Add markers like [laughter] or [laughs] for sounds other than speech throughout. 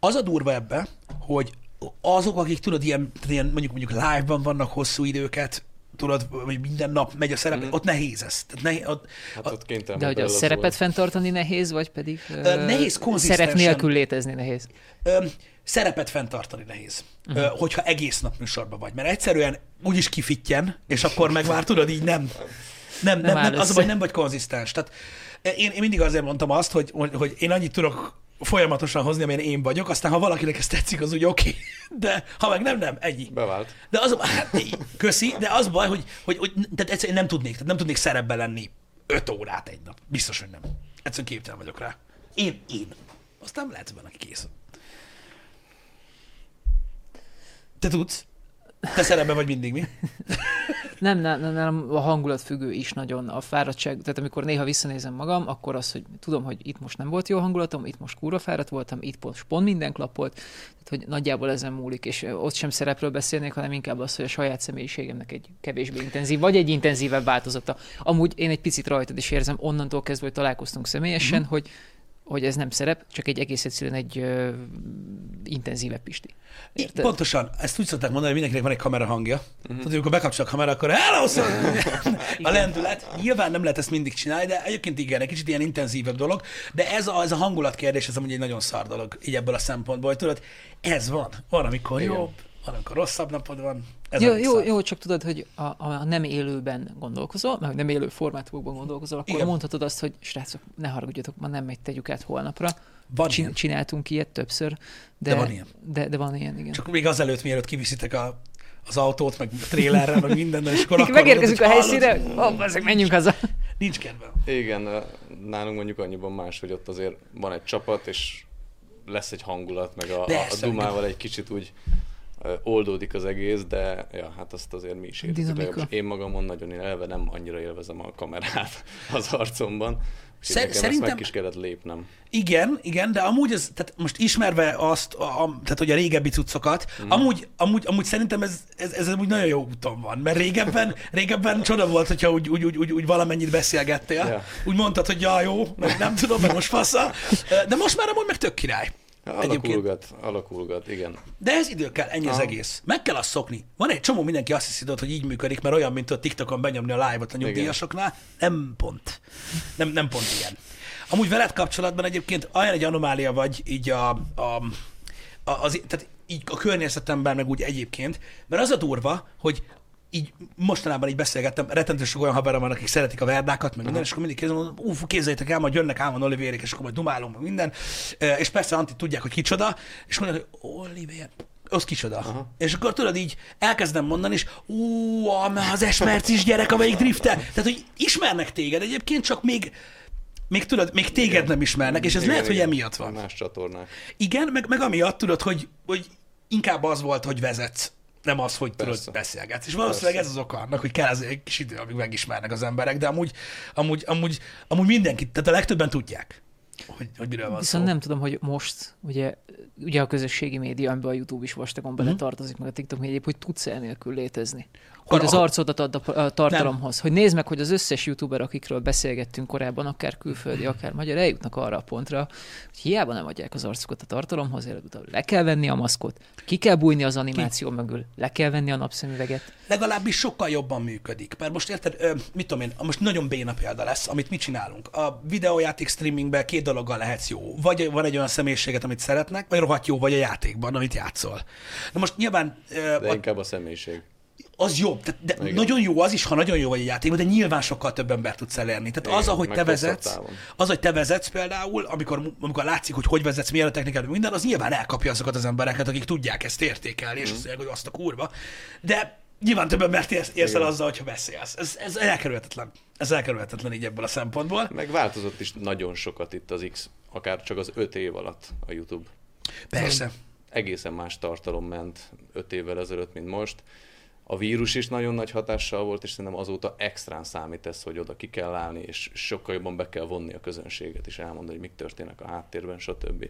az a durva ebbe, hogy azok, akik tudod, ilyen, ilyen mondjuk mondjuk live-ban vannak hosszú időket, tudod, vagy minden nap megy a szerep, mm. ott nehéz ez. Tehát nehéz, ott, Hát ott kénytelen De hogy a szerepet fenntartani nehéz, vagy pedig ö, nehéz szerep nélkül létezni nehéz? ö, szerepet fenntartani nehéz, uh-huh. ö, hogyha egész nap műsorban vagy. Mert egyszerűen úgyis kifittyen, és akkor meg már tudod, így nem. Nem, nem, áll nem, az a baj, nem vagy konzisztens. Tehát én, én mindig azért mondtam azt, hogy, hogy, hogy én annyit tudok folyamatosan hozni, amilyen én vagyok, aztán ha valakinek ez tetszik, az úgy oké, okay. [laughs] de ha meg nem, nem, ennyi. Bevált. De az, hát, köszi, de az baj, hogy, hogy, hogy tehát egyszerűen nem tudnék, tehát nem tudnék szerepben lenni öt órát egy nap. Biztos, hogy nem. Egyszerűen képtelen vagyok rá. Én, én. Aztán lehet, hogy van, aki kész. Te tudsz? Te szerepben vagy mindig, mi? [laughs] Nem, nem, nem, nem, a hangulat függő is nagyon, a fáradtság, tehát amikor néha visszanézem magam, akkor az, hogy tudom, hogy itt most nem volt jó hangulatom, itt most kúra fáradt voltam, itt most pont minden klappolt, tehát hogy nagyjából ezen múlik, és ott sem szerepről beszélnék, hanem inkább az, hogy a saját személyiségemnek egy kevésbé intenzív, vagy egy intenzívebb változata. Amúgy én egy picit rajtad is érzem, onnantól kezdve, hogy találkoztunk személyesen, Mhm. hogy hogy ez nem szerep, csak egy egész egyszerűen egy ö, intenzívebb pisti. Érted? Pontosan. Ezt úgy szokták mondani, hogy mindenkinek van egy kamera hangja. Uh-huh. Tehát, amikor bekapcsol a kamera, akkor sir! [laughs] a lendület. Nyilván nem lehet ezt mindig csinálni, de egyébként igen, egy kicsit ilyen intenzívebb dolog. De ez a, ez a hangulat kérdés, ez amúgy egy nagyon szar dolog, így ebből a szempontból, hogy tudod, ez van. Van, amikor Igen. jobb, van, amikor rosszabb napod van. Jó, jó, jó, csak tudod, hogy a, a nem élőben gondolkozol, mert nem élő formátumokban gondolkozol, akkor Igen. mondhatod azt, hogy srácok, ne haragudjatok, ma nem megy, tegyük át holnapra. Van Csin, ilyen. csináltunk ilyet többször, de, De van ilyen. De, de van ilyen, igen. Csak még azelőtt, mielőtt kiviszitek a, az autót, meg a trélerrel, meg mindennel, és akkor megérkezünk a helyszínre, ó, ezek menjünk haza. Nincs kedvem. Igen, nálunk mondjuk annyiban más, hogy ott azért van egy csapat, és lesz egy hangulat, meg a, a, a Persze, dumával egy kicsit úgy oldódik az egész, de ja, hát azt azért mi is. Legalábbis Én magamon nagyon élve nem annyira élvezem a kamerát [laughs] az arcomban. Szer- szerintem- ezt meg is kellett lépnem. Igen, igen, de amúgy ez, tehát most ismerve azt, a, a, tehát hogy a régebbi cuccokat, mm. amúgy, amúgy, amúgy szerintem ez, ez, ez amúgy nagyon jó úton van, mert régebben, régebben csoda volt, hogyha úgy, úgy, úgy, úgy, úgy valamennyit beszélgettél, Ja. úgy mondtad, hogy ja, jó, meg nem tudom, meg most fasza, de most már amúgy meg tök király. Egyébként. Alakulgat, alakulgat, igen. De ez idő kell, ennyi az Aha. egész. Meg kell azt szokni. Van egy csomó mindenki azt hiszi, hogy így működik, mert olyan, mint a TikTokon benyomni a live-ot a nyugdíjasoknál. Nem pont. Nem, nem pont ilyen. Amúgy veled kapcsolatban egyébként olyan egy anomália vagy így a, a, a az, tehát így a környezetemben, meg úgy egyébként, mert az a durva, hogy így mostanában így beszélgettem, rettentő sok olyan haverom van, akik szeretik a verdákat, meg minden, és akkor mindig kérdezem, ú, fú, képzeljétek el, majd jönnek Álmon Olivérék, és akkor majd dumálunk, meg minden. És persze Antti tudják, hogy kicsoda, és mondják, hogy Olivér, az kicsoda. Aha. És akkor tudod így elkezdem mondani, és ú, az esmercis gyerek, amelyik driftel. Tehát, hogy ismernek téged egyébként, csak még, még tudod, még téged Igen. nem ismernek, és ez Igen, lehet, hogy igen. emiatt van. Más csatornák. Igen, meg, meg amiatt tudod, hogy, hogy inkább az volt, hogy vezetsz, nem az, hogy tudod, Persze. beszélgetsz. És valószínűleg Persze. ez az oka annak, hogy kell ez egy kis idő, amíg megismernek az emberek, de amúgy, amúgy, amúgy, amúgy mindenki, tehát a legtöbben tudják, hogy, hogy miről van Viszont szó. nem tudom, hogy most, ugye, ugye a közösségi média, amiben a YouTube is vastagon Mhm. bele tartozik, meg a TikTok média, hogy tudsz -e nélkül létezni. Hogy az arcodat ad a tartalomhoz. Hogy nézd meg, hogy az összes youtuber, akikről beszélgettünk korábban, akár külföldi, akár magyar, eljutnak arra a pontra, hogy hiába nem adják az arcukat a tartalomhoz, előbb le kell venni a maszkot, ki kell bújni az animáció mögül, le kell venni a napszemüveget. legalábbis sokkal jobban működik. Mert most érted, ö, mit tudom én, most nagyon béna példa lesz, amit mi csinálunk. A videójáték streamingben két dologgal lehetsz jó. Vagy van egy olyan személyiséget, amit szeretnek, vagy rohadt jó vagy a játékban, amit játszol. Na most nyilván ö, De a, inkább a személyiség. Az jobb, tehát, de Igen. nagyon jó az is, ha nagyon jó vagy egy játékban, de nyilván sokkal több ember tudsz elérni. Tehát Igen, az, ahogy te vezetsz, az, hogy te vezetsz például, amikor, amikor látszik, hogy hogy vezetsz, milyen a technikát, meg minden, az nyilván elkapja azokat az embereket, akik tudják ezt értékelni, és azt mondják, hogy azt a kurva. De nyilván több embert érsz, érsz el azzal, hogyha beszélsz. Ez, ez elkerülhetetlen. Ez elkerülhetetlen így ebből a szempontból. Meg változott is nagyon sokat itt az X, akár csak az öt év alatt a YouTube. Persze. Egészen más tartalom ment öt évvel ezelőtt, mint most. A vírus is nagyon nagy hatással volt, és szerintem azóta extrán számít ez, hogy oda ki kell állni, és sokkal jobban be kell vonni a közönséget, és elmondani, hogy mik történnek a háttérben, stb.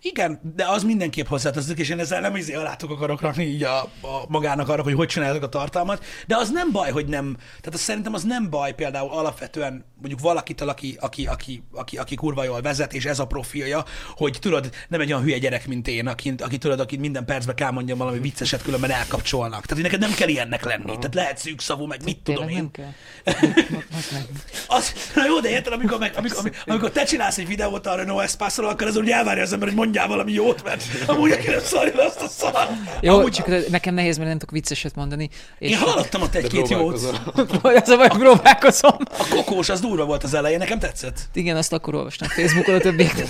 Igen, de az mindenképp hozzátartozik, és én ezzel nem izé alátok akarok rakni így a, a magának arra, hogy hogy csinálják a tartalmat, de az nem baj, hogy nem, tehát az szerintem az nem baj például alapvetően mondjuk valakitől, aki, aki, aki, aki, aki kurva jól vezet, és ez a profilja, hogy tudod, nem egy olyan hülye gyerek, mint én, aki, aki tudod, aki minden percben kell mondjam valami vicceset, különben elkapcsolnak. Tehát, neked nem kell ilyennek lenni. Aha. Tehát lehet szűkszavú, meg mit tudom én. [laughs] Az, na jó, de érted, amikor, meg, amikor, amikor, amikor te csinálsz egy videót a Renault Espace-ról, akkor az úgy elvárja az ember, hogy mondjál valami jót, mert amúgy aki nem szarja le azt a szar. Jó, amúgy, csak nekem nehéz, mert nem tudok vicceset mondani. És Én hallottam ott egy-két jót. [laughs] Ez a baj, próbálkozom. A kokós, az durva volt az elején, nekem tetszett. Igen, azt akkor olvastam Facebookon a többiek.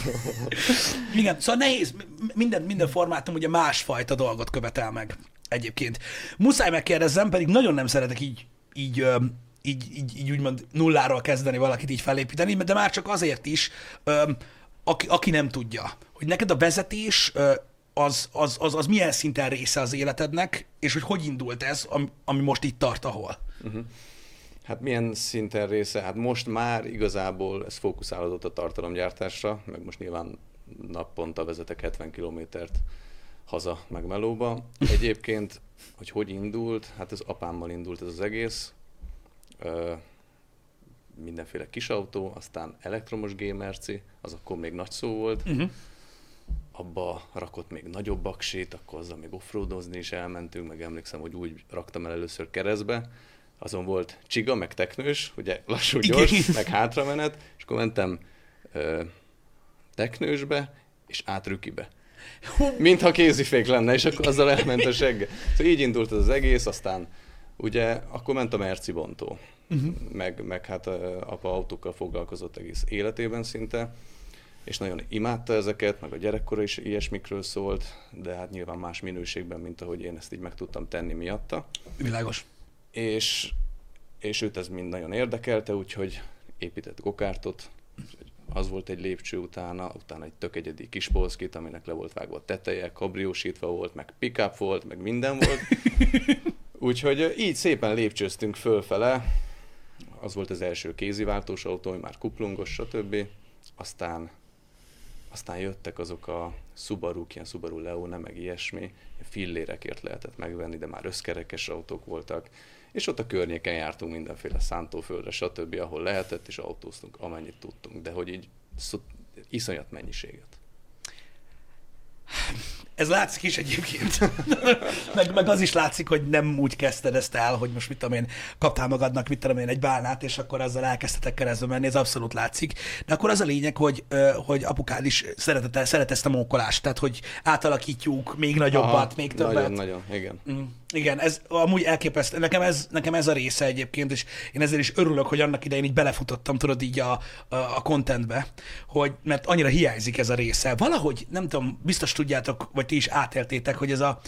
Igen, szóval nehéz, minden, minden formátum ugye másfajta dolgot követel meg egyébként. Muszáj megkérdezzem, pedig nagyon nem szeretek így, így, így, így, így úgymond nulláról kezdeni valakit így felépíteni, de már csak azért is, aki, aki nem tudja, hogy neked a vezetés az, az, az, az milyen szinten része az életednek, és hogy hogy indult ez, ami, ami most itt tart, ahol. Hát milyen szinten része? Hát most már igazából ez fókuszálódott a tartalomgyártásra, meg most nyilván naponta vezetek 70 kilométert haza, meg melóba. Egyébként, hogy hogy indult, hát ez apámmal indult ez az egész. Ö, mindenféle kis autó, aztán elektromos gémerci, az akkor még nagy szó volt. Uh-huh. abba rakott még nagyobb aksit, akkor azzal még offroadozni is elmentünk, meg emlékszem, hogy úgy raktam el először keresztbe, azon volt csiga, meg teknős, ugye lassú, gyors, Igen. meg hátramenet, és akkor mentem ö, teknősbe, és át rükibe. Mintha kézifék lenne, és akkor azzal elment a segge. Szóval így indult az egész, aztán ugye akkor ment a Merci bontó, uh-huh. meg, meg hát apa autókkal foglalkozott egész életében szinte, és nagyon imádta ezeket, meg a gyerekkora is ilyesmikről szólt, de hát nyilván más minőségben, mint ahogy én ezt így meg tudtam tenni miatta. Világos. És, és őt ez mind nagyon érdekelte, úgyhogy épített gokártot, az volt egy lépcső utána, utána egy tök egyedi kis polszkit, aminek le volt vágva a teteje, kabriósítva volt, meg pickup volt, meg minden volt. [laughs] Úgyhogy így szépen lépcsőztünk fölfele, az volt az első kéziváltós autó, ami már kuplungos, stb. Aztán, aztán jöttek azok a subaru ilyen Subaru Leone, meg ilyesmi, fillérekért lehetett megvenni, de már összkerekes autók voltak, és ott a környéken jártunk mindenféle szántóföldre, stb., ahol lehetett, és autóztunk, amennyit tudtunk, de hogy így iszonyat mennyiséget. Ez látszik is egyébként. [laughs] meg, meg az is látszik, hogy nem úgy kezdted ezt el, hogy most mit tudom én, kaptál magadnak, mit tudom én, egy bálnát, és akkor azzal elkezdtetek keresztbe menni, ez abszolút látszik. De akkor az a lényeg, hogy, hogy apukád is szeretett, szeret ezt a mókolást, tehát hogy átalakítjuk még nagyobbat, Aha, még többet. Nagyon, nagyon, igen. Mm, igen, ez amúgy elképesztő. Nekem ez, nekem ez a része egyébként, és én ezzel is örülök, hogy annak idején így belefutottam, tudod, így a, a, a contentbe, hogy, mert annyira hiányzik ez a része. Valahogy, nem tudom, biztos tudjátok, vagy ti is átéltétek, hogy ez a,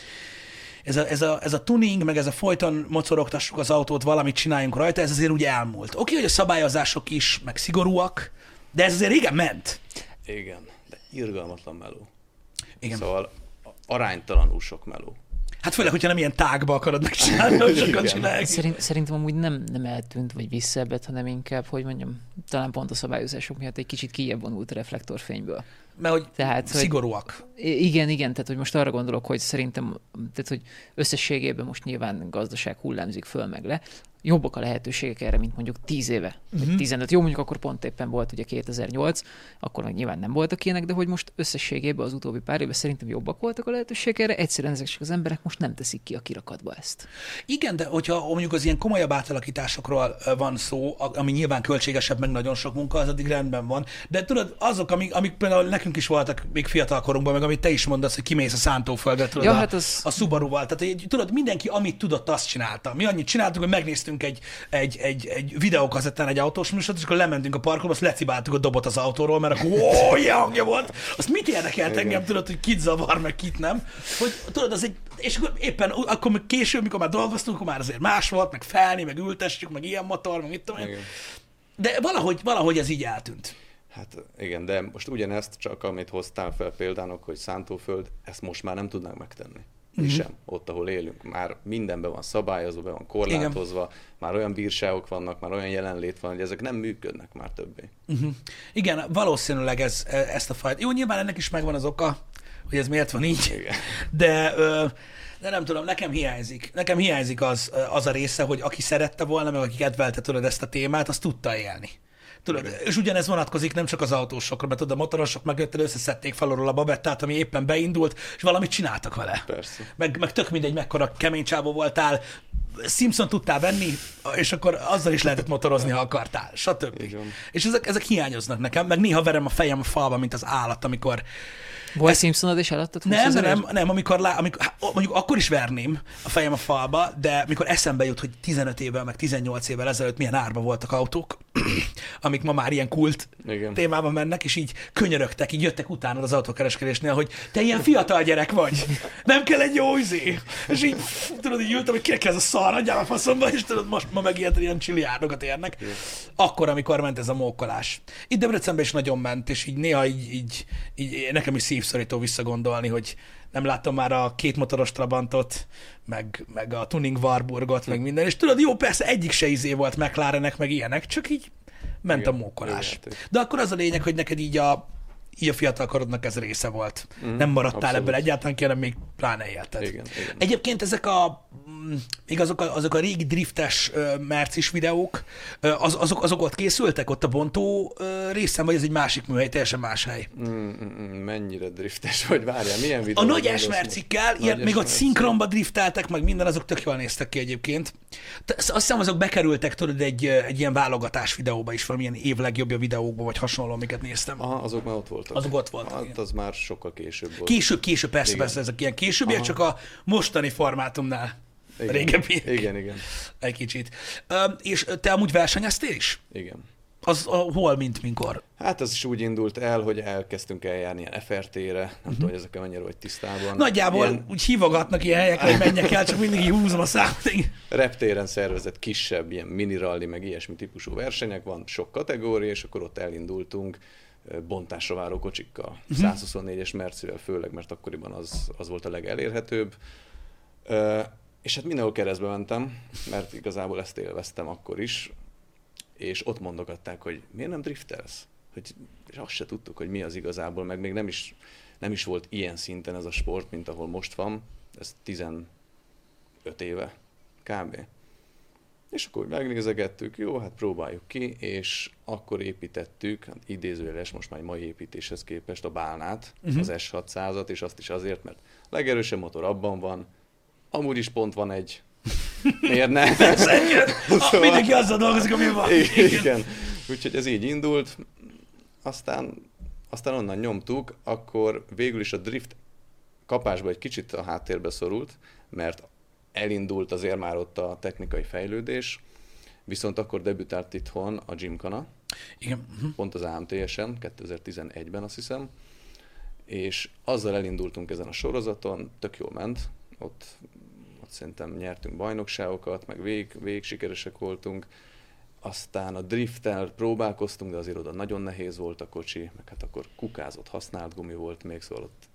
ez a, ez, a, ez a tuning, meg ez a folyton mocorogtassuk az autót, valamit csináljunk rajta, ez azért úgy elmúlt. Oké, hogy a szabályozások is, meg szigorúak, de ez azért régen ment. Igen, de irgalmatlan meló. Igen. Szóval aránytalanul sok meló. Hát főleg, hogyha nem ilyen tágba akarod megcsinálni, hogy sokan csinálják. Szerint, szerintem amúgy nem, nem eltűnt, vagy visszaebbet, hanem inkább, hogy mondjam, talán pont a szabályozások miatt egy kicsit kijebb vonult a reflektorfényből. Mert hogy Tehát, hogy- szigorúak. I- Igen, igen, tehát hogy most arra gondolok, hogy szerintem, tehát hogy összességében most nyilván gazdaság hullámzik föl meg le, jobbak a lehetőségek erre, mint mondjuk 10 éve, vagy Mhm. 15. Jó, mondjuk akkor pont éppen volt ugye 2008, akkor meg nyilván nem voltak ilyenek, de hogy most összességében az utóbbi pár évben szerintem jobbak voltak a lehetőségek erre, egyszerűen ezek az emberek most nem teszik ki a kirakatba ezt. Igen, de hogyha mondjuk az ilyen komolyabb átalakításokról van szó, ami nyilván költségesebb, meg nagyon sok munka, az addig rendben van. De tudod, azok, amik, amik például nekünk is voltak még fiatal korunkban, meg amit te is mondasz, hogy kimész a szántóföldre, tudod, Ja, a, hát az- a Subaru-val. Tehát hogy, tudod, mindenki, amit tudott, azt csinálta. Mi annyit csináltunk, hogy megnéztünk egy, egy, egy, egy videókazettán egy autós műsort, és akkor lementünk a parkolba, azt lecibáltuk a dobot az autóról, mert akkor ó, ilyen hangja volt. Azt mit érdekelt Igen. engem, tudod, hogy kit zavar, meg kit nem. Hogy tudod, az egy, és akkor éppen akkor még később, mikor már dolgoztunk, akkor már azért más volt, meg felni, meg ültessük, meg ilyen motor, meg mit tudom én. De valahogy, valahogy ez így eltűnt. Hát igen, de most ugyanezt csak, amit hoztál fel példának, hogy szántóföld, ezt most már nem tudnánk megtenni. Mi uh-huh. sem, ott, ahol élünk. Már mindenben van szabályozva, be van korlátozva, Igen. már olyan bírságok vannak, már olyan jelenlét van, hogy ezek nem működnek már többé. Uh-huh. Igen, valószínűleg ez, e, ezt a fajt. Jó, nyilván ennek is megvan az oka, hogy ez miért van így, Igen. de de nem tudom, nekem hiányzik. Nekem hiányzik az, az a része, hogy aki szerette volna, meg aki kedvelte tudod ezt a témát, az tudta élni. Tudod, és ugyanez vonatkozik nem csak az autósokra, mert tudod, a motorosok megjöttel összeszedték falról a babettát, ami éppen beindult, és valamit csináltak vele. Persze. Meg, meg tök mindegy, mekkora kemény csávó voltál, Simpson tudtál venni, és akkor azzal is lehetett motorozni, ha akartál, stb. Igen. És ezek, ezek hiányoznak nekem, meg néha verem a fejem a falba, mint az állat, amikor volt ez... Simpsonod is eladtad? Nem, nem, nem, amikor, lá, amikor mondjuk akkor is verném a fejem a falba, de mikor eszembe jut, hogy 15 évvel, meg 18 évvel ezelőtt milyen árba voltak autók, [clears throat] amik ma már ilyen kult Igen. témában mennek, és így könyörögtek, így jöttek utána az autókereskedésnél, hogy te ilyen fiatal gyerek vagy, nem kell egy jó izé. És így, tudod, így ültem, hogy kinek ez a szar, adjál a faszomba, és tudod, most ma meg ilyen, ilyen csiliárdokat érnek. Igen. Akkor, amikor ment ez a mókolás. Itt Debrecenben is nagyon ment, és így néha így, így, így nekem is szív szívszorító visszagondolni, hogy nem látom már a két motoros Trabantot, meg, meg a Tuning Warburgot, meg minden, és tudod, jó, persze egyik se izé volt McLarenek, meg ilyenek, csak így ment igen, a mókolás. Igen, De akkor az a lényeg, hogy neked így a, így a fiatal korodnak ez része volt. Mm, nem maradtál abszolút. ebből egyáltalán ki, hanem még pláne élted. Igen, igen. Egyébként ezek a, mm, még azok a, azok a régi driftes uh, mercis videók, uh, az, azok, azok ott készültek, ott a bontó uh, részem, vagy ez egy másik műhely, teljesen más hely? Mm, mennyire driftes, vagy várjál, milyen videó? A nagy esmercikkel, ilyen, még ott szinkronba drifteltek, meg minden, azok tök jól néztek ki egyébként. Azt hiszem, azok bekerültek, tudod, egy, egy ilyen válogatás videóba is, valamilyen év legjobbja videókba, vagy hasonló, amiket néztem. Aha, azok már ott voltak. Azok ott voltak. Hát igen. az már sokkal később volt. Később, később, persze, igen. persze, ezek ilyen későbbiek, csak a mostani formátumnál igen. régebbi. Igen, igen. Egy kicsit. és te amúgy versenyeztél is? Igen. Az a, hol, mint mikor? Hát az is úgy indult el, hogy elkezdtünk eljárni ilyen FRT-re, nem uh-huh. tudom, hogy ezekkel mennyire vagy tisztában. Nagyjából ilyen... úgy hívogatnak ilyen helyekre, hogy menjek el, csak mindig húzom a számot. Reptéren szervezett kisebb ilyen mini rally, meg ilyesmi típusú versenyek van, sok kategória, és akkor ott elindultunk bontásra váró kocsikkal, uh-huh. 124-es Mercivel főleg, mert akkoriban az, az volt a legelérhetőbb. És hát mindenhol keresztbe mentem, mert igazából ezt élveztem akkor is, és ott mondogatták, hogy miért nem driftelsz? Hogy, és azt se tudtuk, hogy mi az igazából, meg még nem is, nem is volt ilyen szinten ez a sport, mint ahol most van. Ez 15 éve kb. És akkor megnézegettük, jó, hát próbáljuk ki, és akkor építettük, hát idézőjeles, most már egy mai építéshez képest a bálnát, uh-huh. az S600-at, és azt is azért, mert legerősebb motor abban van, amúgy is pont van egy [laughs] Miért ne? Persze, igen. szóval... Mindenki azzal dolgozik, ami van. Igen. igen. Úgyhogy ez így indult, aztán, aztán onnan nyomtuk, akkor végül is a drift kapásba egy kicsit a háttérbe szorult, mert elindult azért már ott a technikai fejlődés, viszont akkor debütált itthon a Gymkhana, Igen. Uh-huh. pont az AMTS-en, 2011-ben azt hiszem, és azzal elindultunk ezen a sorozaton, tök jól ment, ott, ott szerintem nyertünk bajnokságokat, meg vég, végig sikeresek voltunk, aztán a drifttel próbálkoztunk, de azért oda nagyon nehéz volt a kocsi, meg hát akkor kukázott, használt gumi volt még, szóval ott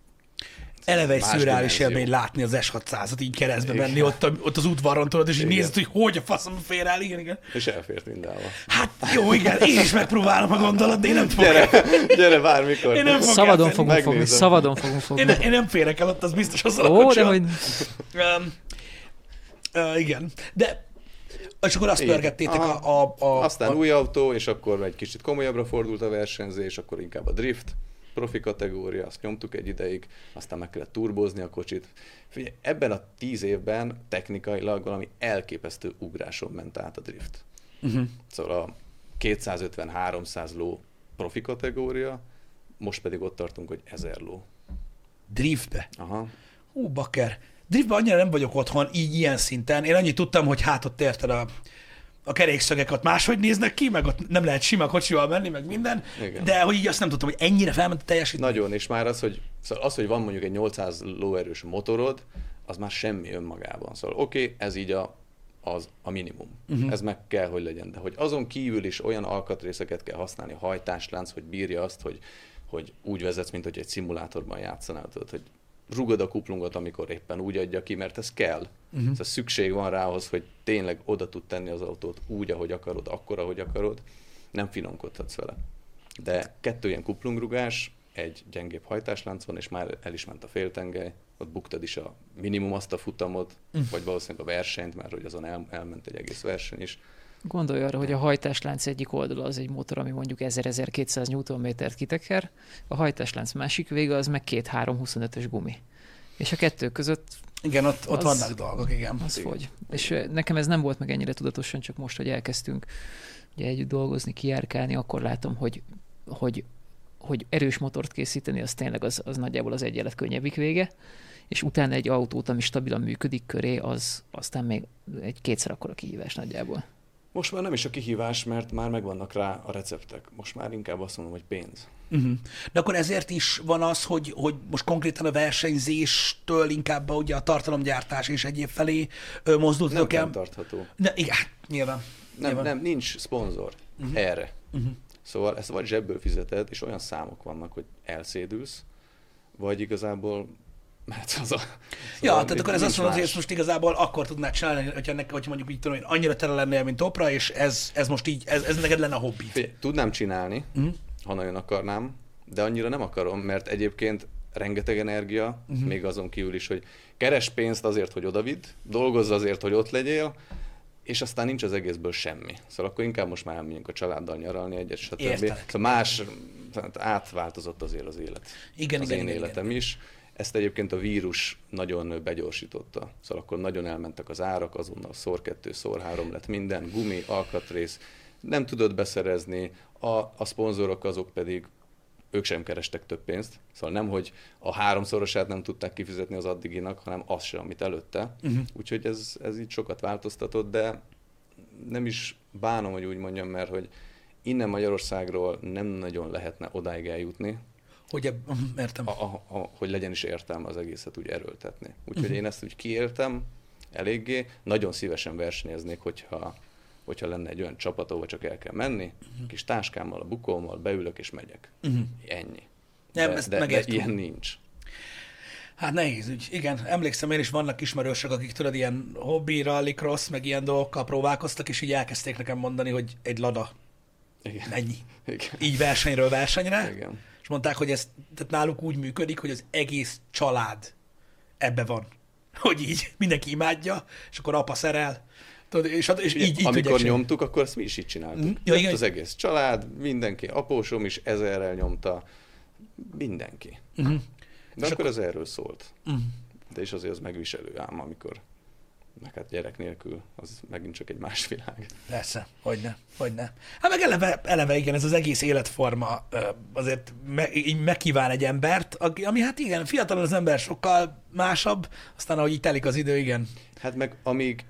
Eleve egy szürreális élmény látni az S600-at így keresztbe menni ott, a, ott az udvaron, tudod, és így nézd, hogy hogy a faszom fér el, igen, igen. És elfért mindenhol. Hát jó, igen, én is megpróbálom a gondolat, de én nem fogok. Gyere, gyere bármikor. Én nem szabadon fogunk fogni, szabadon fogunk fogni. Én, én, nem férek el ott, az biztos az Ó, de hogy... Um, uh, igen, de és akkor azt pörgettétek a, a, a... Aztán a... új autó, és akkor egy kicsit komolyabbra fordult a versenyzés, akkor inkább a drift profi kategória, azt nyomtuk egy ideig, aztán meg kellett turbozni a kocsit. Figyelj, ebben a tíz évben technikailag valami elképesztő ugráson ment át a drift. Uh-huh. Szóval a 250-300 ló profi kategória, most pedig ott tartunk, hogy 1000 ló. Driftbe? Aha. Hú, bakker. Driftbe annyira nem vagyok otthon, így ilyen szinten. Én annyit tudtam, hogy hát ott érted a a kerékszögek ott máshogy néznek ki, meg ott nem lehet sima kocsival menni, meg minden, Igen. de hogy így azt nem tudtam, hogy ennyire felment a teljesítmény. Nagyon, és már az, hogy, szóval az, hogy van mondjuk egy 800 lóerős motorod, az már semmi önmagában. Szóval oké, okay, ez így a, az a minimum. Uh-huh. Ez meg kell, hogy legyen. De hogy azon kívül is olyan alkatrészeket kell használni, hajtáslánc, hogy bírja azt, hogy, hogy úgy vezetsz, mint hogy egy szimulátorban játszanál, tudod, hogy rugod a kuplungot, amikor éppen úgy adja ki, mert ez kell. Uh-huh. Ez szükség van rá ahhoz, hogy tényleg oda tud tenni az autót úgy, ahogy akarod, akkor, ahogy akarod. Nem finomkodhatsz vele. De kettő ilyen kuplungrugás, egy gyengébb hajtáslánc van, és már el is ment a féltengely, ott buktad is a minimum azt a futamot, uh-huh. vagy valószínűleg a versenyt, mert hogy azon el, elment egy egész verseny is. Gondolj arra, hogy a hajtáslánc egyik oldala az egy motor, ami mondjuk 1000-1200 Nm-t kiteker, a hajtáslánc másik vége az meg 2-3-25-ös gumi. És a kettő között igen, ott, ott az, vannak dolgok, igen. Az igen. hogy. És nekem ez nem volt meg ennyire tudatosan, csak most, hogy elkezdtünk ugye együtt dolgozni, kijárkálni, akkor látom, hogy, hogy, hogy erős motort készíteni, az tényleg az, az nagyjából az egyenlet könnyebbik vége, és utána egy autót, ami stabilan működik köré, az aztán még egy kétszer akkora kihívás nagyjából. Most már nem is a kihívás, mert már megvannak rá a receptek. Most már inkább azt mondom, hogy pénz. Uh-huh. De akkor ezért is van az, hogy, hogy most konkrétan a versenyzéstől inkább a, ugye a tartalomgyártás és egyéb felé mozdult nem el. Nem tartható. De, igen, nyilván. Nem, nyilván. nem, nincs szponzor uh-huh. erre. Uh-huh. Szóval ezt vagy zsebből fizeted, és olyan számok vannak, hogy elszédülsz, vagy igazából mehetsz haza. Szóval ja, tehát akkor ez azt mondod, hogy ezt most igazából akkor tudnád csinálni, hogyha, nek, hogyha mondjuk így tudom, hogy annyira tele lennél, mint Topra, és ez, ez most így, ez, ez neked lenne a hobbi. Tudnám csinálni, uh-huh. ha nagyon akarnám, de annyira nem akarom, mert egyébként rengeteg energia, uh-huh. még azon kívül is, hogy keres pénzt azért, hogy odavidd, dolgozz azért, hogy ott legyél, és aztán nincs az egészből semmi. Szóval akkor inkább most már elmegyünk a családdal nyaralni egyet, stb. Értelek. Szóval más, átváltozott azért az élet. Igen, az igen, én igen, életem igen. is. Ezt egyébként a vírus nagyon begyorsította. Szóval akkor nagyon elmentek az árak, azonnal szor kettő, szor három lett minden, gumi, alkatrész, nem tudod beszerezni, a, a szponzorok azok pedig ők sem kerestek több pénzt, szóval nem, hogy a háromszorosát nem tudták kifizetni az addiginak, hanem az sem, amit előtte. Uh-huh. Úgyhogy ez, ez így sokat változtatott, de nem is bánom, hogy úgy mondjam, mert hogy innen Magyarországról nem nagyon lehetne odáig eljutni, hogy eb- [laughs] értem. A, a, a, hogy legyen is értelme az egészet úgy erőltetni. Úgyhogy uh-huh. én ezt úgy kiéltem eléggé, nagyon szívesen versenyeznék, hogyha, hogyha lenne egy olyan csapat, ahol csak el kell menni, uh-huh. kis táskámmal, a bukómmal, beülök és megyek. Uh-huh. Ennyi. Nem, de, ezt de, de ilyen nincs. Hát nehéz ügy. Igen, emlékszem, én is vannak ismerősök, akik tudod, ilyen hobbi, rallycross, meg ilyen dolgokkal próbálkoztak, és így elkezdték nekem mondani, hogy egy lada. Igen. Ennyi. Igen. Így versenyről versenyre. Igen mondták, hogy ez tehát náluk úgy működik, hogy az egész család ebbe van. [laughs] Hogy így mindenki imádja, és akkor apa szerel, Tudod, és, és így, így Amikor nyomtuk, akkor ezt mi is így csináltuk. Mm, ja, igen. Az egész család, mindenki, apósom is ezerrel nyomta, mindenki. Mm-hmm. De és akkor, akkor ez erről szólt. Mm. De és azért az megviselő ám, amikor meg hát gyerek nélkül, az megint csak egy más világ. Persze, hogyne, hogyne. Hát meg eleve, eleve igen, ez az egész életforma azért me, így megkíván egy embert, ami hát igen, fiatalon az ember sokkal másabb, aztán ahogy így telik az idő, igen. Hát meg amíg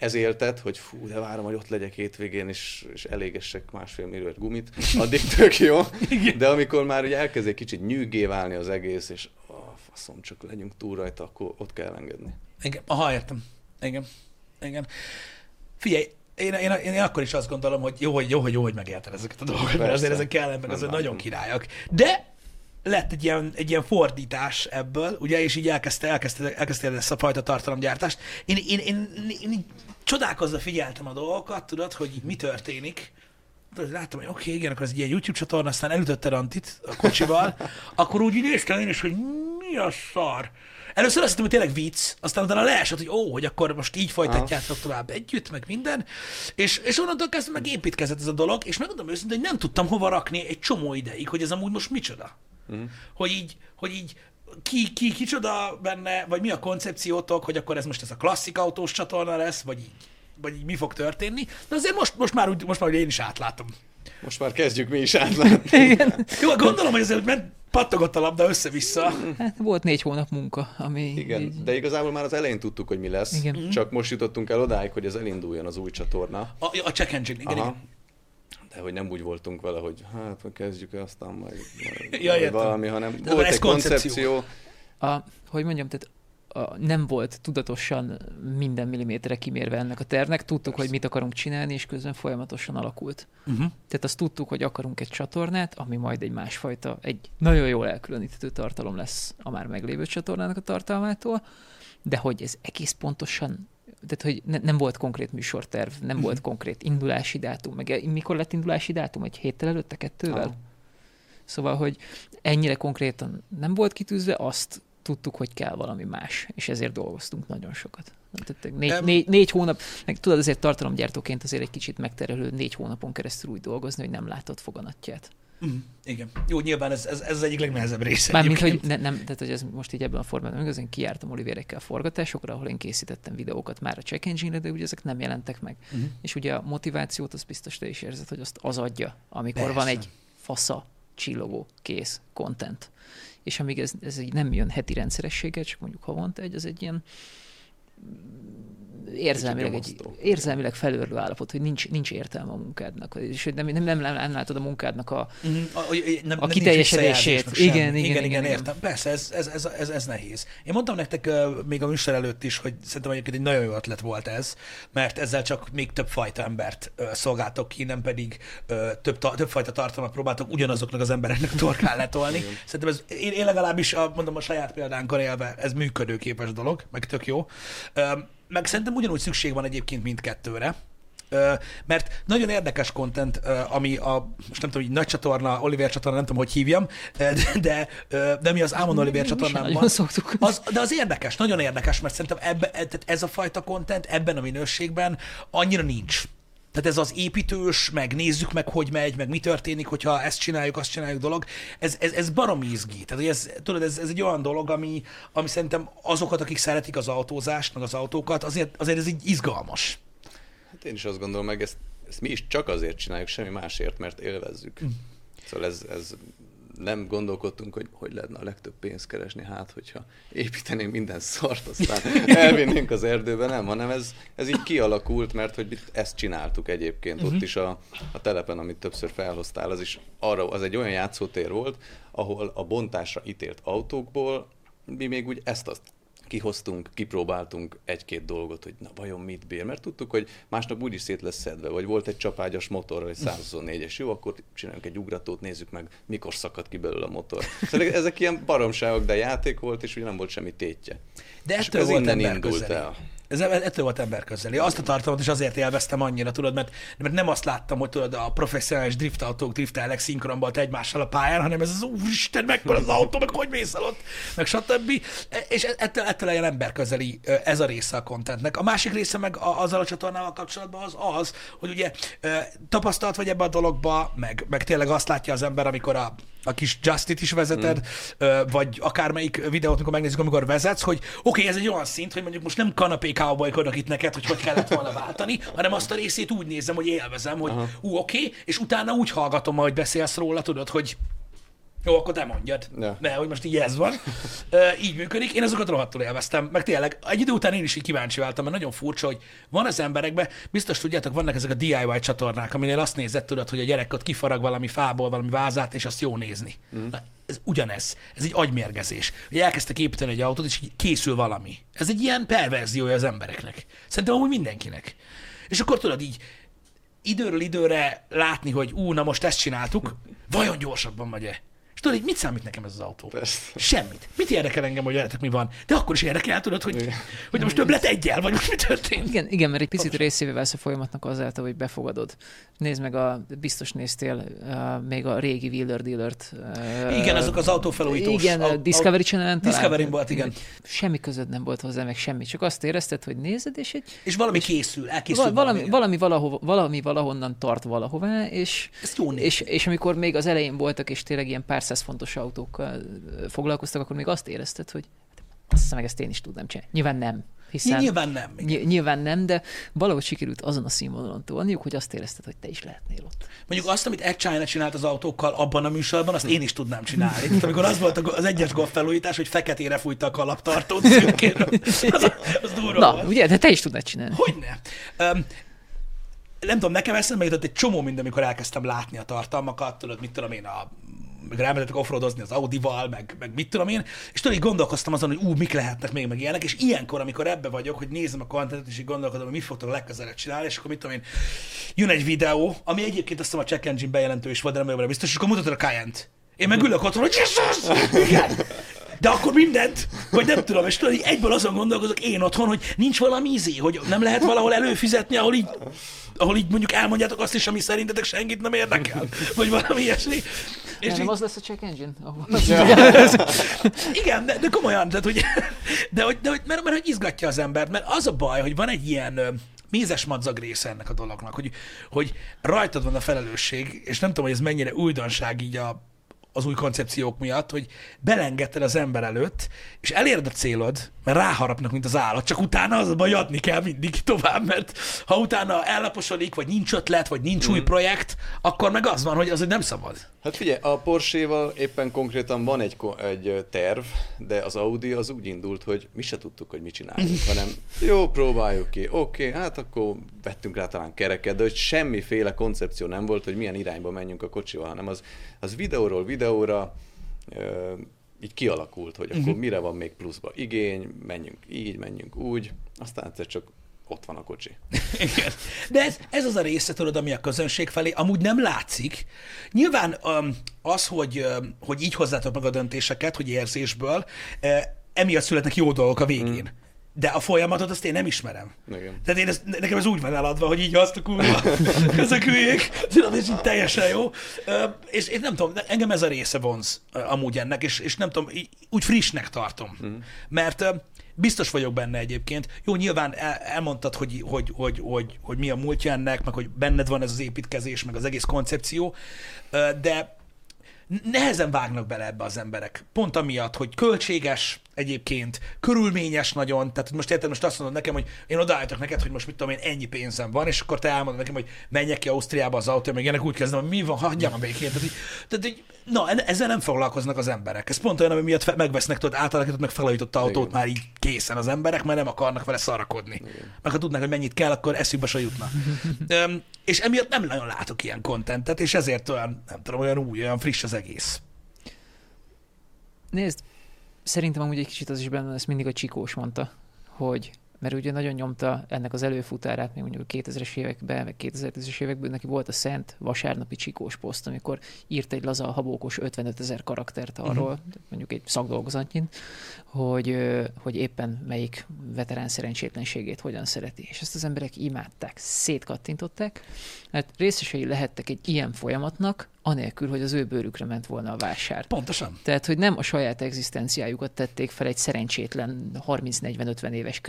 ez éltet, hogy fú, de várom, hogy ott legyek hétvégén, és, és elégessek másfél millió gumit, addig tök jó. [laughs] De amikor már ugye elkezd egy kicsit nyűgé válni az egész, és oh, faszom, csak legyünk túl rajta, akkor ott kell engedni. Igen, aha, értem. Igen. Igen. Figyelj, én, én, én, akkor is azt gondolom, hogy jó, hogy jó, hogy, jó, hogy megélted ezeket a dolgokat, mert azért ezek kellenek, meg azért nagyon királyok. De lett egy ilyen, egy ilyen fordítás ebből, ugye, és így elkezdte, elkezdte, elkezdte ezt a fajta tartalomgyártást. Én, én, én, én, én csodálkozva figyeltem a dolgokat, tudod, hogy mi történik. Tudod, láttam, hogy oké, okay, igen, akkor ez egy ilyen YouTube csatorna, aztán elütötte Rantit a kocsival, [laughs] akkor úgy néztem én is, hogy mi a szar. Először azt hittem, hogy tényleg vicc, aztán utána leesett, hogy ó, hogy akkor most így folytatjátok ah. tovább együtt, meg minden. És, és onnantól kezdve meg építkezett ez a dolog, és megmondom őszintén, hogy nem tudtam hova rakni egy csomó ideig, hogy ez amúgy most micsoda. Mm. Hogy így, hogy így ki, ki, kicsoda benne, vagy mi a koncepciótok, hogy akkor ez most ez a klasszik autós csatorna lesz, vagy így, vagy így mi fog történni. De azért most, most már úgy, most már úgy én is átlátom. Most már kezdjük mi is átlátni. [laughs] Jó, gondolom, hogy azért ment, pattogott a labda össze-vissza. Hát volt négy hónap munka, ami... Igen, így... de igazából már az elején tudtuk, hogy mi lesz. Igen. Mhm. Csak most jutottunk el odáig, hogy ez elinduljon az új csatorna. A, a check engine, igen, igen. De hogy nem úgy voltunk vele, hogy hát kezdjük aztán majd, majd, ja, majd valami, hanem de volt egy koncepció. koncepció. A, hogy mondjam, tehát a, nem volt tudatosan minden milliméterre kimérve ennek a tervnek. Tudtuk, Persze. hogy mit akarunk csinálni, és közben folyamatosan alakult. Uh-huh. Tehát azt tudtuk, hogy akarunk egy csatornát, ami majd egy másfajta, egy nagyon jól elkülöníthető tartalom lesz a már meglévő csatornának a tartalmától, de hogy ez egész pontosan tehát, hogy ne, nem volt konkrét műsorterv, nem uh-huh. volt konkrét indulási dátum, meg mikor lett indulási dátum? Egy héttel előtte, kettővel? Ah. Szóval, hogy ennyire konkrétan nem volt kitűzve, azt tudtuk, hogy kell valami más, és ezért dolgoztunk nagyon sokat. Tehát négy, négy, négy hónap, meg tudod, azért tartalomgyártóként azért egy kicsit megterelő négy hónapon keresztül úgy dolgozni, hogy nem látod foganatját. Mm, igen. Jó, nyilván ez, ez, ez az egyik legnehezebb része. Mármint, hogy ne, nem, tehát hogy ez most így ebben a formában igaz, én kijártam Olivérekkel forgatásokra, ahol én készítettem videókat már a check engine de ugye ezek nem jelentek meg. Mm. És ugye a motivációt az biztos te is érzed, hogy azt az adja, amikor Persze. van egy fasza, csillogó, kész, content és amíg ez, ez így nem jön heti rendszerességgel, csak mondjuk havonta egy, az egy ilyen érzelmileg, egy, érzelmileg felőrlő állapot, hogy nincs, nincs értelme a munkádnak, és hogy nem, nem, nem, nem látod a munkádnak a, mm, a, nem, a kiteljesedését. Igen, igen, igen, igen, igen, értem. Persze, ez, ez, ez, ez, ez nehéz. Én mondtam nektek uh, még a műsor előtt is, hogy szerintem egyébként egy nagyon jó ötlet volt ez, mert ezzel csak még több fajta embert uh, szolgáltok ki, nem pedig uh, több, ta, több fajta tartalmat próbáltok ugyanazoknak az embereknek torkán letolni. Szerintem ez, én, én legalábbis, a, mondom a saját példánkon élve, ez működőképes dolog, meg tök jó. Um, meg szerintem ugyanúgy szükség van egyébként mindkettőre, mert nagyon érdekes content, ami a, most nem tudom, hogy nagy csatorna, Oliver csatorna, nem tudom, hogy hívjam, de, de, de mi az Ámon Oliver csatornán van. Az, de az érdekes, nagyon érdekes, mert szerintem ebbe, ez a fajta content ebben a minőségben annyira nincs. Tehát ez az építős, meg nézzük meg, hogy megy, meg mi történik, hogyha ezt csináljuk, azt csináljuk dolog, ez, ez, ez baromi izgi. Tehát ez, tudod, ez, ez egy olyan dolog, ami, ami szerintem azokat, akik szeretik az autózást, meg az autókat, azért, azért ez így izgalmas. Hát én is azt gondolom, meg ezt, ezt mi is csak azért csináljuk, semmi másért, mert élvezzük. Mm. Szóval ez, ez nem gondolkodtunk, hogy hogy lehetne a legtöbb pénzt keresni, hát hogyha építenénk minden szart, aztán elvinnénk az erdőbe, nem, hanem ez, ez így kialakult, mert hogy ezt csináltuk egyébként uh-huh. ott mhm. is a, a telepen, amit többször felhoztál, az is arra, az egy olyan játszótér volt, ahol a bontásra ítélt autókból mi még úgy ezt-azt kihoztunk, kipróbáltunk egy-két dolgot, hogy na vajon mit bír, mert tudtuk, hogy másnap úgyis szét lesz szedve, vagy volt egy csapágyas motor, egy 124-es, jó, akkor csináljunk egy ugratót, nézzük meg, mikor szakad ki belőle a motor. Szóval ezek ilyen baromságok, de játék volt, és ugye nem volt semmi tétje. De ettől volt innen indult el. Ez ettől volt ember közeli. Azt a tartalmat is azért élveztem annyira, tudod, mert, mert nem azt láttam, hogy tudod, a professzionális driftautók driftelnek szinkronban egymással a pályán, hanem ez az úristen, mekkora az autó, meg hogy mész el ott, meg stb. És ettől, ettől legyen ember közeli ez a része a kontentnek. A másik része meg azzal a csatornával kapcsolatban az az, hogy ugye tapasztalt vagy ebbe a dologba, meg, meg tényleg azt látja az ember, amikor a a kis Justit is vezeted, mm. vagy akármelyik videót, amikor megnézzük, amikor vezetsz, hogy oké, okay, ez egy olyan szint, hogy mondjuk most nem kanapé cowboykodok itt neked, hogy hogy kellett volna váltani, hanem azt a részét úgy nézem, hogy élvezem, hogy ú, oké, okay, és utána úgy hallgatom, ahogy beszélsz róla, tudod, hogy jó, akkor te mondjad. Ja. Ne, hogy most így ez van. [laughs] Uh, így működik. Én azokat rohadtul élveztem. Meg tényleg, egy idő után én is így kíváncsi váltam, mert nagyon furcsa, hogy van az emberekben, biztos tudjátok, vannak ezek a DIY csatornák, aminél azt nézett, tudod, hogy a gyerek ott kifarag valami fából, valami vázát, és azt jó nézni. Mm. Na, ez ugyanez. Ez egy agymérgezés. Hogy elkezdtek építeni egy autót, és így készül valami. Ez egy ilyen perverziója az embereknek. Szerintem amúgy mindenkinek. És akkor tudod így, időről időre látni, hogy ú, na most ezt csináltuk, vajon gyorsabban megy-e? És tudod, mit számít nekem ez az autó? Persze. Semmit. Mit érdekel engem, hogy veletek mi van? De akkor is érdekel, tudod, hogy, hogy most több lett egyel, vagy most mi történt? Igen, igen mert egy picit részévé válsz a folyamatnak azáltal, hogy befogadod. Nézd meg, a, biztos néztél uh, még a régi Wheeler Dealer-t. Uh, igen, azok az autófelújítós. Igen, a, Discovery Channel-en Discovery volt, igen. Semmi között nem volt hozzá, meg semmi. Csak azt érezted, hogy nézed, és egy... És valami és készül, elkészül valami. Valami, valami, valahova, valami valahonnan tart valahová, és, jó és, és, amikor még az elején voltak, és tényleg ilyen pár száz fontos autókkal foglalkoztak, akkor még azt érezted, hogy azt hiszem, meg ezt én is tudnám csinálni. Nyilván nem. Hiszen nyilván nem. Ny- nyilván nem, de valahogy sikerült azon a színvonalon tolniuk, hogy azt érezted, hogy te is lehetnél ott. Mondjuk azt, amit Ed China csinált az autókkal abban a műsorban, azt én is tudnám csinálni. [laughs] Tehát, amikor az volt az egyes golf felújítás, hogy feketére fújta a kalaptartót szürkére. [laughs] Az, az durva Na, volt. ugye, de te is tudnád csinálni. Hogyne. Um, nem tudom, nekem eszembe jutott egy csomó minden, amikor elkezdtem látni a tartalmakat, tudod, mit tudom én, a meg rámentetek offroadozni az Audival, meg, meg mit tudom én, és tudod, így gondolkoztam azon, hogy ú, mik lehetnek még meg ilyenek, és ilyenkor, amikor ebbe vagyok, hogy nézem a kontentet, és így gondolkodom, hogy mit fogtok legközelebb csinálni, és akkor mit tudom én, jön egy videó, ami egyébként azt hiszem a check engine bejelentő is volt, de nem biztos, és akkor mutatod a Cayenne-t. Én meg ülök otthon, hogy Jesus! Igen. De akkor mindent, vagy nem tudom, és tudod, így egyből azon gondolkozok én otthon, hogy nincs valami izé, hogy nem lehet valahol előfizetni, ahol így, ahol így mondjuk elmondjátok azt is, ami szerintetek senkit nem érdekel, vagy valami ilyesmi. És Nem, így, az lesz a check engine? ahol- [laughs] igen, de, de komolyan, tehát, hogy, de, hogy, de, hogy mert, mert hogy izgatja az embert, mert az a baj, hogy van egy ilyen mézes madzag része ennek a dolognak, hogy, hogy rajtad van a felelősség, és nem tudom, hogy ez mennyire újdonság így a, az új koncepciók miatt, hogy belengedted az ember előtt, és eléred a célod, mert ráharapnak, mint az állat, csak utána az baj, adni kell mindig tovább, mert ha utána ellaposodik, vagy nincs ötlet, vagy nincs új projekt, akkor meg az van, hogy az, hogy nem szabad. Hát figyelj, a Porsche-val éppen konkrétan van egy, egy terv, de az Audi az úgy indult, hogy mi se tudtuk, hogy mit csinálunk, [laughs] hanem jó, próbáljuk ki, oké, okay, hát akkor vettünk rá talán kereket, de hogy semmiféle koncepció nem volt, hogy milyen irányba menjünk a kocsival, hanem az, az videóról videóra ö, így kialakult, hogy akkor mire van még pluszba igény, menjünk így, menjünk úgy, aztán egyszer csak ott van a kocsi. [laughs] Igen. De ez, ez az a része, tudod, ami a közönség felé amúgy nem látszik. Nyilván az, hogy, hogy így hozzátok meg a döntéseket, hogy érzésből, emiatt születnek jó dolgok a végén. Mm. De a folyamatot azt én nem ismerem. Igen. Tehát én ezt, nekem ez úgy van eladva, hogy így azt a kurva, [laughs] ezek hülyék, tudod, és így teljesen jó. És én nem tudom, engem ez a része vonz amúgy ennek, és, és nem tudom, úgy frissnek tartom. Mhm. Mert biztos vagyok benne egyébként. Jó, nyilván el, elmondtad, hogy, hogy, hogy, hogy, hogy mi a múltja ennek, meg hogy benned van ez az építkezés, meg az egész koncepció, de nehezen vágnak bele ebbe az emberek. Pont amiatt, hogy költséges egyébként, körülményes nagyon, tehát most érted, most azt mondod nekem, hogy én odaállítok neked, hogy most mit tudom én, ennyi pénzem van, és akkor te elmondod nekem, hogy menjek ki Ausztriába az autó, meg ilyenek úgy kezdem, hogy mi van, hagyjam a békét. Tehát, így, tehát így, na, ezzel nem foglalkoznak az emberek. Ez pont olyan, ami miatt megvesznek, tudod, átalakított, meg felújított autót Igen. már így készen az emberek, mert nem akarnak vele szarakodni. Meg ha tudnák, hogy mennyit kell, akkor eszükbe se jutna. [laughs] Öm, és emiatt nem nagyon látok ilyen kontentet, és ezért olyan, nem tudom, olyan új, olyan friss az egész. Nézd, szerintem amúgy egy kicsit az is benne ezt mindig a Csikós mondta, hogy mert ugye nagyon nyomta ennek az előfutárát, még mondjuk a 2000-es években, meg 2010-es években neki volt a Szent vasárnapi Csikós poszt, amikor írt egy laza habókos 55 ezer karaktert arról, uh-huh. mondjuk egy szakdolgozatnyin, hogy, hogy éppen melyik veterán szerencsétlenségét hogyan szereti. És ezt az emberek imádták, szétkattintották, mert részesei lehettek egy ilyen folyamatnak, anélkül, hogy az ő bőrükre ment volna a vásár. Pontosan. Tehát, hogy nem a saját egzisztenciájukat tették fel egy szerencsétlen 30-40-50 éves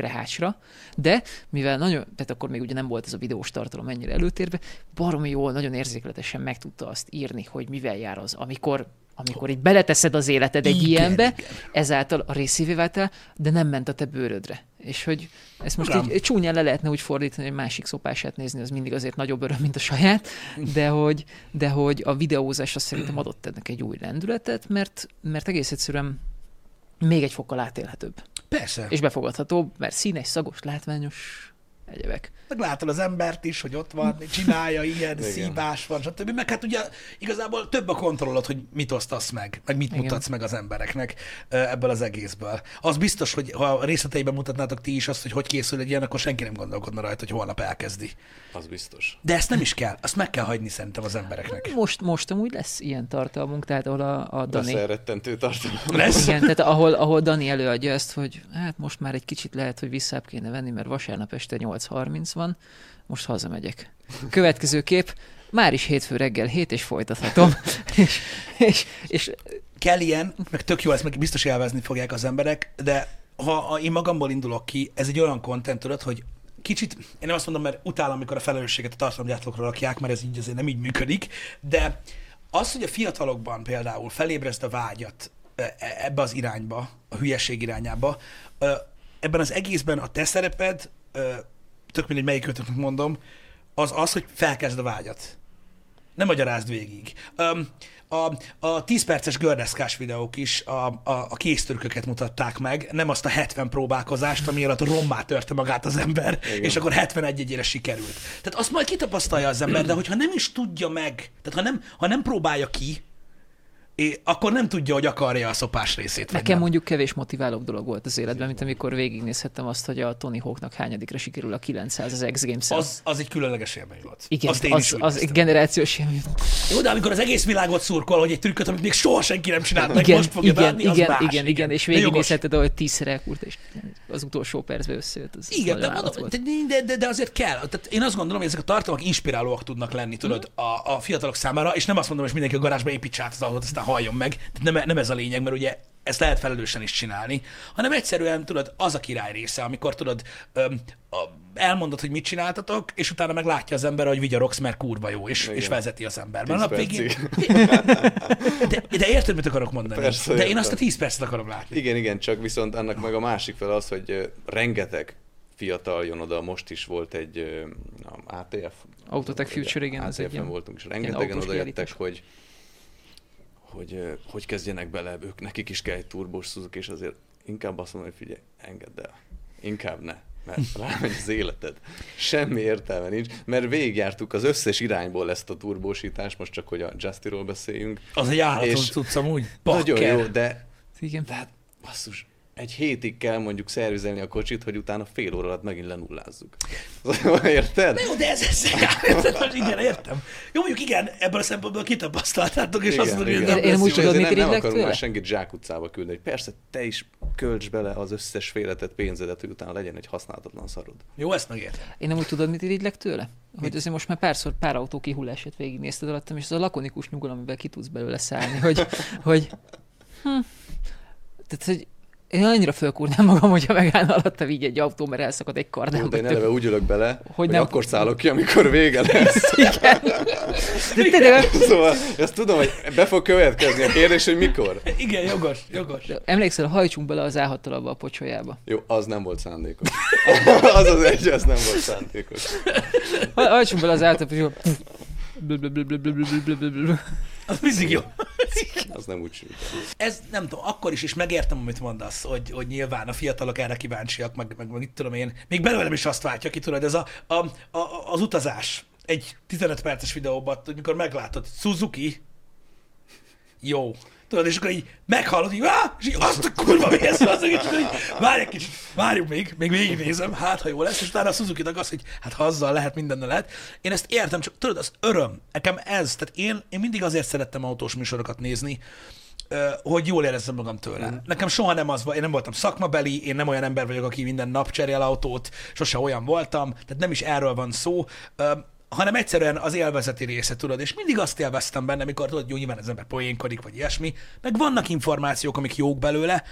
krehácsra, de mivel nagyon, tehát akkor még ugye nem volt ez a videós tartalom ennyire előtérbe, baromi jól, nagyon érzékletesen meg tudta azt írni, hogy mivel jár az, amikor amikor így beleteszed az életed egy Igen, ilyenbe, igen. ezáltal a részévé váltál, de nem ment a te bőrödre. És hogy ezt most Igen. így csúnyán le lehetne úgy fordítani, hogy másik szopását nézni, az mindig azért nagyobb öröm, mint a saját, de hogy, de hogy a videózás azt szerintem adott ennek egy új lendületet, mert, mert egész egyszerűen még egy fokkal átélhetőbb. Persze. És befogadhatóbb, mert színes, szagos, látványos egyebek. Meg látod az embert is, hogy ott van, csinálja ilyen, Igen. szívás van, stb. Meg hát ugye igazából több a kontrollod, hogy mit osztasz meg, meg mit Igen. mutatsz meg az embereknek ebből az egészből. Az biztos, hogy ha részleteiben mutatnátok ti is azt, hogy hogy készül egy ilyen, akkor senki nem gondolkodna rajta, hogy holnap elkezdi. Az biztos. De ezt nem is kell, azt meg kell hagyni szerintem az embereknek. Most, most amúgy lesz ilyen tartalmunk, tehát ahol a, a Dani... Lesz elrettentő tartalom. Lesz? Igen, tehát ahol, ahol Dani előadja ezt, hogy hát most már egy kicsit lehet, hogy visszább kéne venni, mert vasárnap este 8.30 van, most hazamegyek. Következő kép, már is hétfő reggel 7, és folytathatom. [laughs] és, és, és kell ilyen, meg tök jó, ezt meg biztos élvezni fogják az emberek, de ha én magamból indulok ki, ez egy olyan content, tudod, hogy kicsit, én nem azt mondom, mert utálom, amikor a felelősséget a tartalomgyártókra rakják, mert ez így azért nem így működik, de az, hogy a fiatalokban például felébreszt a vágyat e- e- ebbe az irányba, a hülyeség irányába, ebben az egészben a te szereped, tök mindegy melyik kötöknek mondom, az az, hogy felkezd a vágyat. Nem magyarázd végig. Um, a, a 10 perces gördeszkás videók is a, a, a kéztörköket mutatták meg, nem azt a 70 próbálkozást, ami alatt rommá törte magát az ember, Igen. és akkor 71 egyére sikerült. Tehát azt majd kitapasztalja az ember, de hogyha nem is tudja meg, tehát ha nem, ha nem próbálja ki, akkor nem tudja, hogy akarja a szopás részét. Nekem nem. mondjuk kevés motiválóbb dolog volt az életben, mint amikor végignézhettem azt, hogy a Tony Hawknak hányadikra sikerül a 900 az X games Az, az egy különleges élmény volt. Igen, Azt én az, az egy generációs élmény. Jó, de amikor az egész világot szurkol, hogy egy trükköt, amit még soha senki nem csinált, meg Igen, most fogja igen, beadni, az igen, más. igen, igen, és végignézheted, ahogy tízszer elkúrt, és az utolsó percben összejött. Az Igen, de, mondom, de, de, de, de, azért kell. Tehát én azt gondolom, hogy ezek a tartalmak inspirálóak tudnak lenni, tudod, Mhm. a, a fiatalok számára, és nem azt mondom, hogy mindenki a garázsba építse át az autót, aztán halljon meg. Tehát nem, nem ez a lényeg, mert ugye ezt lehet felelősen is csinálni, hanem egyszerűen, tudod, az a király része, amikor tudod, öm, a, elmondod, hogy mit csináltatok, és utána meg látja az ember, hogy vigyorogsz, mert kurva jó, és, Igen. és vezeti az ember. Mert a nap végén... De, de érted, mit akarok mondani? Persze, de én értem. azt a 10 percet akarom látni. Igen, igen, csak viszont annak meg a másik fel az, hogy rengeteg fiatal jön oda, most is volt egy ö, a ATF. Autotech Future, igen, ATF-en ilyen- voltunk, és rengetegen oda jöttek, hogy hogy, hogy kezdjenek bele, ők nekik is kell egy turbós Suzuki, és azért inkább azt mondom, hogy figyelj, engedd el. Inkább ne, mert [laughs] rámegy az életed. Semmi értelme nincs, mert végigjártuk az összes irányból ezt a turbósítást, most csak, hogy a Justiról beszéljünk. Az egy állatot És- tudsz amúgy. Nagyon Bakker. jó, de Igen. de hát, basszus, egy hétig kell mondjuk szervizelni a kocsit, hogy utána fél óra alatt megint lenullázzuk. Érted? Na jó, de ez, ez értem, igen, értem. Jó, mondjuk igen, ebből a szempontból kitapasztaltátok, és azt mondod, hogy igen. nem Én jó. tudod, mit nem, nem akarunk már senkit zsákutcába küldeni. Persze, te is költs bele az összes félretett pénzedet, hogy utána legyen egy használhatatlan szarod. Jó, ezt megértem. Én nem úgy tudod, mit irigylek tőle? Hogy azért most már párszor pár autó kihullását végignézted alattam, és az a lakonikus nyugalom, amivel ki tudsz belőle szállni, hogy, hogy [laughs] hm, tehát, hogy én annyira fölkúrnám magam, hogyha megállna alatta így egy autó, mert elszakad egy kardám. De én eleve úgy ülök bele, hogy, hogy nem- akkor szállok ki, amikor vége lesz. [laughs] Igen. De tényleg, [laughs] szóval ezt tudom, hogy be fog következni a kérdés, hogy mikor. Igen, jogos, jogos. de emlékszel, hajtsunk bele az a abba a pocsolyába. Jó, az nem volt szándékos. [laughs] az az egy, az nem volt szándékos. Haj- Hajtsunk bele az a pocsolyába. Az mindig jó. [laughs] Az nem úgy sült. Ez nem tudom, akkor is, és megértem, amit mondasz, hogy, hogy nyilván a fiatalok erre kíváncsiak, meg, meg, meg itt tudom én, még belőlem is azt váltja ki, tudod, ez a, a, a, az utazás egy 15 perces videóban, hogy mikor meglátod, Suzuki, jó. Tudod, és akkor így meghallod, így, "Á!" és így azt a kurva mi ez az, és akkor így, várj egy kicsit, várjuk még, még végignézem, hát ha jó lesz, és utána a suzuki az, hogy hát ha azzal lehet, mindennel lehet. Én ezt értem, csak tudod, az öröm, nekem ez, tehát én, én mindig azért szerettem autós műsorokat nézni, hogy jól érezzem magam tőle. Mm. Nekem soha nem az volt, én nem voltam szakmabeli, én nem olyan ember vagyok, aki minden nap cserél autót, sose olyan voltam, tehát nem is erről van szó, hanem egyszerűen az élvezeti része, tudod, és mindig azt élveztem benne, amikor tudod, jó, nyilván az ember poénkodik, vagy ilyesmi, meg vannak információk, amik jók belőle,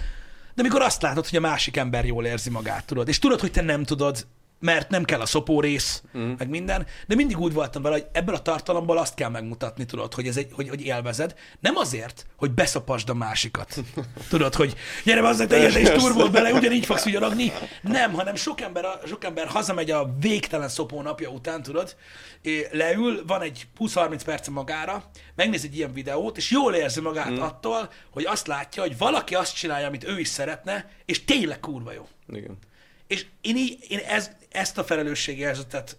de amikor azt látod, hogy a másik ember jól érzi magát, tudod, és tudod, hogy te nem tudod, mert nem kell a szopó rész, mm. meg minden, de mindig úgy voltam vele, hogy ebből a tartalomból azt kell megmutatni, tudod, hogy, ez egy, hogy, hogy élvezed, nem azért, hogy beszopasd a másikat. Tudod, hogy gyere hozzá, te és turbol bele, ugyanígy fogsz vigyorogni. Nem, hanem sok ember, sok ember hazamegy a végtelen szopó napja után, tudod, leül, van egy 20-30 perce magára, megnéz egy ilyen videót, és jól érzi magát mm. attól, hogy azt látja, hogy valaki azt csinálja, amit ő is szeretne, és tényleg kurva jó. Igen. És én, így, én ez, ezt a felelősségérzetet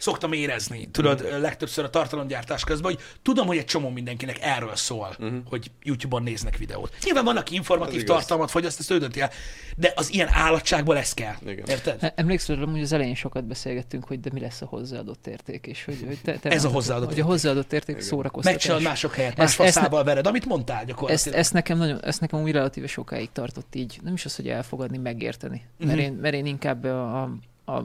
szoktam érezni, tudod, mm. legtöbbször a tartalomgyártás közben, hogy tudom, hogy egy csomó mindenkinek erről szól, mm. hogy YouTube-on néznek videót. Nyilván vannak informatív tartalmat fogyaszt, ezt ő dönti el, de az ilyen állatságból ez kell. Igen. Érted? E- Emlékszel, hogy az elején sokat beszélgettünk, hogy de mi lesz a hozzáadott érték, és hogy, hogy te, te Ez a hozzáadott hogy a hozzáadott érték szórakoztatás. Megcsinálod mások helyett, más Ezt- ezt ne- faszával vered, amit mondtál Ezt, gyakorlatilag. ezt, nekem nagyon, ezt nekem úgy relatíve sokáig tartott így. Nem is az, hogy elfogadni, megérteni. Mert, Mhm. én, mert én inkább a, a, a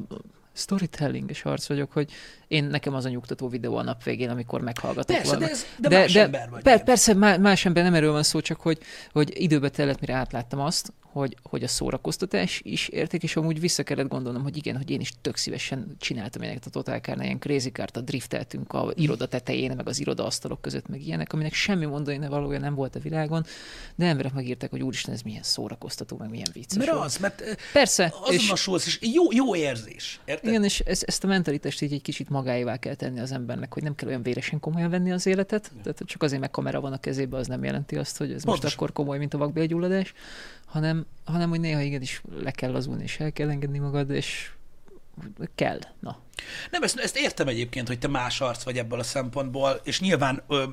storytelling és arc vagyok, hogy én nekem az a nyugtató videó a nap végén, amikor meghallgatok Persze, de, ez, de, de más ember vagy. Per, persze, má- más ember nem erről van szó, csak hogy, hogy időbe tellett, mire átláttam azt, hogy, hogy a szórakoztatás is érték, és amúgy vissza kellett gondolnom, hogy igen, hogy én is tök szívesen csináltam ilyeneket a Total Car-nál, ilyen crazy car drifteltünk a iroda tetején, meg az iroda asztalok között, meg ilyenek, aminek semmi mondani valója nem volt a világon, de emberek megírták, hogy úristen, ez milyen szórakoztató, meg milyen vicces. Mert volt. az, mert Persze, és, azonosulsz, és jó, jó érzés. Érted? igen, és ez, ezt a mentalitást így egy kicsit magáévá kell tenni az embernek, hogy nem kell olyan véresen komolyan venni az életet, tehát hogy csak azért, meg kamera van a kezébe, az nem jelenti azt, hogy ez most Pontosan. akkor komoly, mint a vakbélgyulladás, hanem, hanem hogy néha igenis le kell lazulni, és el kell engedni magad, és kell. Na. Nem, ezt, ezt értem egyébként, hogy te más arc vagy ebből a szempontból, és nyilván ö,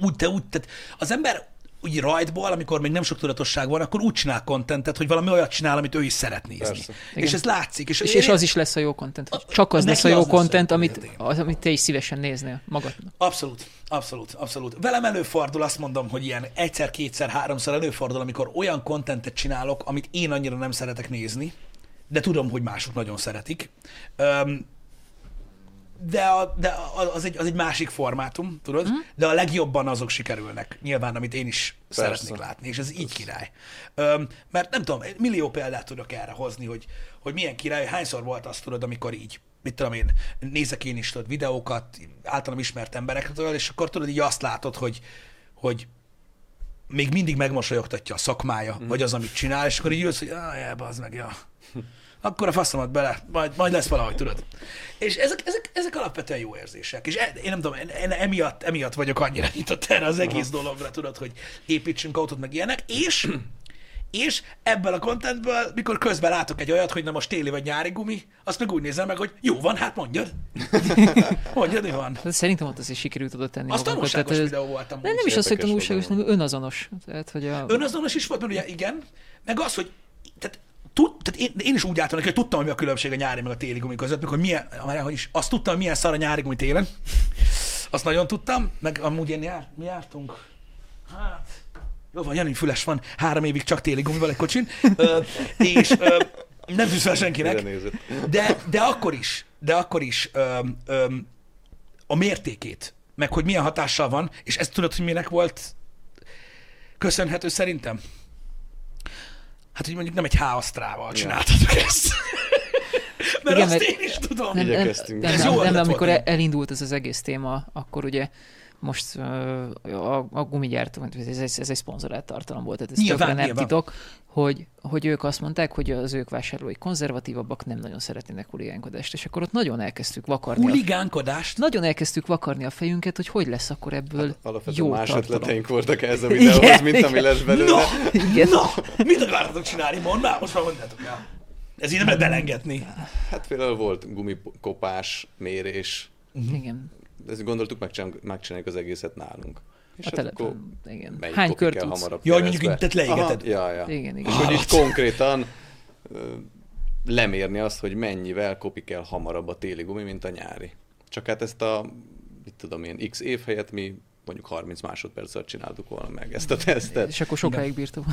úgy, te úgy, tehát az ember úgy rajtból, amikor még nem sok tudatosság van, akkor úgy csinál kontentet, hogy valami olyat csinál, amit ő is szeret nézni. Persze. És ez látszik. És, És, és az is lesz a jó content. hogy Csak az lesz a jó content, amit, az, amit te is szívesen néznél magadnak. Abszolút, abszolút, abszolút. Velem előfordul, azt mondom, hogy ilyen egyszer, kétszer, háromszor előfordul, amikor olyan kontentet csinálok, amit én annyira nem szeretek nézni, de tudom, hogy mások nagyon szeretik. Öm, de, a, de a- az, egy, az egy másik formátum, tudod? Mm. De a legjobban azok sikerülnek, nyilván, amit én is Persze. Szeretnék látni, és ez így király. Öm, mert nem tudom, millió példát tudok erre hozni, hogy, hogy milyen király, hányszor volt azt tudod, amikor így, mit tudom én, nézek én is tudod, videókat, általam ismert emberekről, és akkor tudod, így azt látod, hogy, hogy még mindig megmosolyogtatja a szakmája, mm. vagy az, amit csinál, és akkor így ülsz, hogy ah, az meg, ja. [laughs] Akkor a faszomat bele, majd, majd lesz valahogy, tudod. És ezek, ezek, ezek alapvetően jó érzések. És e, én nem tudom, én, én emiatt, emiatt vagyok annyira [laughs] nyitott erre az egész dologra, tudod, hogy építsünk autót, meg ilyenek, és és ebből a contentből, mikor közben látok egy olyat, hogy na most téli vagy nyári gumi, azt meg úgy nézem meg, hogy jó van, hát mondjad. [laughs] mondjad, mi van. De Szerintem ott azért sikerült oda tenni Az magunkat. tanulságos Tehát videó volt amúgy. De nem is az, hogy tanulságos, hanem önazonos. Tehát, hogy a... Önazonos is volt, mert ugye igen, meg az, hogy tehát, tud, tehát én, én, is úgy álltam hogy tudtam, hogy mi a különbség a nyári meg a téli gumi között, hogy milyen, hogy is, azt tudtam, hogy milyen szar a nyári gumi télen. [laughs] Azt nagyon tudtam, meg amúgy én jár, mi jártunk. Hát, jó van, Jani Füles van, három évig csak téli gumival egy kocsin, ö, és ö, nem tűz fel senkinek. De, de akkor is, de akkor is öm, öm, a mértékét, meg hogy milyen hatással van, és ezt tudod, hogy minek volt köszönhető szerintem? Hát, hogy mondjuk nem egy H-asztrával csináltatok ezt. [laughs] Mert Igen, azt mert- én is tudom. nem, nem, nem, Ez nem, jó nem, ötlet amikor volt. e- elindult ez az egész téma, akkor ugye most uh, a, a gumigyártó, ez, ez, ez egy szponzorált tartalom volt, tehát ez Nyilván, tökre nem nyilván. titok, hogy, hogy ők azt mondták, hogy az ők vásárlói konzervatívabbak, nem nagyon szeretnének huligánkodást, és akkor ott nagyon elkezdtük vakarni. A, Huligánkodást? nagyon elkezdtük vakarni a fejünket, hogy hogy lesz akkor ebből Alapvetően jó más tartalom. ötleteink voltak ez a videóhoz, Igen, mint ami igen. lesz belőle. Na, Igen. na, mit akartatok csinálni? Mondd már, most már mondjátok el. Ez így nem lehet belengetni. Hát például volt gumikopás, mérés. Igen. Ezt gondoltuk, megcsináljuk, megcsináljuk az egészet nálunk. És A hát telepen. Igen. Hány kört kell tudsz? hamarabb Jó, hogy mondjuk így, tehát leégeted. Ja, ja. Igen, igen. És hogy így konkrétan lemérni azt, hogy mennyivel kopi kell hamarabb a téli gumi, mint a nyári. Csak hát ezt a, mit tudom én, x év helyett mi mondjuk 30 másodperc alatt csináltuk volna meg ezt a tesztet. És akkor sokáig bírtam.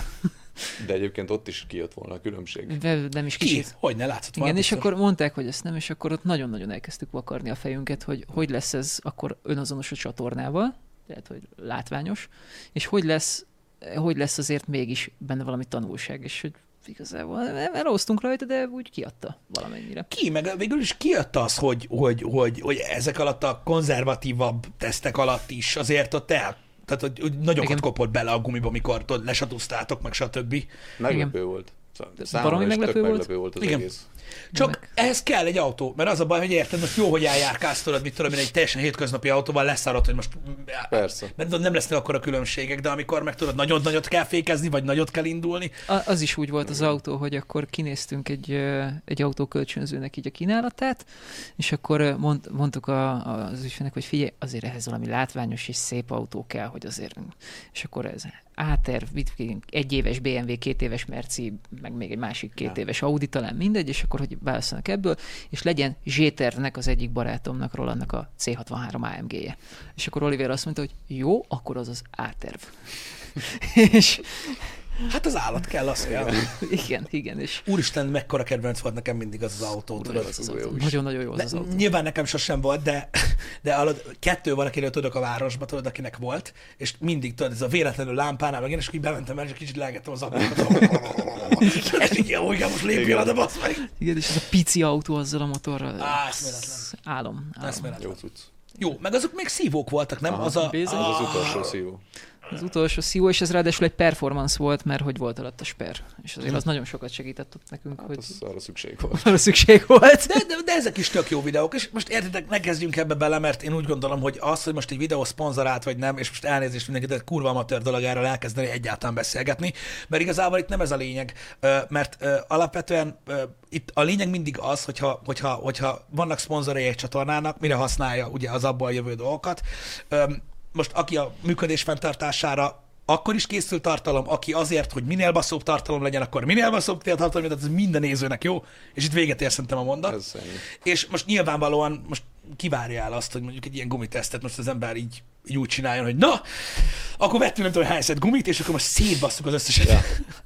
De egyébként ott is kijött volna a különbség. De nem is Ki? kicsit. Hogy ne látszott Igen, és akkor mondták, hogy ezt nem, és akkor ott nagyon-nagyon elkezdtük vakarni a fejünket, hogy hogy lesz ez akkor önazonos a csatornával, tehát hogy látványos, és hogy lesz, hogy lesz azért mégis benne valami tanulság, és hogy igazából elosztunk rajta, de úgy kiadta valamennyire. ki, meg végül is kijött az, hogy, hogy, hogy, hogy ezek alatt a konzervatívabb tesztek alatt is azért ott el, tehát hogy, hogy nagyokat Igen. kopott bele a gumiba, mikor tudod, lesatúztátok, meg stb. Meglepő volt. Szóval baromi tök meglepő volt. meglepő volt az Igen. egész. Csak Meg- ehhez kell egy autó, mert az a baj, hogy érted, most jó, hogy eljárkálsz, tudod, mit tudom én, egy teljesen hétköznapi autóval leszarod, hogy most Persze. mert nem lesznek akkor a különbségek, de amikor meg tudod, nagyon nagyot kell fékezni, vagy nagyot kell indulni, A, az is úgy volt az autó, hogy akkor kinéztünk egy, egy autókölcsönzőnek így a kínálatát, és akkor mond, mondtuk a, a- az ügyfélnek, hogy figyelj, azért ehhez valami látványos és szép autó kell, hogy azért... És akkor ez A-terv, egy éves BMW, két éves Merci, meg még egy másik két Ja. éves Audi, talán mindegy, és akkor hogy válaszolnak ebből, és legyen Zséternek az egyik barátomnak, Rolandnak a C63 AMG-je. És akkor Oliver azt mondta, hogy jó, akkor az az A-terv. [laughs] és hát az állat kell, az kell. igen, igen, és Úristen, mekkora kedvenc volt nekem mindig az az autó, is. Nagyon-nagyon jó az De, az autó. nyilván nekem sosem volt, de, de hallod, kettő van, akiről tudok a városban, tudod, akinek volt, és mindig tudod, ez a véletlenül lámpánál, meg én, így bementem el, és kicsit legettem az ablakokat. Jó, [laughs] igen, most lépjél Igen. oda, basz meg. Igen, és ez a pici autó azzal a motorral. Á, eszméletlen. Álom. álom. Eszméletlen. Jó meg azok még szívók voltak, nem? Aha. Az a... Az az Ah, utolsó szívó. Az utolsó szívó, és ez ráadásul egy performance volt, mert hogy volt alatt a sper. És azért az nagyon sokat segített ott nekünk, Hát hogy az arra szükség volt. [laughs] arra szükség volt. De, de, de, ezek is tök jó videók, és most értitek, ne kezdjünk ebbe bele, mert én úgy gondolom, hogy az, hogy most egy videó szponzorált vagy nem, és most elnézést mindenkit, de kurva amatőr dolog erről elkezdeni egyáltalán beszélgetni, mert igazából itt nem ez a lényeg, mert alapvetően itt a lényeg mindig az, hogyha, hogyha, hogyha vannak szponzorai egy csatornának, mire használja ugye az abból jövő dolgokat, most aki a működés fenntartására akkor is készül tartalom, aki azért, hogy minél baszóbb tartalom legyen, akkor minél baszóbb tartalom, tehát ez minden nézőnek jó, és itt véget ér szerintem a mondat. Ennyi. És most nyilvánvalóan most kivárja el azt, hogy mondjuk egy ilyen gumitesztet most az ember így, így úgy csináljon, hogy na, akkor vettünk nem tudom hány szed gumit, és akkor most szétbasszuk az összeset. Ja. [laughs]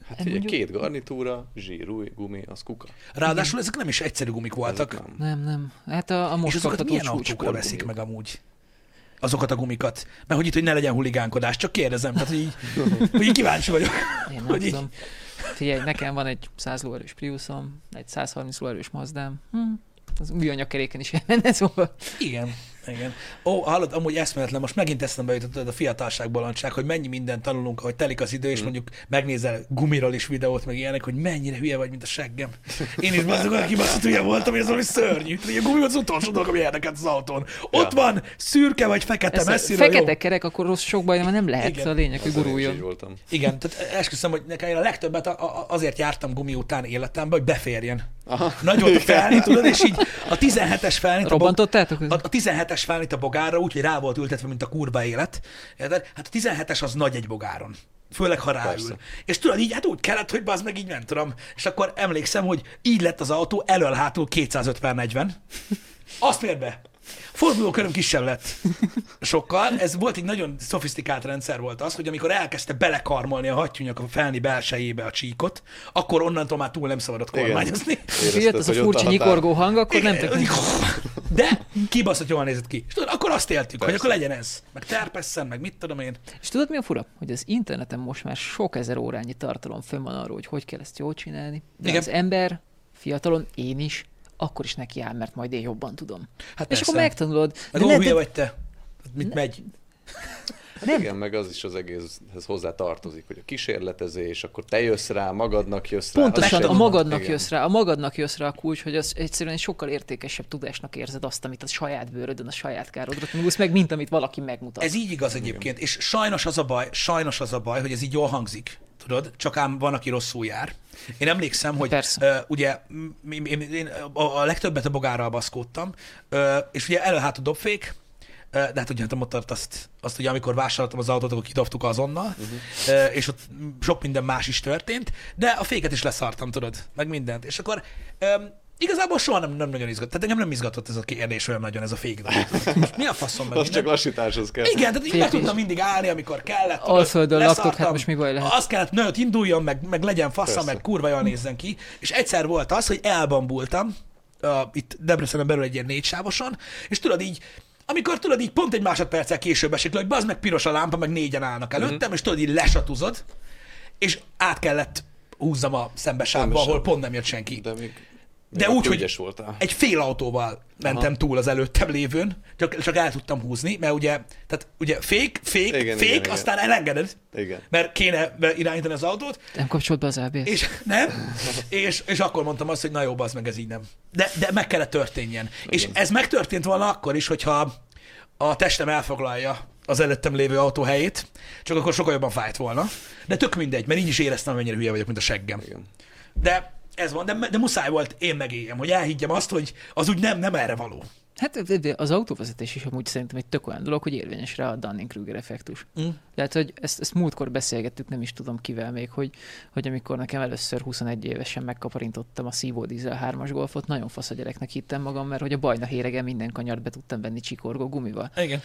Hát ugye mondjuk- két garnitúra, zsírúj, gumi, az kuka. Ráadásul ezek nem is egyszerű gumik voltak. Ezek nem. Nem, nem. Hát a, a És most azokat kapható milyen autókra veszik meg amúgy? Azokat a gumikat. Mert hogy itt, hogy ne legyen huligánkodás, csak kérdezem. Tehát, hogy így, hogy így kíváncsi vagyok. Én nem hogy így- tudom. Figyelj, nekem van egy 100 lóerős Priusom, egy 130 lóerős Mazdám. Hm, az új anyagkeréken is [laughs] menne, szóval. Igen. Igen. Ó, hallod, amúgy eszméletlen, most megint eszembe jutott a fiatalság bolondság, hogy mennyi mindent tanulunk, ahogy telik az idő, és mondjuk megnézel gumiról is videót, meg ilyenek, hogy mennyire hülye vagy, mint a seggem. Én is bazdok, olyan kibaszott hülye voltam, hogy ez valami szörnyű. Hogy a gumi az utolsó dolog, ami érdekelt az autón. Ott Ja. van, szürke vagy fekete, messziről fekete jó. kerek, akkor rossz sok baj, mert nem lehet. Igen. Igen. A lényeg, hogy guruljon. Igen, tehát esküszöm, hogy nekem én a legtöbbet azért jártam gumi után életemben, hogy beférjen. Aha. Nagy volt a felni, tudod, és így a 17-es felni, a, Robbantottátok? a, a 17-es felnit a bogárra, úgyhogy rá volt ültetve, mint a kurva élet. Érted? Hát a 17-es az nagy egy bogáron. Főleg, ha ráül. Persze. És tudod, így hát úgy kellett, hogy az meg így nem tudom. És akkor emlékszem, hogy így lett az autó elől-hátul 250 per 40. Azt mér be. Fordulóköröm kisebb lett. Sokkal. Ez volt egy nagyon szofisztikált rendszer volt az, hogy amikor elkezdte belekarmolni a hattyúnyak a felni belsejébe a csíkot, akkor onnantól már túl nem szabadott kormányozni. Jött az a hogy furcsa nyikorgó hang, akkor nem Igen, tök. De kibaszott jól nézett ki. És tudod, akkor azt éltük, hogy Persze. akkor legyen ez. Meg terpesszen, meg mit tudom én. És tudod mi a fura? Hogy az interneten most már sok ezer órányi tartalom fönn van arról, hogy hogy kell ezt jól csinálni. De Igen. az ember, fiatalon, én is, akkor is neki áll, mert majd én jobban tudom. Hát És persze. akkor megtanulod. Meg De ó, lehet, hülye hogy- vagy te. Mit megy? [laughs] Nem. Igen, meg az is az egészhez hozzá tartozik, hogy a kísérletezés, akkor te jössz rá, magadnak jössz rá. Pontosan, a magadnak igen. jössz rá, a magadnak jössz rá a kulcs, hogy az egyszerűen egy sokkal értékesebb tudásnak érzed azt, amit a saját bőrödön, a saját károdra tanulsz, meg mint amit valaki megmutat. Ez így igaz egyébként, és sajnos az a baj, sajnos az a baj, hogy ez így jól hangzik, tudod, csak ám van, aki rosszul jár. Én emlékszem, hogy Persze. uh, ugye én, én, én a, a legtöbbet a bogárral baszkódtam, uh, és ugye elő-hát a dobfék, de hát ugye hát a motort azt, azt ugye amikor vásároltam az autót, akkor kidobtuk azonnal, uh-huh. uh, és ott sok minden más is történt, de a féket is leszartam, tudod, meg mindent. És akkor um, Igazából soha nem, nem nagyon izgat. Tehát engem nem izgatott ez a kérdés olyan nagyon, ez a fék. Most Mi a faszom meg [laughs] Az csak lassításhoz kell. Igen, tehát így meg tudtam mindig állni, amikor kellett. tudod, Alföldön laktok, leszartam. hát most mi baj lehet? Azt kellett, nőt induljon, meg, meg legyen fassa, Persze. meg kurva jól nézzen ki. És egyszer volt az, hogy elbambultam, uh, itt Debrecenen belül egy ilyen négysávoson, és tudod így, amikor tudod így pont egy másodperccel később esik, le, hogy bazd meg piros a lámpa, meg négyen állnak előttem, Mhm. és tudod így lesatuzod, és át kellett húzzam a szembesávba, ahol pont nem jött senki. De még, De úgy, hogy voltál. egy fél autóval mentem Aha. túl az előttem lévőn, csak, csak el tudtam húzni, mert ugye, tehát ugye fék, fék, Igen, fék, igen, igen. aztán elengeded, Igen. mert kéne irányítani az autót, Nem kapcsolt be az ABS. és nem, és, és akkor mondtam azt, hogy na jó, az meg ez így nem. De, de meg kellett történjen. És ez megtörtént volna akkor is, hogyha a testem elfoglalja az előttem lévő autó helyét, csak akkor sokkal jobban fájt volna. De tök mindegy, mert így is éreztem, hogy mennyire hülye vagyok, mint a seggem. Igen. De ez van, de, de muszáj volt én megéljem, hogy elhiggyem azt, hogy az úgy nem, nem erre való. Hát az autóvezetés is amúgy szerintem egy tök olyan dolog, hogy érvényes rá a Dunning-Kruger effektus. Mm. Tehát, hogy ezt, ezt múltkor beszélgettük, nem is tudom kivel még, hogy, hogy amikor nekem először 21 évesen megkaparintottam a szívó dízel 3-as golfot, nagyon fasz a gyereknek hittem magam, mert hogy a bajna héregen minden kanyart be tudtam venni csikorgó gumival. Igen.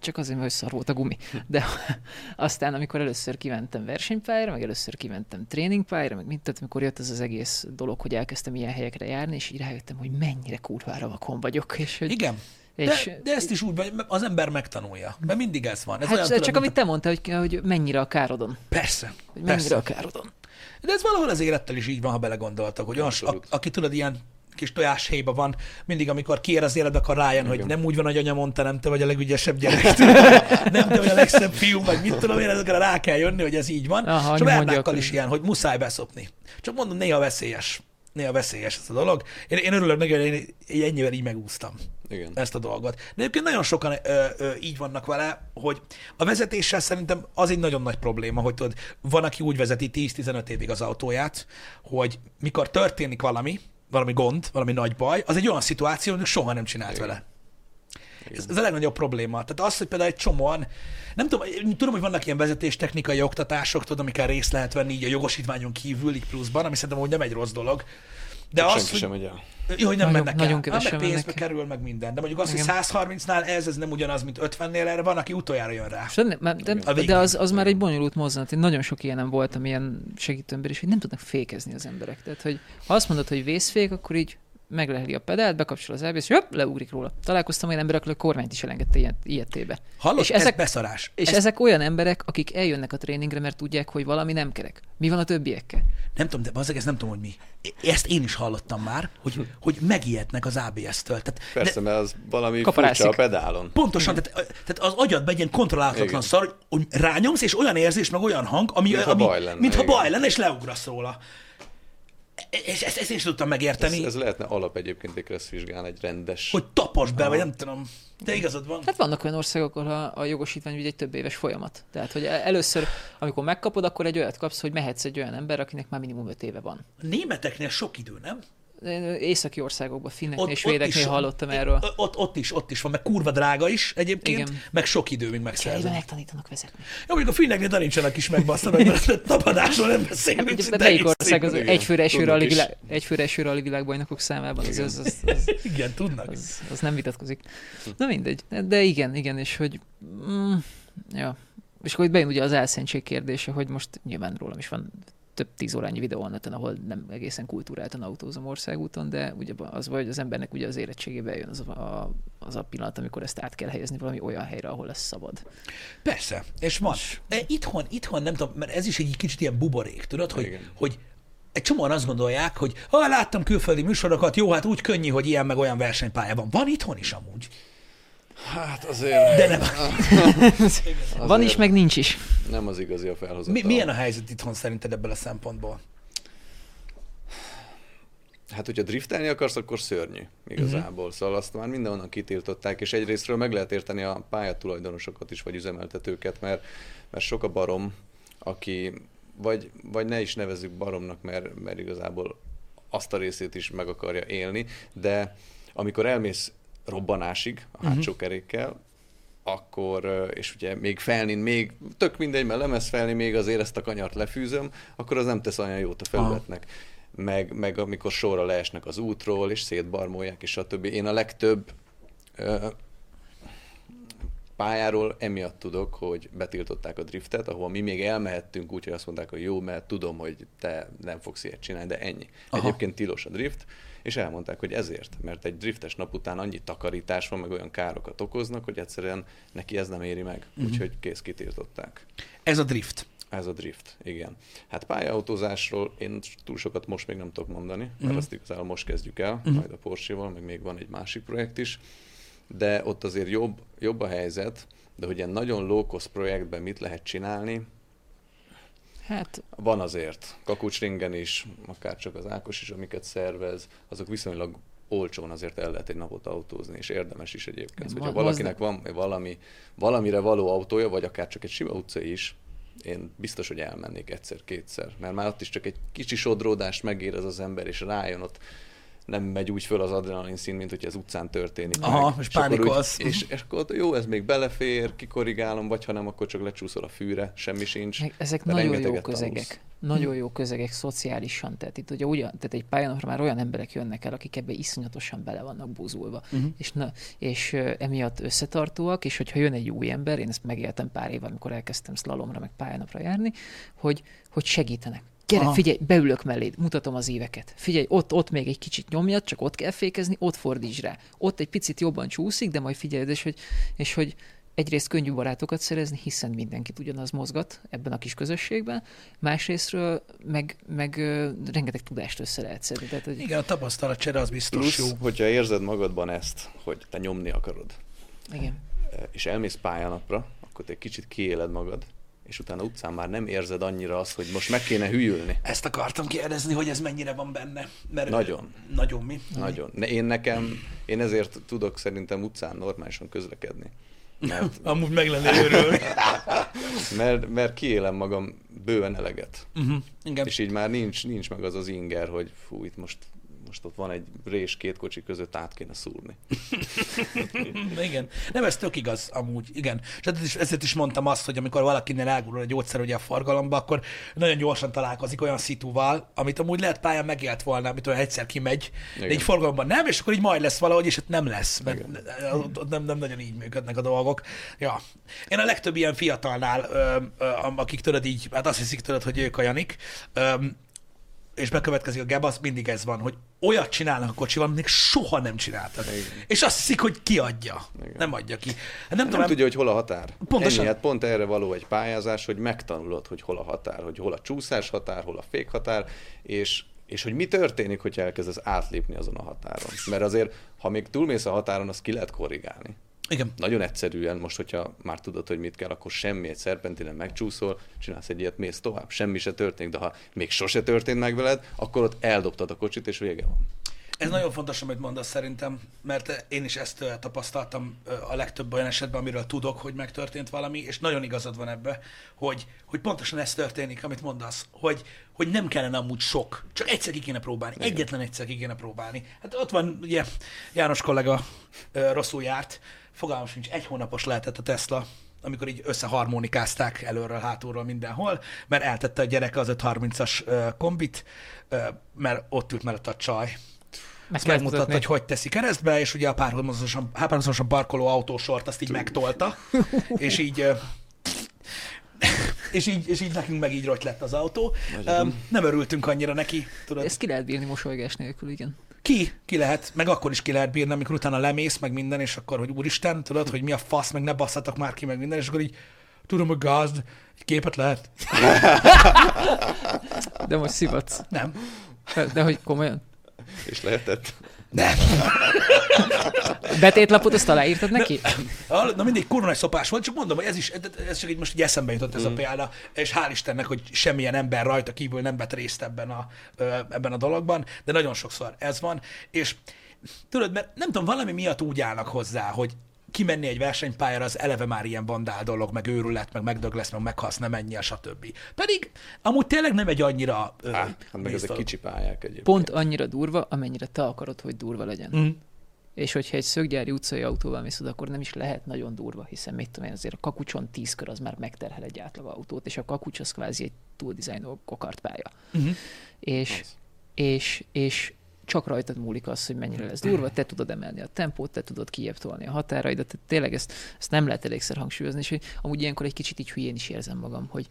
Csak azért, mert szar volt a gumi. De [laughs] aztán, amikor először kimentem versenypályára, meg először kimentem tréningpályára, meg mint tehát, amikor jött ez az egész dolog, hogy elkezdtem ilyen helyekre járni, és így rájöttem, hogy mennyire kurvára vakon vagyok. És, hogy, Igen. és, De, de ezt is úgy vagy, az ember megtanulja. Mert mindig ez van. Ez hát olyan, csak tudod, amit te mondtál, hogy, hogy mennyire a károdon. Persze. Hogy mennyire Persze. a károdon. De ez valahol az élettel is így van, ha belegondoltak, hogy olyan, aki tudod, ilyen kis tojáshéjba van, mindig, amikor kiér az életbe, akkor rájön, hogy Igen. nem úgy van, hogy anya mondta, nem te vagy a legügyesebb gyerek, [laughs] nem te vagy a legszebb fiú, meg mit tudom én, ezekre rá kell jönni, hogy ez így van. Aha, és a vernákkal is ilyen, hogy muszáj beszopni. Csak mondom, néha veszélyes. Néha veszélyes ez a dolog. Én, én örülök neki, hogy én én ennyivel így megúsztam Igen. ezt a dolgot. De egyébként nagyon sokan ö, ö, így vannak vele, hogy a vezetéssel szerintem az egy nagyon nagy probléma, hogy tudod, van, aki úgy vezeti 10-15 évig az autóját, hogy mikor történik valami, valami gond, valami nagy baj, az egy olyan szituáció, hogy soha nem csinált Igen. vele. Ez, ez a legnagyobb probléma. Tehát az, hogy például egy csomóan, nem tudom, tudom, hogy vannak ilyen vezetéstechnikai oktatások, tudom, amikkel részt lehet venni így a jogosítványon kívül, így pluszban, ami szerintem hogy nem egy rossz dolog. De Senki az, hogy, sem megy el. Jó, hogy nem Nagyon- mennek nagyon el. Hát, kevesen pénzbe mennek. kerül, meg minden. De mondjuk az, hogy Igen. 130-nál ez, ez nem ugyanaz, mint 50-nél, erre van, aki utoljára jön rá. És de, de, de, az, az már egy bonyolult mozzanat. Én nagyon sok ilyenem voltam, ilyen segítőember is, hogy nem tudnak fékezni az emberek. Tehát, hogy ha azt mondod, hogy vészfék, akkor így megleheli a pedált, bekapcsol az ABS, és hopp, leugrik róla. Találkoztam olyan emberekkel, hogy a kormányt is elengedte ilyen, ilyetébe. Hallod? És ez ezek- beszarás. És Ez- ezek olyan emberek, akik eljönnek a tréningre, mert tudják, hogy valami nem kerek. Mi van a többiekkel? Nem tudom, de bazzeg, ezt nem tudom, hogy mi. Ezt én is hallottam már, hogy, hogy megijednek az ABS-től. Tehát, Persze, mert az valami Kaparászik. furcsa a pedálon. Pontosan, tehát, tehát az agyadban egy ilyen kontrollálhatatlan szar, hogy rányomsz, és olyan érzés, meg olyan hang, ami, Mintha ami, baj lenne, mintha igen. baj lenne, és leugrasz róla. E- És ezt, ezt én sem tudtam Ez, megérteni, ez lehetne alap egyébként egy kresszvizsgán, egy rendes... hogy taposd be, vagy nem tudom. De igazad van. Hát vannak olyan országok, ahol a, a jogosítvány ugye egy több éves folyamat. Tehát, hogy el- először, amikor megkapod, akkor egy olyat kapsz, hogy mehetsz egy olyan ember, akinek már minimum 5 éve van. A németeknél sok idő, nem? Északi országokban, finneknél és svédeknél hallottam ott, erről. Ott, ott, is, ott is van, meg kurva drága is egyébként, Igen. meg sok idő, míg Cserébe megszerzed. megtanítanak vezetni. Jó, mondjuk a finneknél tanítanak is megbasszani, hogy mert tapadásról nem beszélünk. Hát, de melyik ország az egyfőre eső tudnak rally, is. világ, egyfőre eső rally világbajnokok számában? Az, az, az, az, [laughs] Igen, tudnak. az, az nem vitatkozik. Na mindegy. De igen, igen, és hogy... Mm, ja. És akkor itt bejön ugye az elszentség kérdése, hogy most nyilván rólam is van több tíz órányi videó a neten, ahol nem egészen kultúráltan autózom országúton, de ugye az vagy az embernek ugye az érettségébe jön az a, az a pillanat, amikor ezt át kell helyezni valami olyan helyre, ahol ez szabad. Persze, és van. E, Itthon, itthon nem tudom, mert ez is egy kicsit ilyen buborék, tudod, hogy, Igen. hogy egy csomóan azt gondolják, hogy ha láttam külföldi műsorokat, jó, hát úgy könnyű, hogy ilyen meg olyan versenypálya van. Van itthon is amúgy. Hát azért De nem. [laughs] Van is, meg nincs is. nem az igazi a felhozatal. Mi, milyen a helyzet itthon szerinted ebből a szempontból? Hát, hogyha driftelni akarsz, akkor szörnyű igazából. Uh-huh. Szóval azt már mindenhonnan kitiltották, és egyrésztről meg lehet érteni a pályatulajdonosokat is, vagy üzemeltetőket, mert, mert sok a barom, aki vagy, vagy ne is nevezzük baromnak, mert, mert igazából azt a részét is meg akarja élni, de amikor elmész robbanásig a hátsó uh-huh. kerékkel, akkor, és ugye még felni, még tök mindegy, mert lemez felni, még azért ezt a kanyart lefűzöm, akkor az nem tesz olyan jót a felületnek. Meg, meg amikor sorra leesnek az útról, és szétbarmolják, és stb. Én a legtöbb ö, pályáról emiatt tudok, hogy betiltották a driftet, ahol mi még elmehettünk úgy, hogy azt mondták, hogy jó, mert tudom, hogy te nem fogsz ilyet csinálni, de ennyi. Aha. Egyébként tilos a drift, és elmondták, hogy ezért, mert egy driftes nap után annyi takarítás van, meg olyan károkat okoznak, hogy egyszerűen neki ez nem éri meg, uh-huh. úgyhogy kész kitiltották. Ez a drift. Ez a drift, igen. Hát pályaautózásról én túl sokat most még nem tudok mondani, mert uh-huh. azt igazából most kezdjük el, uh-huh. majd a Porsche-val, meg még van egy másik projekt is, de ott azért jobb, jobb a helyzet, de hogy ilyen nagyon low-cost projektben mit lehet csinálni, Hát van azért. Kakucsringen is, akár csak az Ákos is, amiket szervez, azok viszonylag olcsón azért el lehet egy napot autózni, és érdemes is egyébként. Igen, Szóval, ma- ha valakinek van valami, valamire való autója, vagy akár csak egy sima utcai is, én biztos, hogy elmennék egyszer-kétszer, mert már ott is csak egy kicsi sodródást megérez az ember, és rájön ott nem megy úgy föl az adrenalin szín, mint hogy ez utcán történik. Aha, meg. és úgy- pánikolsz. És, és akkor ott jó, ez még belefér, kikorrigálom, vagy ha nem, akkor csak lecsúszol a fűre, semmi sincs. Meg ezek de nagyon jó közegek. tanulsz. Nagyon jó közegek szociálisan. Tehát itt ugye ugyan, tehát egy pályanapra már olyan emberek jönnek el, akik ebbe iszonyatosan bele vannak buzulva. Uh-huh. És, na, és emiatt összetartóak, és hogyha jön egy új ember, én ezt megéltem pár év, amikor elkezdtem slalomra, meg pályanapra járni, hogy, hogy segítenek. Gyere, Aha. figyelj, beülök melléd, mutatom az éveket. Figyelj, ott, ott még egy kicsit nyomjad, csak ott kell fékezni, ott fordíts rá. Ott egy picit jobban csúszik, de majd figyeld, és hogy, és hogy egyrészt könnyű barátokat szerezni, hiszen mindenkit ugyanaz mozgat ebben a kis közösségben, másrésztről meg, meg rengeteg tudást össze lehet szedni. Tehát, hogy, Igen, a tapasztalatcsere az biztos Plusz, jó. hogyha érzed magadban ezt, hogy te nyomni akarod, igen. és elmész pályanapra, akkor te egy kicsit kiéled magad, és utána utcán már nem érzed annyira azt, hogy most meg kéne hülyülni. Ezt akartam kérdezni, hogy ez mennyire van benne. Mert Nagyon. Nagyon mi? Nagyon. Ne, én nekem, én ezért tudok szerintem utcán normálisan közlekedni. Mert, [laughs] Amúgy meg lennél őrülni. [laughs] mert, mert kiélem magam bőven eleget. uh-huh. Igen. És így már nincs, nincs meg az az inger, hogy fú, itt most most ott van egy rés két kocsi között át kéne szúrni. [laughs] igen. Nem, ez tök igaz amúgy, igen. És ezért is, ezért is mondtam azt, hogy amikor valakinél elgurul a gyógyszer ugye a forgalomba, akkor nagyon gyorsan találkozik olyan szituval, amit amúgy lehet pályán megélt volna, amit olyan egyszer kimegy, igen. de így forgalomban nem, és akkor így majd lesz valahogy, és ott nem lesz, mert ott nem, nem nagyon így működnek a dolgok. Ja. Én a legtöbb ilyen fiatalnál, akik tudod így, hát azt hiszik tudod, hogy ők a Janik, és bekövetkezik a gebasz, mindig ez van, hogy olyat csinálnak a kocsival, amit soha nem csináltak. Igen. És azt hiszik, hogy kiadja. Igen. Nem adja ki. Hát nem, nem tudom, tudja, hogy hol a határ. Pontosan. Ennyi, hát pont erre való egy pályázás, hogy megtanulod, hogy hol a határ, hogy hol a csúszás határ, hol a fék határ, és és hogy mi történik, hogyha elkezdesz átlépni azon a határon. Mert azért, ha még túlmész a határon, azt ki lehet korrigálni. Igen. Nagyon egyszerűen, most, hogyha már tudod, hogy mit kell, akkor semmi, egy szerpentinen megcsúszol, csinálsz egy ilyet, mész tovább, semmi se történik, de ha még sose történt meg veled, akkor ott eldobtad a kocsit, és vége van. Ez nagyon fontos, amit mondasz szerintem, mert én is ezt tapasztaltam a legtöbb olyan esetben, amiről tudok, hogy megtörtént valami, és nagyon igazad van ebbe, hogy, hogy pontosan ez történik, amit mondasz, hogy, hogy nem kellene amúgy sok, csak egyszer ki kéne próbálni, Igen. egyetlen egyszer ki kéne próbálni. Hát ott van, ugye, János kollega rosszul járt, fogalmam sincs, egy hónapos lehetett a Tesla, amikor így összeharmonikázták előről, hátulról mindenhol, mert eltette a gyereke az 530-as kombit, mert ott ült mellett a csaj. Meg azt megmutatta, hogy hogy teszi keresztbe, és ugye a párhuzamosan, párhuzamosan parkoló autósort azt így megtolta, [laughs] és így és így, és így nekünk meg így rojt lett az autó. Um, nem örültünk annyira neki. Tudod. Ezt ki lehet bírni mosolygás nélkül, igen. Ki, ki lehet, meg akkor is ki lehet bírni, amikor utána lemész, meg minden, és akkor, hogy úristen, tudod, hogy mi a fasz, meg ne basszatok már ki, meg minden, és akkor így, tudom, hogy gazd, egy képet lehet. De most szivatsz. Nem. De hogy komolyan? És lehetett? Nem. [laughs] Betétlapot azt aláírtad neki? Na mindig kurva nagy szopás volt, csak mondom, hogy ez is, ez csak így most így eszembe jutott ez mm. a példa, és hál' Istennek, hogy semmilyen ember rajta kívül nem vett részt ebben a, ebben a dologban, de nagyon sokszor ez van, és tudod, mert nem tudom, valami miatt úgy állnak hozzá, hogy kimenni egy versenypályára, az eleve már ilyen bandál dolog, meg őrület, meg megdög lesz, meg meghalsz, nem ennyi, stb. Pedig amúgy tényleg nem egy annyira... Há, hát meg ezek kicsi pályák egyébként. Pont annyira durva, amennyire te akarod, hogy durva legyen. Mm. És hogyha egy szöggyári utcai autóval mész akkor nem is lehet nagyon durva, hiszen mit tudom én, azért a kakucson tíz kör az már megterhel egy átlag autót, és a kakucs az kvázi egy túl dizájnol kokartpálya. Mm-hmm. És, nice. és, és csak rajtad múlik az, hogy mennyire lesz durva, te tudod emelni a tempót, te tudod tolni a határaidat, tehát tényleg ezt, ezt nem lehet elégszer hangsúlyozni, és hogy amúgy ilyenkor egy kicsit így hülyén is érzem magam, hogy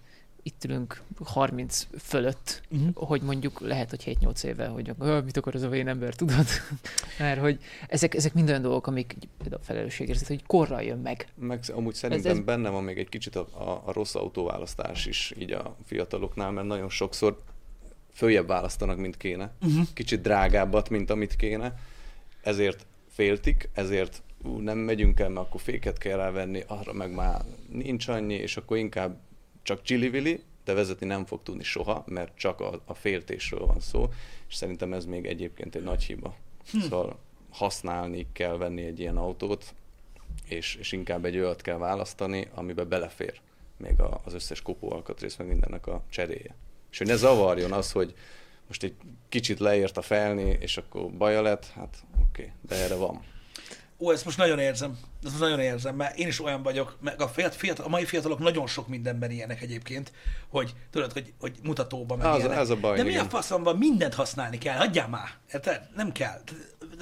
itt ülünk 30 fölött, uh-huh. hogy mondjuk lehet, hogy 7-8 éve, hogy mit akar az a vén ember, tudod? [laughs] Mert hogy ezek, ezek mind olyan dolgok, amik például a felelősségérzet, hogy korra jön meg. Meg amúgy szerintem ez, ez... benne van még egy kicsit a, a, a rossz autóválasztás is így a fiataloknál, mert nagyon sokszor följebb választanak, mint kéne. Uh-huh. Kicsit drágábbat, mint amit kéne. Ezért féltik, ezért ú, nem megyünk el, mert akkor féket kell rávenni, arra meg már nincs annyi, és akkor inkább csak csili de vezetni nem fog tudni soha, mert csak a, a féltésről van szó, és szerintem ez még egyébként egy nagy hiba. Hm. Szóval használni kell venni egy ilyen autót, és, és inkább egy olyat kell választani, amiben belefér még a, az összes kopóalkatrész, meg mindennek a cseréje. És hogy ne zavarjon az, hogy most egy kicsit leért a felni, és akkor baja lett, hát oké, okay, de erre van. Ó, ezt most nagyon érzem. Ezt most nagyon érzem, mert én is olyan vagyok, meg a, fiatal, a mai fiatalok nagyon sok mindenben ilyenek egyébként, hogy tudod, hogy, hogy mutatóban meg az, ilyenek. A baj, De mi a faszomban mindent használni kell? Hagyjál már! Érted? Nem kell.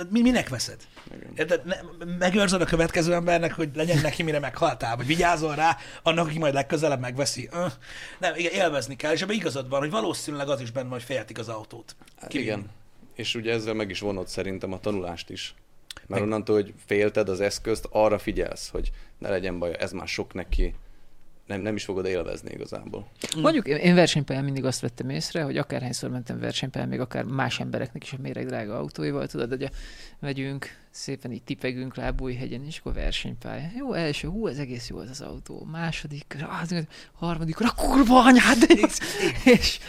Mi, minek veszed? Érted? Ne, megőrzöd a következő embernek, hogy legyen neki, mire meghaltál, vagy vigyázol rá, annak, aki majd legközelebb megveszi. Nem, igen, élvezni kell, és ebben igazad van, hogy valószínűleg az is benne, hogy féltik az autót. Ki igen. És ugye ezzel meg is vonod szerintem a tanulást is. Mert meg... onnantól, hogy félted az eszközt, arra figyelsz, hogy ne legyen baj, ez már sok neki, nem, nem is fogod élvezni igazából. Mondjuk én versenypályán mindig azt vettem észre, hogy akárhányszor mentem versenypályán, még akár más embereknek is a méreg drága autóival, tudod, hogy megyünk, szépen így tipegünk le Bújhegyen, és akkor versenypálya. Jó, első, hú, ez egész jó ez az autó. Második, az, harmadik, a kurva anyád! És, és,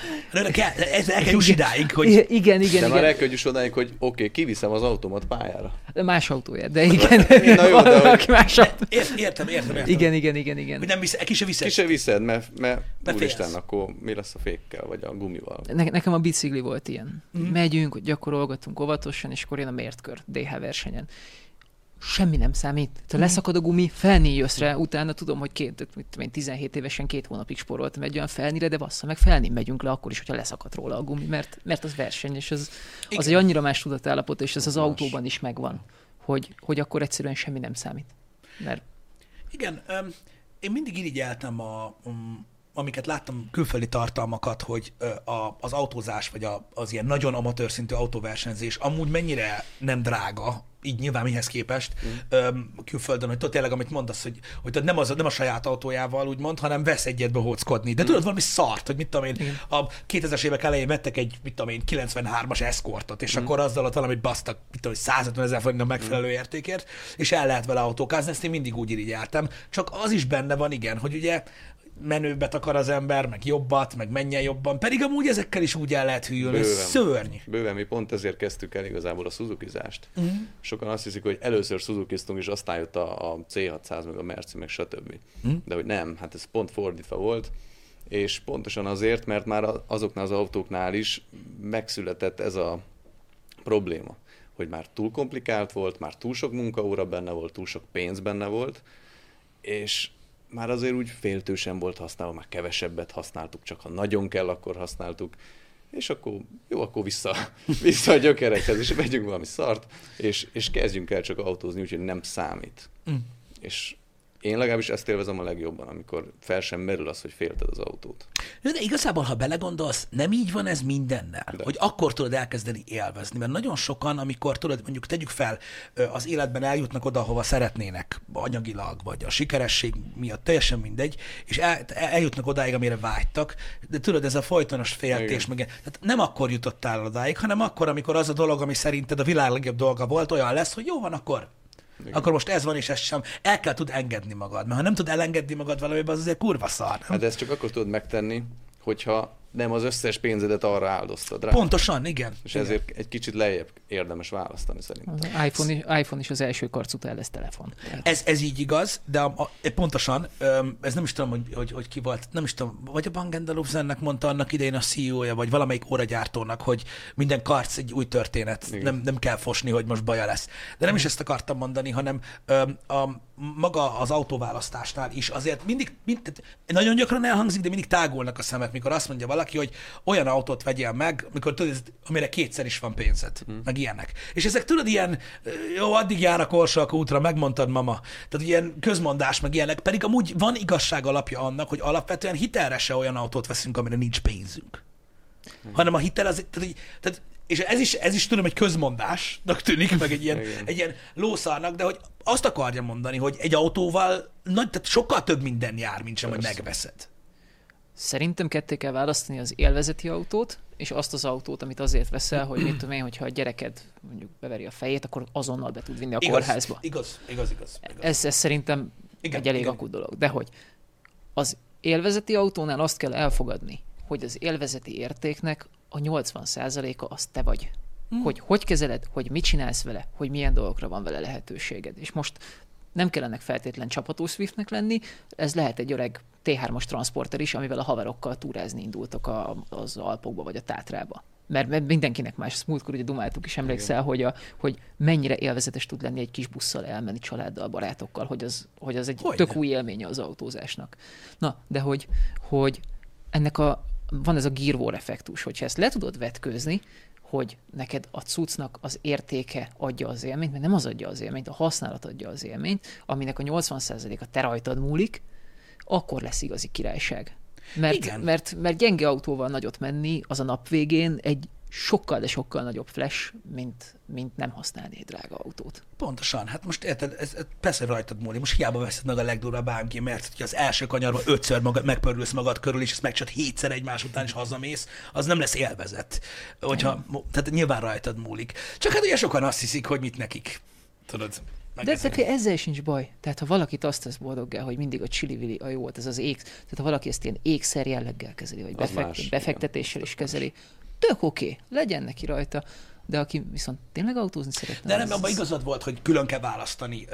ez el kell juss idáig, hogy... Igen, igen, igen. De már el kell juss odáig, hogy oké, okay, kiviszem az automat pályára. De más autója, de igen. Na jó, de [laughs] hogy... más autó. Értem, értem, értem. Igen, igen, igen, igen. Hogy nem visz, ki se viszed. Ki se viszed, mert, mert úristen, akkor mi lesz a fékkel, vagy a gumival? Ne, nekem a bicikli volt ilyen. Mm. Megyünk, gyakorolgatunk óvatosan, és akkor jön a mértkör DH versenyen semmi nem számít. Ha mhm. leszakad a gumi, felni jössz rá, utána tudom, hogy két, mit 17 évesen két hónapig sporoltam egy olyan felnire, de bassza meg felni megyünk le akkor is, hogyha leszakad róla a gumi, mert, mert az verseny, és az, az egy annyira más tudatállapot, és ez az más. autóban is megvan, hogy, hogy akkor egyszerűen semmi nem számít. Mert... Igen, um, én mindig irigyeltem a, um, amiket láttam külföldi tartalmakat, hogy a, az autózás, vagy a, az ilyen nagyon amatőr szintű autóversenyzés amúgy mennyire nem drága, így nyilván mihez képest mm. külföldön, hogy tudod tényleg, amit mondasz, hogy, hogy nem, az, nem a saját autójával úgymond, hanem vesz egyet behóckodni. De mm. tudod, valami szart, hogy mit tudom én, mm. a 2000-es évek elején vettek egy, mit tudom én, 93-as eszkortot, és mm. akkor azzal ott valamit basztak, mit tudom, 150 ezer forint a megfelelő mm. értékért, és el lehet vele autókázni, ezt én mindig úgy irigyeltem. Csak az is benne van, igen, hogy ugye menőbbet akar az ember, meg jobbat, meg menjen jobban, pedig amúgy ezekkel is úgy el lehet hűlni, ez szörny. Bőven, mi pont ezért kezdtük el igazából a Suzuki-zást. Uh-huh. Sokan azt hiszik, hogy először Suzuki-ztunk, és aztán jött a, a C600, meg a Merci, meg stb. Uh-huh. De hogy nem, hát ez pont fordítva volt, és pontosan azért, mert már azoknál az autóknál is megszületett ez a probléma, hogy már túl komplikált volt, már túl sok munkaóra benne volt, túl sok pénz benne volt, és már azért úgy féltősen volt használva, már kevesebbet használtuk, csak ha nagyon kell, akkor használtuk, és akkor jó, akkor vissza, [laughs] vissza a gyökerekhez, és vegyünk valami szart, és, és kezdjünk el csak autózni, úgyhogy nem számít. Mm. És én legalábbis ezt élvezem a legjobban, amikor fel sem merül az, hogy félted az autót. De igazából, ha belegondolsz, nem így van ez mindennel, De. hogy akkor tudod elkezdeni élvezni, mert nagyon sokan, amikor tudod, mondjuk tegyük fel, az életben eljutnak oda, ahova szeretnének, anyagilag, vagy a sikeresség miatt, teljesen mindegy, és el, eljutnak odáig, amire vágytak, de tudod, ez a folytonos féltés, meg, tehát nem akkor jutottál odáig, hanem akkor, amikor az a dolog, ami szerinted a világ legjobb dolga volt, olyan lesz, hogy jó van, akkor igen. akkor most ez van, és ez sem. El kell tud engedni magad, mert ha nem tud elengedni magad valamiben, az azért kurva szar. Nem? Hát ezt csak akkor tudod megtenni, hogyha nem az összes pénzedet arra áldoztad rá. Pontosan, igen. És igen. ezért egy kicsit lejjebb érdemes választani szerintem. Az iPhone is, iPhone is az első karc után lesz telefon. Ez, ez így igaz, de a, a, pontosan, ez nem is tudom, hogy, hogy, hogy ki volt, nem is tudom, vagy a Bang Olufsennek mondta annak idején a CEO-ja, vagy valamelyik óragyártónak, hogy minden karc egy új történet, nem, nem kell fosni, hogy most baja lesz. De nem is ezt akartam mondani, hanem a, maga az autóválasztásnál is azért mindig, mind, nagyon gyakran elhangzik, de mindig tágulnak a szemek, mikor azt mondja valaki, hogy olyan autót vegyél meg, mikor tudod, amire kétszer is van pénzed, hmm. meg ilyenek. És ezek tudod, ilyen, jó, addig jár a korsak útra, megmondtad mama. Tehát ilyen közmondás, meg ilyenek, pedig amúgy van igazság alapja annak, hogy alapvetően hitelre se olyan autót veszünk, amire nincs pénzünk. Hmm. Hanem a hitel az, tehát, tehát és ez is, ez is tudom, egy közmondásnak tűnik, meg egy ilyen, egy ilyen lószarnak, de hogy azt akarja mondani, hogy egy autóval nagy, tehát sokkal több minden jár, mint sem, Persze. hogy megveszed. Szerintem ketté kell választani az élvezeti autót, és azt az autót, amit azért veszel, hogy mit tudom én, hogyha a gyereked mondjuk beveri a fejét, akkor azonnal be tud vinni a igaz, kórházba. Igaz, igaz, igaz. igaz. Ez, ez szerintem igen, egy elég igen. akut dolog. De hogy az élvezeti autónál azt kell elfogadni, hogy az élvezeti értéknek a 80%-a az te vagy. Hmm. Hogy hogy kezeled, hogy mit csinálsz vele, hogy milyen dolgokra van vele lehetőséged. És most nem kellene feltétlen csapató Swiftnek lenni, ez lehet egy öreg T3-as transporter is, amivel a haverokkal túrázni indultak a, az Alpokba vagy a Tátrába. Mert, mert mindenkinek más. Ezt múltkor ugye dumáltuk is, emlékszel, hogy, a, hogy mennyire élvezetes tud lenni egy kis busszal elmenni családdal, barátokkal, hogy az, hogy az egy hogy tök új élménye az autózásnak. Na, de hogy, hogy ennek a, van ez a Gear War effektus, hogyha ezt le tudod vetkőzni, hogy neked a cuccnak az értéke adja az élményt, mert nem az adja az élményt, a használat adja az élményt, aminek a 80%-a te rajtad múlik, akkor lesz igazi királyság. Mert, Igen. mert, mert gyenge autóval nagyot menni az a nap végén egy sokkal, de sokkal nagyobb flash, mint, mint nem használni egy drága autót. Pontosan. Hát most érted, ez, ez persze rajtad múlik. Most hiába veszed meg a legdurvább AMG, mert hogy az első kanyarban ötször magad, megpörülsz magad körül, és ezt megcsat hétszer egymás után is hazamész, az nem lesz élvezet. Hogyha, tehát nyilván rajtad múlik. Csak hát ugye sokan azt hiszik, hogy mit nekik tudod. De ezek, ezzel sincs baj. Tehát ha valakit azt tesz boldoggá, hogy mindig a csili a jó volt, ez az ég, tehát ha valaki ezt ilyen ékszer jelleggel kezeli, vagy befekt, más, befektetéssel igen. is kezeli, tök oké, okay, legyen neki rajta. De aki viszont tényleg autózni szeretne... De nem, abban igazad volt, hogy külön kell választani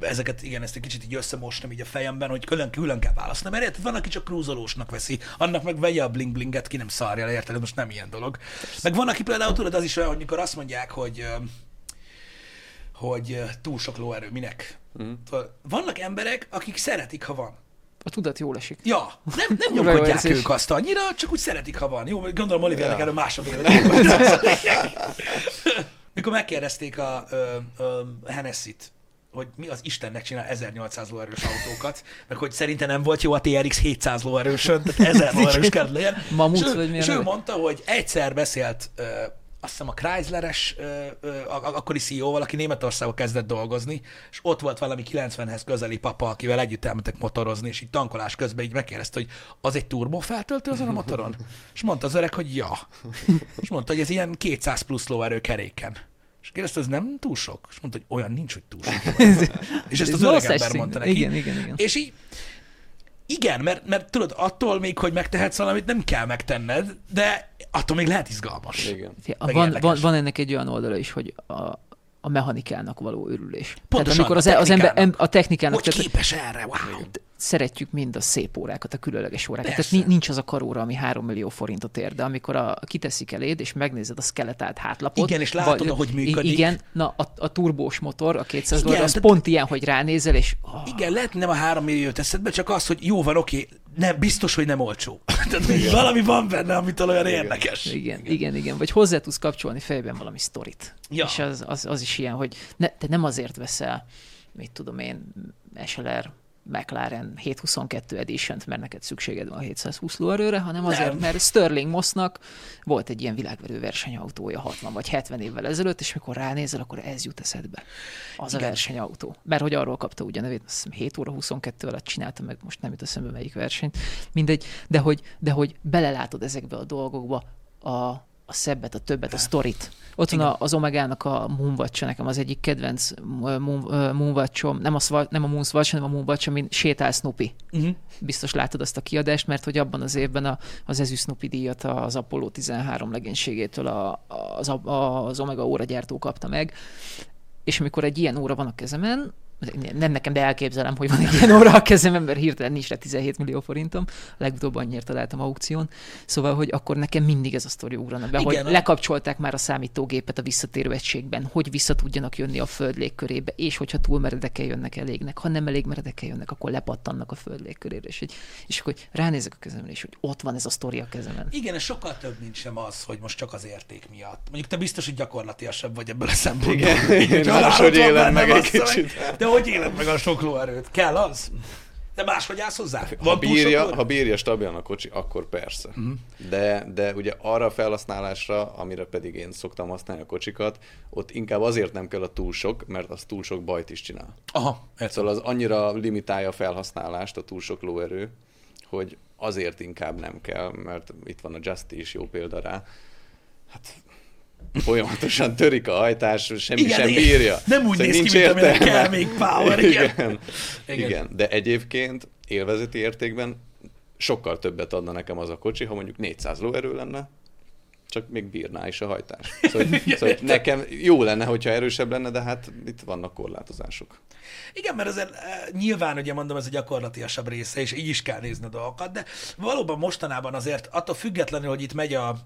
ezeket, igen, ezt egy kicsit így összemostam így a fejemben, hogy külön, külön kell választani, mert érted, van, aki csak krúzolósnak veszi, annak meg vegye a bling blinget, ki nem szarja le, érted, most nem ilyen dolog. Meg van, aki például, tudod, az is olyan, hogy mikor azt mondják, hogy hogy túl sok lóerő, minek. Mm. Vannak emberek, akik szeretik, ha van. A tudat jól esik. Ja, nem, nem [laughs] nyomkodják ők azt annyira, csak úgy szeretik, ha van. Jó, gondolom Olivia ja. erről más a [laughs] [laughs] Mikor megkérdezték a, a, a Hennessy-t, hogy mi az Istennek csinál 1800 lóerős autókat, meg hogy szerintem nem volt jó a TRX 700 lóerősön, tehát 1000 lóerős kell legyen. Mamut, és, vagy és ő mondta, hogy egyszer beszélt azt hiszem a Chrysleres akkori CEO-val, aki Németországban kezdett dolgozni, és ott volt valami 90-hez közeli papa, akivel együtt elmentek motorozni, és így tankolás közben így megkérdezte, hogy az egy feltöltő azon a motoron? És mondta az öreg, hogy ja. És mondta, hogy ez ilyen 200 plusz lóerő keréken. És kérdezte, ez nem túl sok? És mondta, hogy olyan nincs, hogy túl sok. [laughs] és ezt az öreg ember mondta neki. Igen, igen, igen. És így igen, mert, mert tudod, attól még, hogy megtehetsz valamit, nem kell megtenned, de attól még lehet izgalmas. Igen. Van, van, van ennek egy olyan oldala is, hogy a, a mechanikának való örülés. Pontosan, tehát amikor az, az ember, a technikának... Hogy képes erre, wow! Szeretjük mind a szép órákat, a különleges órákat. Persze. Tehát nincs az a karóra, ami 3 millió forintot ér, de amikor a, kiteszik eléd, és megnézed a skeletált hátlapot. Igen, és látod, vagy, hogy működik. Igen, na a, a turbós motor, a 200 dollár, az pont ilyen, hogy ránézel, és... Oh. Igen, lehet nem a 3 millió eszedbe, csak az, hogy jó van, oké, nem, biztos, hogy nem olcsó. [laughs] Tehát igen. valami van benne, amitől olyan igen. érdekes. Igen, igen, igen, igen. Vagy hozzá tudsz kapcsolni fejben valami sztorit. Ja. És az, az, az, is ilyen, hogy ne, te nem azért veszel, mit tudom én, SLR McLaren 722 edition mert neked szükséged van a 720 lóerőre, hanem azért, Nem. mert Sterling Mossnak volt egy ilyen világverő versenyautója 60 vagy 70 évvel ezelőtt, és mikor ránézel, akkor ez jut eszedbe. Az Igen. a versenyautó. Mert hogy arról kapta ugye nevét, azt hiszem 7 óra 22 alatt csinálta, meg most nem jut eszembe melyik versenyt. Mindegy, de hogy, de hogy belelátod ezekbe a dolgokba, a, a szebbet, a többet, a sztorit. Ott van az Omegának a Moonwatch, nekem az egyik kedvenc Moonwatchom, nem a, nem a Moonwatch, hanem a Moonwatch, amin sétál Snoopy. Uh-huh. Biztos látod azt a kiadást, mert hogy abban az évben a, az ezü Snoopy díjat az Apollo 13 legénységétől a, az, az Omega óragyártó kapta meg, és amikor egy ilyen óra van a kezemen, nem nekem, de elképzelem, hogy van egy ilyen óra a kezemben, mert hirtelen nincs rá 17 millió forintom, legutóbb annyira találtam aukción, szóval, hogy akkor nekem mindig ez a sztori ugrana be, Igen, hogy lekapcsolták már a számítógépet a visszatérő egységben, hogy vissza tudjanak jönni a föld légkörébe, és hogyha túl meredekkel jönnek elégnek, ha nem elég meredekkel jönnek, akkor lepattannak a föld légkörére, és, hogy, és akkor ránézek a kezemre, és hogy ott van ez a sztori a kezemen. Igen, ez sokkal több, mint sem az, hogy most csak az érték miatt. Mondjuk te biztos, hogy gyakorlatiasabb vagy ebből a szempontból. Igen, Igen máshogy élem meg egy kicsit. De hogy éled meg a sok lóerőt? Kell az? De máshogy állsz hozzá? Van ha, bírja, ha bírja stabilan a kocsi, akkor persze. Uh-huh. De, de ugye arra a felhasználásra, amire pedig én szoktam használni a kocsikat, ott inkább azért nem kell a túl sok, mert az túl sok bajt is csinál. Aha, értem. Szóval az annyira limitálja a felhasználást, a túl sok lóerő, hogy azért inkább nem kell, mert itt van a Justy is jó példa rá. Hát folyamatosan törik a hajtás, semmi igen, sem bírja. Nem úgy szóval néz ki, mint amire kell még power. Igen. Igen. igen. igen. De egyébként élvezeti értékben sokkal többet adna nekem az a kocsi, ha mondjuk 400 lóerő lenne, csak még bírná is a hajtás. Szóval, [laughs] szóval nekem jó lenne, hogyha erősebb lenne, de hát itt vannak korlátozások. Igen, mert azért e, nyilván, ugye mondom, ez a gyakorlatiasabb része, és így is kell nézni a dolgokat, de valóban mostanában azért attól függetlenül, hogy itt megy a,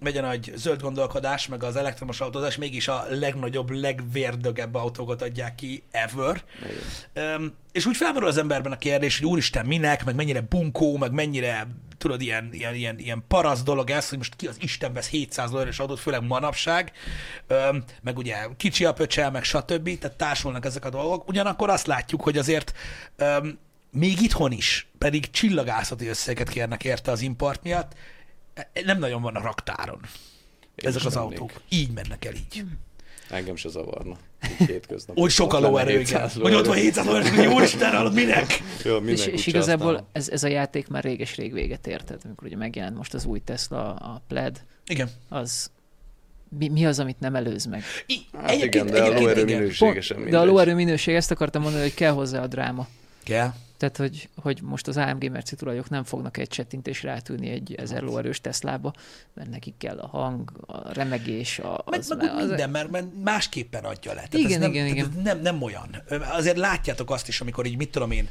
megy a nagy zöld gondolkodás, meg az elektromos autózás, mégis a legnagyobb, legvérdögebb autókat adják ki ever. Um, és úgy felmerül az emberben a kérdés, hogy úristen, minek, meg mennyire bunkó, meg mennyire, tudod, ilyen, ilyen, ilyen, ilyen parasz dolog ez, hogy most ki az Isten vesz 700 dolláros autót, főleg manapság, um, meg ugye kicsi a pöcsel, meg stb., tehát társulnak ezek a dolgok. Ugyanakkor azt látjuk, hogy azért um, még itthon is, pedig csillagászati összeget kérnek érte az import miatt, nem nagyon van a raktáron. Én Ezek az mennék. autók. Így mennek el így. Engem se zavarna. Úgy sok a lóerő, igen. Hogy ott van 700 lóerő, hogy úristen, hallod, minek? Jó, és, és igazából ez, ez, a játék már réges-rég véget érted, amikor ugye megjelent most az új Tesla, a Plaid. Igen. Az mi, mi az, amit nem előz meg. I- Hát igen, de a lóerő minőségesen Pont, mindegy. de a lóerő minőség, ezt akartam mondani, hogy kell hozzá a dráma. Kell. Tehát, hogy, hogy most az AMG merci tulajok nem fognak egy csettintésre átülni egy ezer lóerős Teslába, mert nekik kell a hang, a remegés, a, Meg, az, meg az, úgy minden, mert, mert másképpen adja le. Tehát Igen, ez nem, igen, igen. ez Nem, nem olyan. Azért látjátok azt is, amikor így, mit tudom én,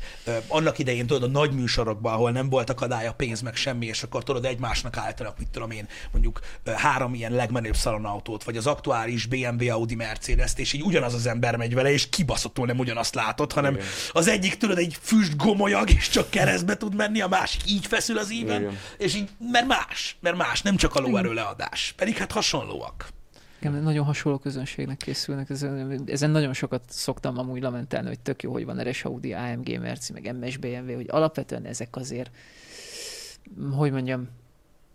annak idején tudod, a nagy műsorokban, ahol nem volt akadálya, pénz, meg semmi, és akkor tudod, egymásnak állítanak, mit tudom én, mondjuk három ilyen legmenőbb szalonautót, vagy az aktuális BMW, Audi, mercedes és így ugyanaz az ember megy vele, és kibaszottul nem ugyanazt látod, hanem Igen. az egyik, tudod, egy füst gomolyag, és csak keresztbe tud menni, a másik így feszül az íven, Igen. és így, mert más, mert más, nem csak a lóerő leadás. Pedig hát hasonlóak. Igen, nagyon hasonló közönségnek készülnek. Ezen, ezen nagyon sokat szoktam amúgy lamentálni, hogy tök jó, hogy van RS Audi, AMG, Merci, meg MS BMW, hogy alapvetően ezek azért, hogy mondjam,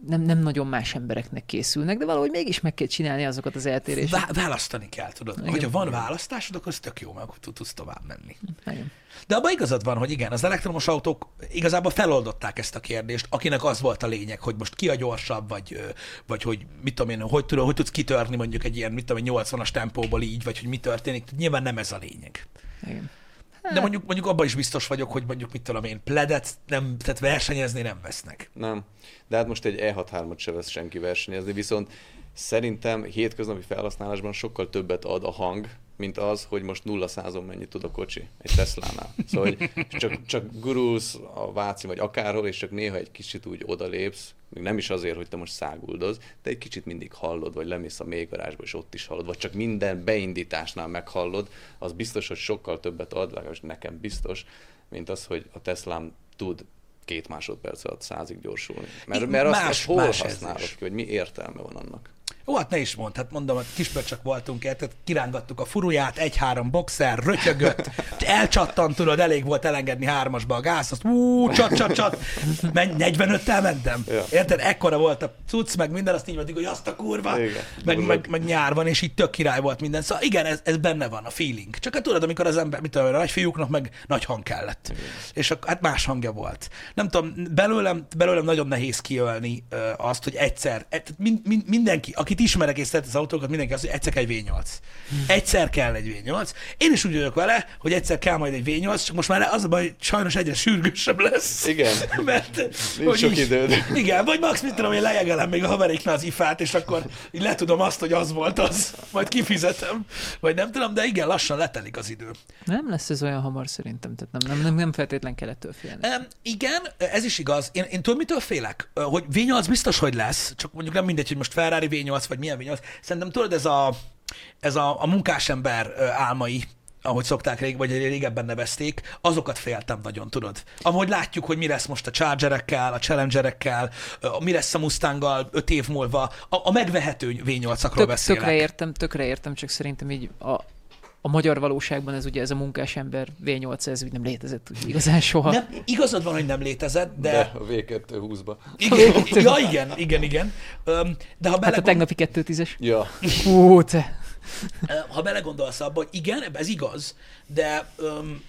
nem, nem nagyon más embereknek készülnek, de valahogy mégis meg kell csinálni azokat az eltéréseket. Vá- választani kell, tudod. Igen. Hogyha van választásod, akkor ez tök jó, mert akkor tud- tudsz tovább menni. Igen. De abban igazad van, hogy igen, az elektromos autók igazából feloldották ezt a kérdést, akinek az volt a lényeg, hogy most ki a gyorsabb, vagy, vagy hogy mit tudom én, hogy, tudod, hogy tudsz kitörni mondjuk egy ilyen, mit tudom én, 80-as tempóból így, vagy hogy mi történik. Nyilván nem ez a lényeg. Igen. De mondjuk, mondjuk abban is biztos vagyok, hogy mondjuk mit tudom én, pledet nem, tehát versenyezni nem vesznek. Nem. De hát most egy E63-at se vesz senki versenyezni, viszont szerintem hétköznapi felhasználásban sokkal többet ad a hang, mint az, hogy most 0 százon mennyit tud a kocsi egy Teslánál. Szóval, hogy csak, csak gurulsz a Váci vagy akárhol, és csak néha egy kicsit úgy odalépsz, még nem is azért, hogy te most száguldoz, de egy kicsit mindig hallod, vagy lemész a mélygarázsba, és ott is hallod, vagy csak minden beindításnál meghallod, az biztos, hogy sokkal többet ad, legalábbis nekem biztos, mint az, hogy a Teslám tud két másodperc alatt százig gyorsulni. Mert, mert azt, más- azt hol más ez használod ki, hogy mi értelme van annak? Jó, hát ne is mondd, hát mondom, hogy kispöcsök voltunk, tehát kirángattuk a furuját, egy-három boxer, rötyögött, elcsattant, tudod, elég volt elengedni hármasba a gáz, azt ú, csat, csat, csat, menj, 45-tel mentem. Ja. Érted? Ekkora volt a cucc, meg minden, azt így mondjuk, hogy azt a kurva, Igen. meg, meg, meg, nyár van, és így tök király volt minden. Szóval igen, ez, ez benne van, a feeling. Csak hát tudod, amikor az ember, mit tudom, a nagyfiúknak meg nagy hang kellett. Igen. És akkor, hát más hangja volt. Nem tudom, belőlem, belőlem nagyon nehéz kiölni azt, hogy egyszer, e- tehát min, min, mindenki, akit ismerek és szeret az autókat, mindenki azt, hogy egyszer kell egy V8. Egyszer kell egy V8. Én is úgy vagyok vele, hogy egyszer kell majd egy V8, csak most már az a baj, hogy sajnos egyre sürgősebb lesz. Igen. [laughs] Mert, Nincs sok időd. Igen, vagy max, mit tudom, én lejegelem még a haveréknál az ifát, és akkor így letudom azt, hogy az volt az, majd kifizetem. Vagy nem tudom, de igen, lassan letelik az idő. Nem lesz ez olyan hamar szerintem, tehát nem, nem, nem, nem feltétlen kell ettől félni. Um, igen, ez is igaz. Én, én tudom, mitől félek? Hogy V8 biztos, hogy lesz, csak mondjuk nem mindegy, hogy most Ferrari V8, vagy milyen V8. Szerintem tudod, ez a, ez a, a munkásember álmai, ahogy szokták rég, vagy régebben nevezték, azokat féltem nagyon, tudod. Ahogy látjuk, hogy mi lesz most a Chargerekkel, a Challengerekkel, mi lesz a Mustanggal öt év múlva, a, a megvehető V8-akról Tök, beszélek. tökre értem, tökre értem, csak szerintem így a, a magyar valóságban ez ugye ez a munkásember V8, ez úgy nem létezett úgy igazán soha. Nem, igazad van, hogy nem létezett, de... De a V2 20-ba. Igen, ja, igen, igen, igen. De ha Hát a belegond... tegnapi 210-es. Ja, Hú, te. ha belegondolsz abba, hogy igen, ez igaz, de öm,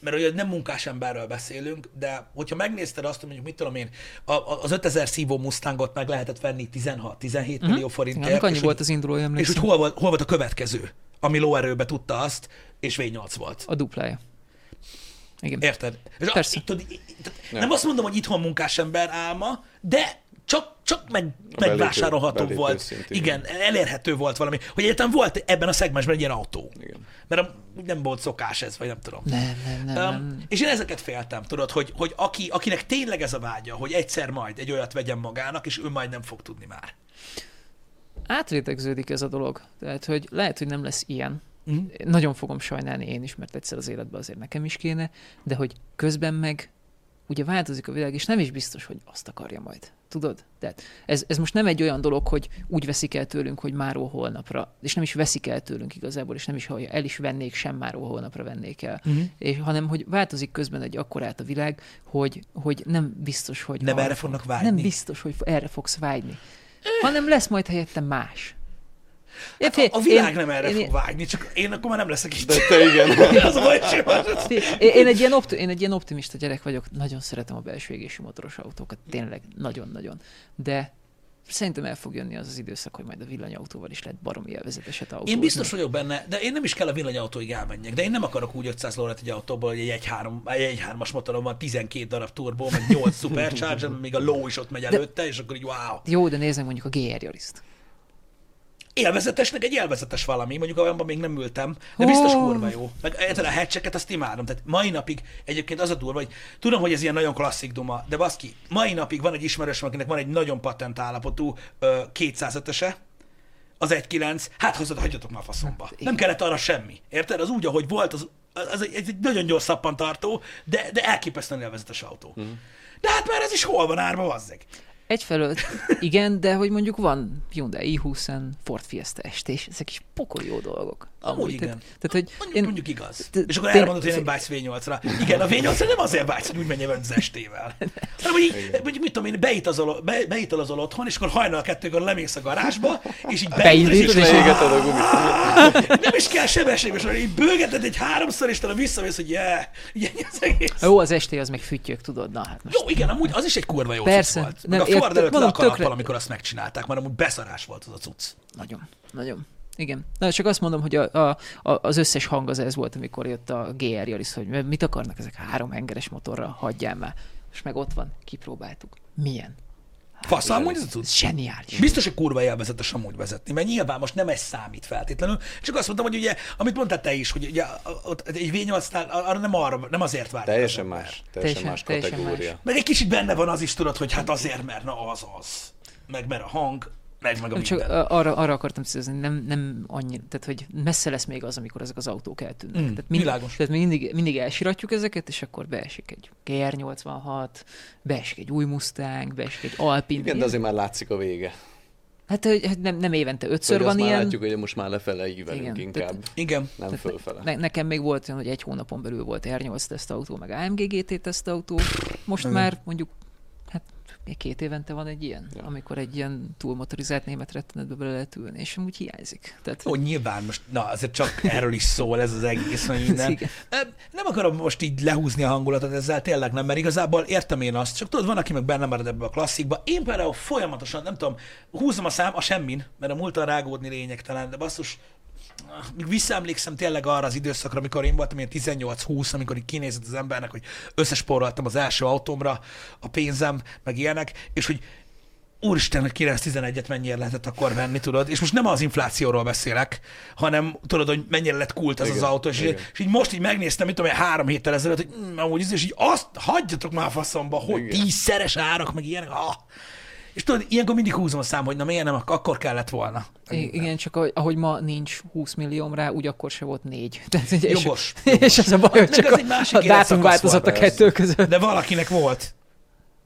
mert ugye nem munkásemberről beszélünk, de hogyha megnézted azt, hogy mondjuk mit tudom én, a, a- az 5000 szívó Mustangot meg lehetett venni 16-17 uh-huh. millió forintért. Igen, annyi és volt hogy- az induló, És hogy hol volt, hol volt a következő, ami lóerőbe tudta azt, és V8 volt. A duplája. Igen. Érted? És Persze. A, tudod, nem azt mondom, hogy itthon munkásember álma, de csak, csak meg, megvásárolható belépő volt. szint, igen, elérhető volt valami. Hogy egyáltalán volt ebben a szegmensben egy ilyen autó. igen. Mert a- nem volt szokás ez, vagy nem tudom. Nem, nem, nem, nem. Um, és én ezeket féltem, tudod, hogy, hogy aki, akinek tényleg ez a vágya, hogy egyszer majd egy olyat vegyen magának, és ő majd nem fog tudni már. Átrétegződik ez a dolog. Tehát, hogy lehet, hogy nem lesz ilyen. Mhm. Nagyon fogom sajnálni én is, mert egyszer az életben azért nekem is kéne, de hogy közben meg ugye változik a világ, és nem is biztos, hogy azt akarja majd. Tudod? Tehát ez, ez most nem egy olyan dolog, hogy úgy veszik el tőlünk, hogy máról holnapra, és nem is veszik el tőlünk igazából, és nem is, ha el is vennék, sem máról holnapra vennék el. Mhm. És, hanem, hogy változik közben egy akkorát a világ, hogy, hogy nem biztos, hogy Nem arra erre fog- fognak vágyni. Nem biztos, hogy erre fogsz vágyni. Hanem lesz majd helyette más. Hát a, a világ én- nem erre én, fog vágyni, csak én akkor már nem leszek itt. De te igen. [laughs] az a baj. Én, én, egy ilyen opti, én egy ilyen optimista gyerek vagyok, nagyon szeretem a belső égésű motoros autókat, tényleg, nagyon-nagyon. De szerintem el fog jönni az az időszak, hogy majd a villanyautóval is lehet baromi élvezeteset autózni. Én biztos vagyok benne, de én nem is kell a villanyautóig elmenjek. De én nem akarok úgy 500 lórat egy autóból, hogy egy 1.3, egy 1.3-as motorom van, 12 darab turbó, meg 8 [laughs] supercharger, még a low is ott megy előtte, és akkor így wow. Jó, de nézzük mondjuk a GR Yariszt. Élvezetesnek egy élvezetes valami, mondjuk abban még nem ültem, de biztos kurva jó. Meg egyáltalán a hatcheket azt imádom. Tehát mai napig egyébként az a durva, hogy tudom, hogy ez ilyen nagyon klasszik duma, de baszki, mai napig van egy ismerős, akinek van egy nagyon patent állapotú ö, 205-öse, az 1.9, hát hozzad, hagyjatok már faszomba. Nem kellett arra semmi. Érted? Az úgy, ahogy volt, az, az egy, egy nagyon gyors szappantartó, de, de elképesztően élvezetes autó. Mm. De hát már ez is hol van árva, vazzeg. Egyfelől igen, de hogy mondjuk van Hyundai i20, Ford Fiesta ST, és ezek is pokol jó dolgok. Amúgy igen. Tehát, tehát hogy Mondjuk, én, mondjuk igaz. És akkor elmondod, hogy nem vágysz V8-ra. Igen, a V8-ra nem azért vágysz, hogy úgy menjél az ST-vel. Hanem, hogy így, mondjuk, mit tudom én, beitazol, be, beitalazol otthon, és akkor hajnal kettőkor lemész a garázsba, és így beindítod, és, és a gumit. [laughs] nem is kell sebességes, hanem így bőgeted egy háromszor, és talán visszamész, hogy yeah, ilyen az egész. Jó, az ST az meg füttyök, tudod, na hát most. Jó, igen, amúgy az is egy kurva jó Persze. cucc volt. Nem, a Ford előtt le a kalappal, amikor azt megcsinálták, mert amúgy beszarás volt az a cucc. Nagyon, nagyon. Igen. Na, csak azt mondom, hogy a, a, a, az összes hang az ez volt, amikor jött a GR Yaris, hogy mit akarnak ezek három hengeres motorra, hagyjál már. És meg ott van, kipróbáltuk. Milyen? Fasz, amúgy ez. Ez zseniális. Biztos, hogy kurva élvezetes amúgy vezetni, mert nyilván most nem ez számít feltétlenül. Csak azt mondtam, hogy ugye, amit mondtál te is, hogy ugye ott egy V8-nál arra nem, arra, nem azért vár. Teljesen más. Teljesen, Teljesen- más teljesen kategória. más. Meg egy kicsit benne van az is, tudod, hogy hát azért, mert na az az. Meg mert a hang, meg meg a csak minden. arra, arra akartam célozni, nem, nem annyi, tehát hogy messze lesz még az, amikor ezek az autók eltűnnek. Mm, tehát, mind, világos. tehát mindig, mindig elsiratjuk ezeket, és akkor beesik egy GR86, beesik egy új Mustang, beesik egy Alpine. Igen, de azért már látszik a vége. Hát hogy hát nem, nem évente ötször Hogy van már ilyen. látjuk, hogy most már lefele ívelünk Igen, inkább, tehát- Igen. nem tehát fölfele. Ne, nekem még volt olyan, hogy egy hónapon belül volt R8 tesztautó, meg AMG GT tesztautó. Most Igen. már mondjuk, két évente van egy ilyen, Ja. amikor egy ilyen túlmotorizált német rettenetbe bele lehet ülni, és amúgy hiányzik. Tehát, Jó, nyilván most, na azért csak erről is szól ez az egész, meg minden. Nem akarom most így lehúzni a hangulatot ezzel, tényleg nem, mert igazából értem én azt, csak tudod, van, aki meg benne marad ebbe a klasszikba. Én például folyamatosan, nem tudom, húzom a szám a semmin, mert a múltan rágódni lényegtelen, de basszus, még visszaemlékszem tényleg arra az időszakra, amikor én voltam ilyen 18-20, amikor így kinézett az embernek, hogy összesporoltam az első autómra a pénzem, meg ilyenek, és hogy úristen, hogy 911-et mennyire lehetett akkor venni, tudod? És most nem az inflációról beszélek, hanem tudod, hogy mennyire lett kult ez Igen, az autó, és, igen. és így most így megnéztem, mit tudom, én, három héttel ezelőtt, hogy mm, amúgy, ez- és így azt hagyjatok már faszomba, hogy Igen. tízszeres árak, meg ilyenek. Ah. És tudod, ilyenkor mindig húzom a szám, hogy na miért nem, ak- akkor kellett volna. I- igen, csak ahogy, ma nincs 20 millióm rá, úgy akkor se volt négy. [laughs] Tehát, ugye, és, Jogos, [laughs] És az a baj, hogy Meg csak az a, egy másik a dátum változott a kettő között. De valakinek volt,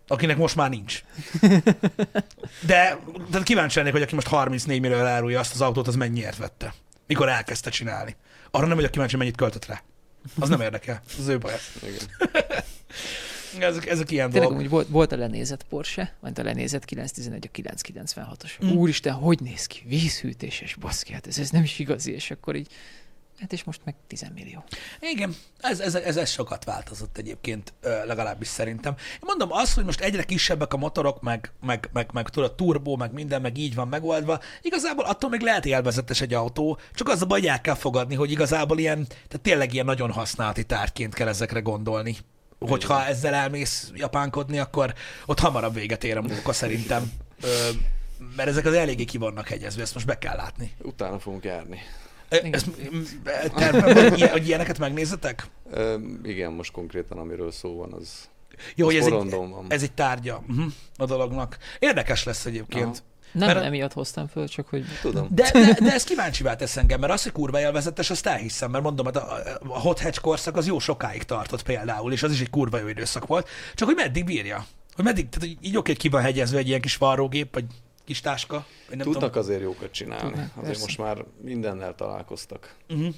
akinek most már nincs. [laughs] De, de kíváncsi lennék, hogy aki most 34 millió elárulja azt az autót, az mennyiért vette. Mikor elkezdte csinálni. Arra nem vagyok kíváncsi, mennyit költött rá. Az nem érdekel. Az ő baj. Ezek, ezek ilyen Tényleg dolgok. volt, volt a lenézett Porsche, vagy a lenézett 911, a 996-os. Mm. Úristen, hogy néz ki? Vízhűtéses, baszki, hát ez, ez nem is igazi, és akkor így, hát és most meg 10 millió. Igen, ez, ez, ez, ez sokat változott egyébként, legalábbis szerintem. Én mondom azt, hogy most egyre kisebbek a motorok, meg, meg, meg, meg tudod, turbó, meg minden, meg így van megoldva. Igazából attól még lehet élvezetes egy autó, csak az a baj, el kell fogadni, hogy igazából ilyen, tehát tényleg ilyen nagyon használati tárgyként kell ezekre gondolni. Hogyha ezzel elmész japánkodni, akkor ott hamarabb véget ér a munka szerintem. Ö, mert ezek az eléggé ki vannak hegyezve, ezt most be kell látni. Utána fogunk járni. Ezt, ilyen- hogy ilyeneket megnézzetek? Ö, igen, most konkrétan amiről szó van, az, Jó, az hogy ez egy, van. ez egy tárgya uh-huh, a dolognak. Érdekes lesz egyébként. Aha. Nem Mert emiatt hoztam föl, csak hogy Tudom. De, de, [laughs] de ez kíváncsivá tesz engem, mert az, hogy kurva élvezetes, azt elhiszem, mert mondom, hát a, a hot hatch korszak az jó sokáig tartott például, és az is egy kurva jó időszak volt, csak hogy meddig bírja. Hogy meddig, tehát hogy így oké, hogy ki van hegyezve egy ilyen kis varrógép, vagy kis táska, vagy nem Tudnak tudom. azért jókat csinálni. Tudnak, azért persze. most már mindennel találkoztak. Uh-huh.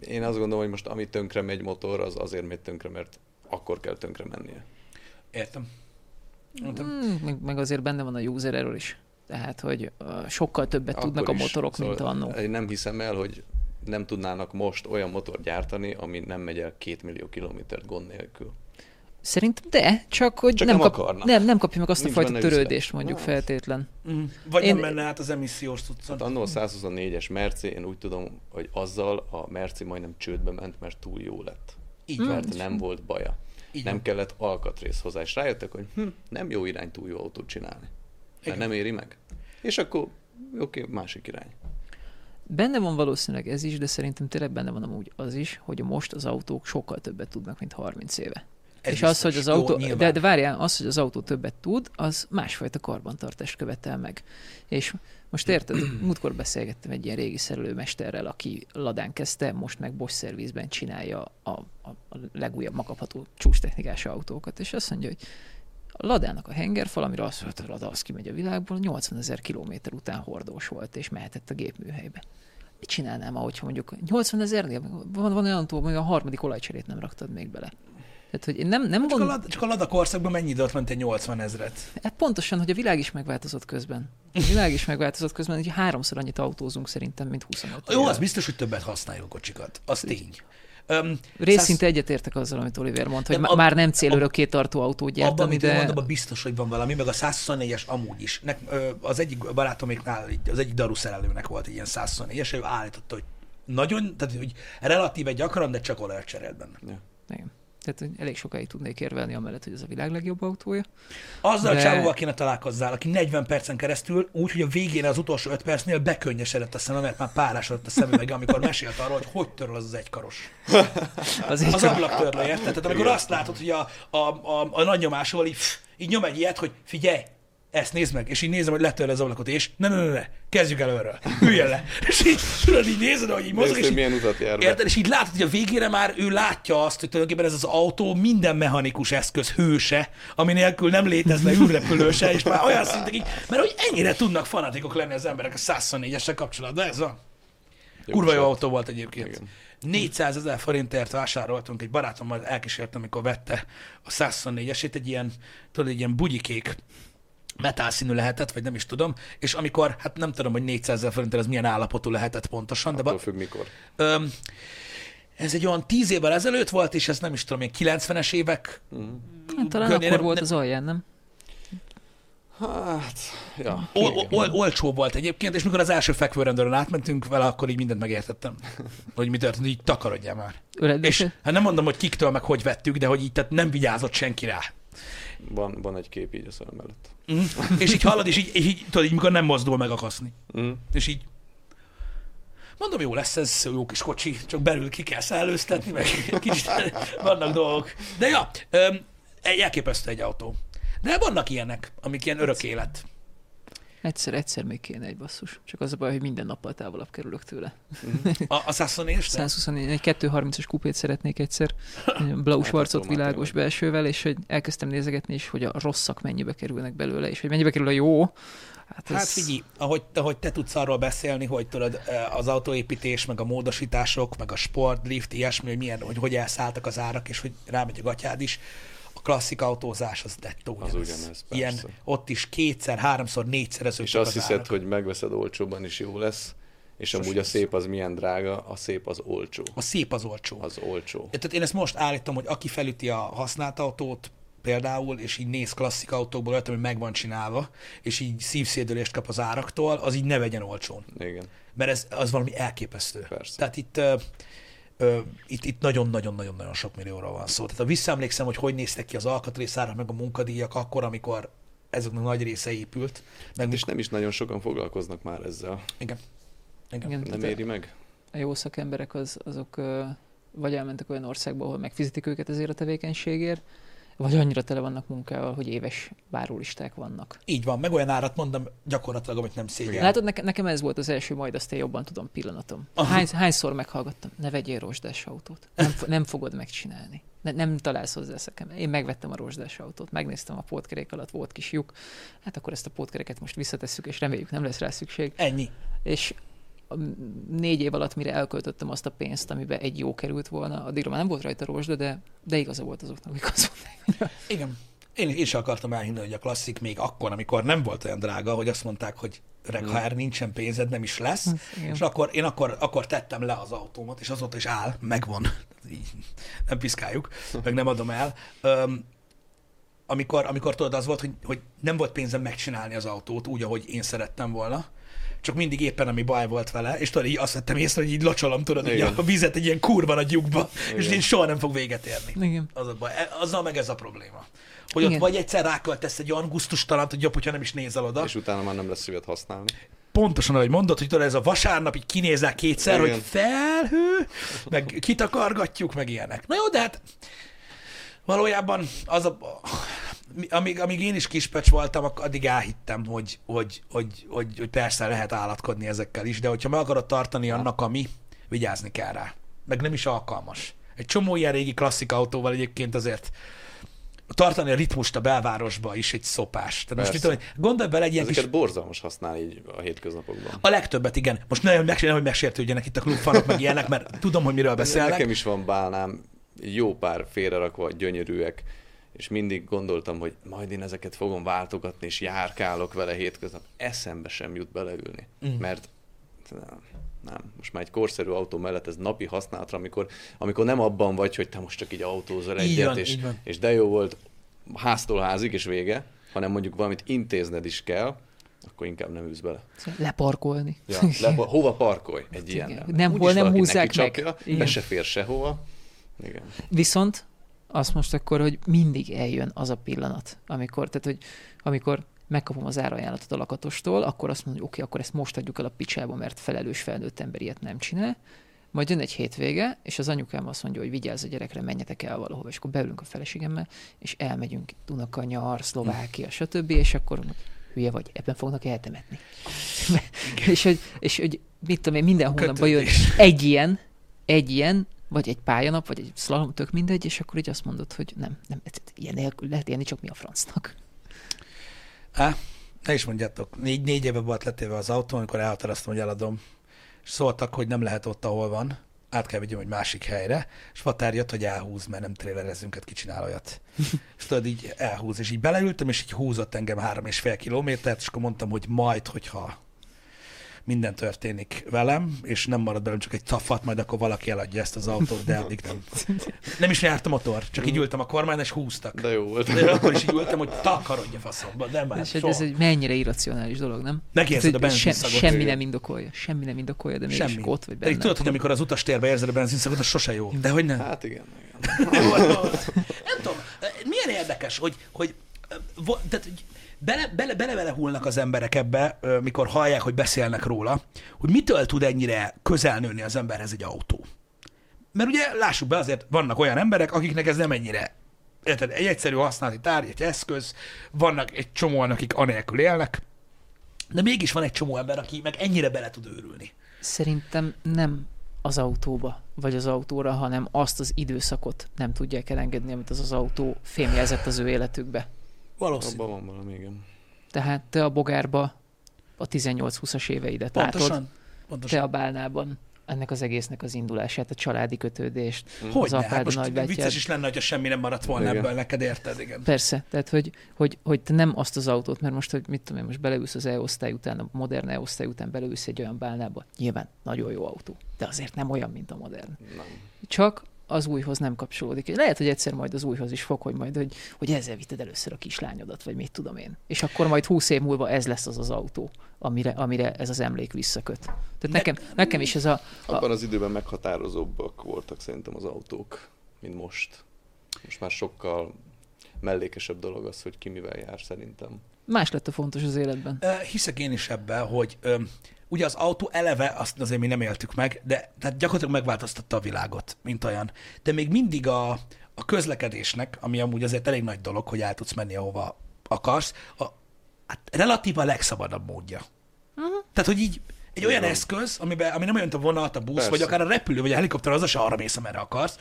Én azt gondolom, hogy most ami tönkre megy motor, az azért megy tönkre, mert akkor kell tönkre mennie. Értem. Értem. mm, meg, meg azért benne van a user error is. Tehát, hogy sokkal többet Akkor tudnak a is. motorok, mint Szóval annó. Én nem hiszem el, hogy nem tudnának most olyan motor gyártani, ami nem megy el két millió kilométert gond nélkül. Szerintem de, csak hogy Csak nem, nem kap, nem, nem kapja meg azt Nincs a fajta törődést üzlet. mondjuk Na. feltétlen. Mm. Vagy Én- nem menne át az emissziós cuccon. Hát annó a 124-es Merci, én úgy tudom, hogy azzal a Merci majdnem csődbe ment, mert túl jó lett. Így van. Mert nem volt baja. Így nem van. kellett alkatrész hozzá, és rájöttek, hogy hm, nem jó irány túl jó autót csinálni. Mert nem éri meg. És akkor, oké, másik irány. Benne van valószínűleg ez is, de szerintem tényleg benne van amúgy az is, hogy most az autók sokkal többet tudnak, mint 30 éve. Ez és az, hogy az Jó, autó, nyilván. de, de várjál, az, hogy az autó többet tud, az másfajta karbantartást követel meg. És most érted, múltkor beszélgettem egy ilyen régi szerelőmesterrel, aki Ladán kezdte, most meg Bosch szervizben csinálja a, a, a legújabb magapható csúcstechnikás autókat, és azt mondja, hogy a Ladának a hengerfal, amire azt mondta, hogy Lada az kimegy a világból, 80 ezer kilométer után hordós volt, és mehetett a gépműhelybe. Mit csinálnám, ahogyha mondjuk 80 ezernél van, van olyan autó, hogy a harmadik olajcserét nem raktad még bele. Tehát, hogy én nem, nem Csak a, gond... Lada, csak a Lada korszakban mennyi időt ment egy 80 ezret? Hát pontosan, hogy a világ is megváltozott közben. A világ is megváltozott közben, hogy háromszor annyit autózunk szerintem, mint 25 Jó, éve. az biztos, hogy többet használjuk kocsikat. Az tény. Um, Részszinte egyetértek azzal, amit Oliver mondta, hogy ab- már nem célörökké tartó autót Abban, gyártani, amit de... mondom, biztos, hogy van valami, meg a 124-es amúgy is. Nek, ö, az egyik barátoméknál, így az egyik daru szerelőnek volt egy ilyen 124-es, ő állította, hogy nagyon, tehát hogy relatíve gyakran, de csak olajat cserélt benne. Ja. Igen. Tehát elég sokáig tudnék érvelni amellett, hogy ez a világ legjobb autója. Azzal De- a csávóval kéne találkozzál, aki 40 percen keresztül úgy, hogy a végén az utolsó 5 percnél bekönnyesedett a szeme, mert már párásodott a szeme meg, amikor mesélt arról, hogy hogy töröl az az egykaros. Az csak... ablaktörlő, érted? Tehát amikor azt látod, hogy a, a, a, a nagy nyomásról így, így nyom egy ilyet, hogy figyelj, ezt nézd meg, és így nézem, hogy letörli az ablakot, és ne, ne, ne, ne, kezdjük előről, üljön le. [laughs] És így, tudod, így nézed, hogy így mozog, Nézd, és így, milyen utat jár. Érted? És így látod, hogy a végére már ő látja azt, hogy tulajdonképpen ez az autó minden mechanikus eszköz hőse, ami nélkül nem létezne űrrepülő se, és már olyan szintig, mert hogy ennyire tudnak fanatikok lenni az emberek a 124-essel kapcsolatban, ez a kurva jó autó volt egyébként. Igen. 400 ezer forintért vásároltunk, egy barátommal elkísértem, amikor vette a 124-esét, egy ilyen, tudod, egy ilyen bugyikék metálszínű lehetett, vagy nem is tudom, és amikor, hát nem tudom, hogy 400 ezer forintért ez milyen állapotú lehetett pontosan, de Attól ba, függ mikor. Öm, ez egy olyan tíz évvel ezelőtt volt, és ez nem is tudom, ilyen 90-es évek. Hát, talán környékén akkor nem- volt nem- az alján, nem? Hát, ja. Ol, ol, olcsó volt egyébként, és mikor az első fekvőrendőren átmentünk vele, akkor így mindent megértettem. Hogy mi történt, így takarodjál már. Öred, És hát nem mondom, hogy kiktől meg hogy vettük, de hogy így tehát nem vigyázott senki rá. Van, van egy kép így a szemem előtt. Mm. és így hallod, és így, így, tudod, így mikor nem mozdul meg a kaszni. Mm. És így Mondom, jó lesz ez jó kis kocsi, csak belül ki kell szellőztetni, meg [laughs] kicsit vannak dolgok. De ja, egy elképesztő egy autó. De vannak ilyenek, amik ilyen örök élet. Egyszer, egyszer még kéne egy basszus. Csak az a baj, hogy minden nappal távolabb kerülök tőle. A, a 124 124, egy 230-as kupét szeretnék egyszer, blau schwarzot már világos belsővel, és hogy elkezdtem nézegetni is, hogy a rosszak mennyibe kerülnek belőle, és hogy mennyibe kerül a jó. Hát, ez... Hát figyelj, ahogy, ahogy te tudsz arról beszélni, hogy tudod, eh, az autóépítés, meg a módosítások, meg a sport, lift, ilyesmi, hogy milyen, hogy, hogy elszálltak az árak, és hogy rámegy a gatyád is. Klasszik autózás az dettó Az ugyanez. ugyanez, Ilyen, ott is kétszer, háromszor, négyszereződtek És azt az hiszed, hogy megveszed olcsóban is jó lesz, és Sose amúgy a szép az milyen drága, a szép az olcsó. A szép az olcsó. Az olcsó. Tehát én ezt most állítom, hogy aki felüti a használt autót, például, és így néz klasszik autókból, olyat, ami meg van csinálva, és így szívszédülést kap az áraktól, az így ne vegyen olcsón. Igen. Mert ez az valami elképesztő. Persze. Tehát itt, itt, itt nagyon-nagyon-nagyon-nagyon sok millióról van szó. Tehát ha visszaemlékszem, hogy hogy néztek ki az alkatrészárak, meg a munkadíjak akkor, amikor ezeknek nagy része épült. Meg És nem is nagyon sokan foglalkoznak már ezzel. Igen. Igen. Igen, Nem éri meg? a jó szakemberek az, azok vagy elmentek olyan országba, ahol megfizetik őket ezért a tevékenységért, vagy annyira tele vannak munkával, hogy éves várólisták vannak. Így van, meg olyan árat mondom gyakorlatilag, amit nem szégyen. Látod, nekem, nekem ez volt az első, majd azt én jobban tudom pillanatom. Aha. Hány, hányszor meghallgattam, ne vegyél rozsdás autót. Nem, nem fogod megcsinálni. Ne, nem találsz hozzá szakember. Én megvettem a rozsdás autót, megnéztem a pótkerék alatt, volt kis lyuk. Hát akkor ezt a pótkereket most visszatesszük, és reméljük nem lesz rá szükség. Ennyi. És négy év alatt, mire elköltöttem azt a pénzt, amiben egy jó került volna, addigra már nem volt rajta rozsda, de, de igaza volt azoknak, akik azt mondták. Igen. Én, is akartam elhinni, hogy a klasszik még akkor, amikor nem volt olyan drága, hogy azt mondták, hogy öreg, ha erre nincsen pénzed, nem is lesz. igen. És akkor én akkor, akkor tettem le az autómat, és azóta is áll, megvan. Így, nem piszkáljuk, meg nem adom el. Öm, amikor, amikor tudod, az volt, hogy, hogy nem volt pénzem megcsinálni az autót úgy, ahogy én szerettem volna, csak mindig éppen ami baj volt vele, és tudod, így azt vettem észre, hogy így locsolom, tudod, így Igen. a vizet egy ilyen kurva nagy lyukba, és így soha nem fog véget érni. Igen. Az a baj. E- Azzal meg ez a probléma. Hogy Igen. ott vagy egyszer ráköltesz egy olyan gusztustalant, hogy jobb, hogyha nem is nézel oda. És utána már nem lesz szíved használni. Pontosan, ahogy mondod, hogy tudod, ez a vasárnap így kinézel kétszer, Igen. hogy felhő, meg kitakargatjuk, meg ilyenek. Na jó, de hát valójában az a, amíg, amíg én is kispecs voltam, addig elhittem, hogy, hogy, hogy, hogy, hogy persze lehet állatkodni ezekkel is, de hogyha meg akarod tartani annak, ami, vigyázni kell rá. Meg nem is alkalmas. Egy csomó ilyen régi klasszik autóval egyébként azért tartani a ritmust a belvárosba is egy szopás. Tehát most mit tudom, gondolj bele egy ilyen kis Ezeket borzalmas használni így a hétköznapokban. a legtöbbet, igen. Most nagyon meg, hogy megsértődjenek itt a klubfanok, meg ilyenek, mert tudom, hogy miről beszélnek. Nekem is van bálnám, jó pár félrerakva, gyönyörűek, és mindig gondoltam, hogy majd én ezeket fogom váltogatni, és járkálok vele hétköznap. Eszembe sem jut beleülni, Mm. mert nem, nem. Most már egy korszerű autó mellett ez napi használatra, amikor, amikor nem abban vagy, hogy te most csak így autózol Így egyet, van, és, így van. és de jó volt háztól házig, és vége, hanem mondjuk valamit intézned is kell, akkor inkább nem ülsz bele. Leparkolni. Ja, le, hova parkolj egy ilyen? Nem, hol nem húzzák meg. Be Igen. se fér sehova. Igen. Viszont azt most akkor, hogy mindig eljön az a pillanat, amikor, tehát, hogy amikor megkapom az árajánlatot a lakatostól, akkor azt mondom, hogy oké, akkor ezt most adjuk el a picsába, mert felelős felnőtt ember ilyet nem csinál. Majd jön egy hétvége, és az anyukám azt mondja, hogy vigyázz a gyerekre, menjetek el valahova, és akkor beülünk a feleségemmel, és elmegyünk Dunakanyar, Szlovákia, stb., és akkor hülye vagy, ebben fognak eltemetni. [laughs] és, hogy, és hogy mit tudom én, minden hónapban jön egy ilyen, egy ilyen, vagy egy pályanap, vagy egy slalom, tök mindegy, és akkor így azt mondod, hogy nem, nem, ez- ez- ilyen nélkül lehet élni, csak mi a francnak. Á, ne is mondjátok, négy, négy éve volt letéve az autó, amikor elhatároztam, hogy eladom. És szóltak, hogy nem lehet ott, ahol van, át kell vigyem egy másik helyre, és Fatár jött, hogy elhúz, mert nem trélerezünk, hát kicsinál olyat. [laughs] és tudod, így elhúz, és így beleültem, és így húzott engem három és fél kilométert, és akkor mondtam, hogy majd, hogyha minden történik velem, és nem marad belőlem csak egy tafat, majd akkor valaki eladja ezt az autót, de addig nem. Nem is járt a motor, csak így ültem a kormány, és húztak. De jó volt. De akkor is így ültem, hogy takarodj a faszomba, nem már és ez egy mennyire irracionális dolog, nem? Megérzed a hogy se, benzinszagot. semmi nem indokolja, semmi nem indokolja, de mégis Semmi. ott vagy benne. tudod, hogy amikor az utastérbe érzed a benzinszagot, az sose jó. De hogy nem? Hát igen. igen. nem tudom, milyen érdekes, hogy, hogy vo- tehát, hogy bele, bele, bele, hullnak az emberek ebbe, mikor hallják, hogy beszélnek róla, hogy mitől tud ennyire közel nőni az emberhez egy autó. Mert ugye lássuk be, azért vannak olyan emberek, akiknek ez nem ennyire érted, egy egyszerű használati tárgy, egy eszköz, vannak egy csomóan, akik anélkül élnek, de mégis van egy csomó ember, aki meg ennyire bele tud őrülni. Szerintem nem az autóba, vagy az autóra, hanem azt az időszakot nem tudják elengedni, amit az az autó fémjelzett az ő életükbe. Valószínű. Abban van valami, igen. Tehát te a bogárba a 18-20-as éveidet látod, Pontosan. Pontosan. te a bálnában ennek az egésznek az indulását, a családi kötődést. Hogy az ne? apád, Hát most nagybátyád. vicces is lenne, hogyha semmi nem maradt volna Igen. ebből neked, érted? Igen. Persze, tehát hogy, hogy, hogy te nem azt az autót, mert most, hogy mit tudom én, most beleülsz az E-osztály után, a modern E-osztály után beleülsz egy olyan bálnába. Nyilván nagyon jó autó, de azért nem olyan, mint a modern. Nem. Csak az újhoz nem kapcsolódik. Lehet, hogy egyszer majd az újhoz is fog, hogy majd, hogy, hogy ezzel vitted először a kislányodat, vagy mit tudom én. És akkor majd húsz év múlva ez lesz az az autó, amire, amire ez az emlék visszaköt. Tehát nekem, nekem is ez a, a Abban az időben meghatározóbbak voltak szerintem az autók, mint most. Most már sokkal mellékesebb dolog az, hogy ki mivel jár szerintem. más lett a fontos az életben. Ö, Hiszek én is ebben, hogy ugye az autó eleve, azt azért mi nem éltük meg, de tehát gyakorlatilag megváltoztatta a világot, mint olyan. De még mindig a, a közlekedésnek, ami amúgy azért elég nagy dolog, hogy el tudsz menni, ahova akarsz, a, hát relatív a legszabadabb módja. Uh-huh. Tehát, hogy így egy olyan van. eszköz, amiben, ami nem olyan, mint a vonat, a busz, Persze. vagy akár a repülő, vagy a helikopter, az se arra mész, amerre akarsz,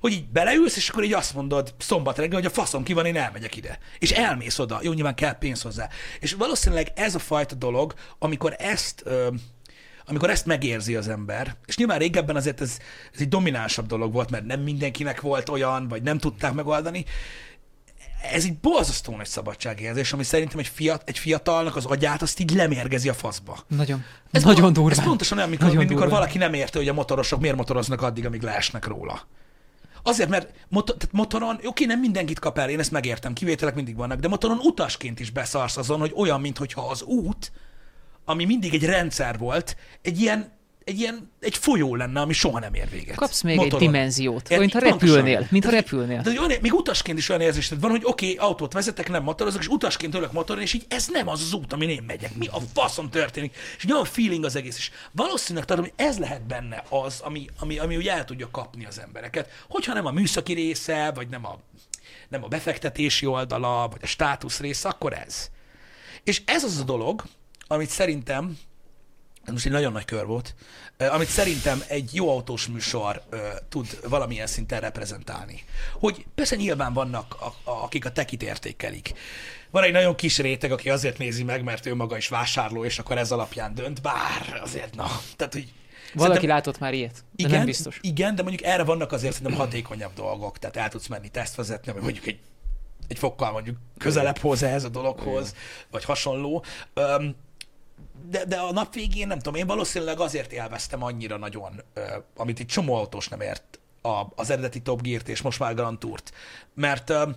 hogy így beleülsz, és akkor így azt mondod szombat reggel, hogy a faszom ki van, én elmegyek ide. És elmész oda. Jó, nyilván kell pénz hozzá. És valószínűleg ez a fajta dolog, amikor ezt, ö, amikor ezt megérzi az ember, és nyilván régebben azért ez, ez egy dominánsabb dolog volt, mert nem mindenkinek volt olyan, vagy nem tudták megoldani, ez egy borzasztó nagy szabadságérzés, ami szerintem egy, fiat, egy fiatalnak az agyát azt így lemérgezi a faszba. Nagyon. Ez Nagyon pont- durván. Ez pontosan olyan, mikor, Nagyon mint mikor durván. valaki nem érte, hogy a motorosok miért motoroznak addig, amíg leesnek róla. Azért, mert motor, tehát motoron, oké, nem mindenkit kap el, én ezt megértem, kivételek mindig vannak, de motoron utasként is beszarsz azon, hogy olyan, mintha az út, ami mindig egy rendszer volt, egy ilyen, egy ilyen, egy folyó lenne, ami soha nem ér véget. Kapsz még Motoron. egy dimenziót, olyan, mintha repülnél, mintha repülnél. De olyan, még utasként is olyan érzésed van, hogy oké, okay, autót vezetek, nem motorozok, és utasként ülök motoron, és így ez nem az az út, amin én megyek. Mi a faszom történik? És nagyon feeling az egész. És valószínűleg tartom, hogy ez lehet benne az, ami, ami, ami úgy el tudja kapni az embereket. Hogyha nem a műszaki része, vagy nem a, nem a befektetési oldala, vagy a státusz része, akkor ez. És ez az a dolog, amit szerintem ez most egy nagyon nagy kör volt, amit szerintem egy jó autós műsor tud valamilyen szinten reprezentálni. Hogy persze nyilván vannak, a, a, akik a tekit értékelik. Van egy nagyon kis réteg, aki azért nézi meg, mert ő maga is vásárló, és akkor ez alapján dönt, bár azért, na, tehát, hogy Valaki szerintem- látott már ilyet, de igen, nem biztos. Igen, de mondjuk erre vannak azért szerintem hatékonyabb dolgok, tehát el tudsz menni tesztvezetni, vagy mondjuk egy, egy fokkal mondjuk közelebb hoz ehhez a dologhoz, vagy hasonló. Öm, de, de a nap végén nem tudom, én valószínűleg azért élveztem annyira nagyon, amit egy csomó autós nem ért a, az eredeti Top Gear-t és most már Grand Tourt, mert öm,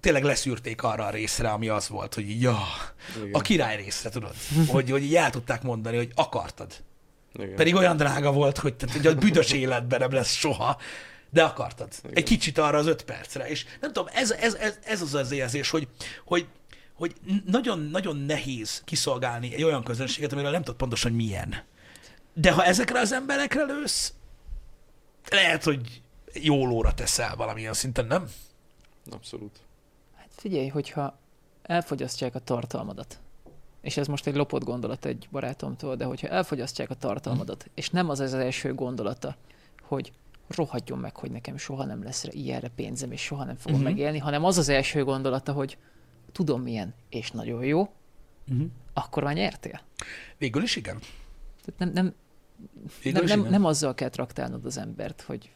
tényleg leszűrték arra a részre, ami az volt, hogy ja, a király részre, tudod, [laughs] hogy, hogy így el tudták mondani, hogy akartad. Igen. Pedig olyan drága volt, hogy, tehát, hogy a büdös életben nem lesz soha, de akartad. Egy kicsit arra az öt percre. És nem tudom, ez, ez, ez, ez az az érzés, hogy, hogy, hogy nagyon-nagyon nehéz kiszolgálni egy olyan közönséget, amiről nem tudod pontosan, hogy milyen. De ha ezekre az emberekre lősz, lehet, hogy jó lóra teszel valamilyen szinten, nem? Abszolút. Hát figyelj, hogyha elfogyasztják a tartalmadat, és ez most egy lopott gondolat egy barátomtól, de hogyha elfogyasztják a tartalmadat, és nem az ez az első gondolata, hogy rohadjon meg, hogy nekem soha nem lesz ilyenre pénzem, és soha nem fogom Mhm. uh-huh. megélni, hanem az az első gondolata, hogy tudom milyen, és nagyon jó, Uh-huh. akkor már nyertél. Végül is igen. Tehát nem, nem, Végül nem, nem, igen. nem azzal kell traktálnod az embert, hogy,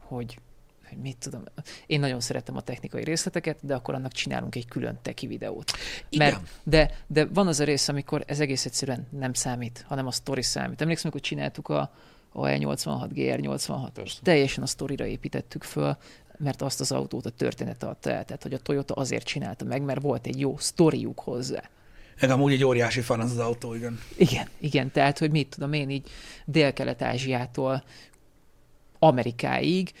hogy, hogy mit tudom. Én nagyon szeretem a technikai részleteket, de akkor annak csinálunk egy külön teki videót. Igen. Mert, de, de van az a rész, amikor ez egész egyszerűen nem számít, hanem a sztori számít. Emlékszem, amikor csináltuk a, a E86, GR86, Persze. teljesen a sztorira építettük föl, mert azt az autót a történet adta el. Tehát, hogy a Toyota azért csinálta meg, mert volt egy jó sztoriuk hozzá. Meg amúgy egy óriási fan az az autó, igen. Igen, igen, tehát, hogy mit tudom én így Dél-Kelet-Ázsiától Amerikáig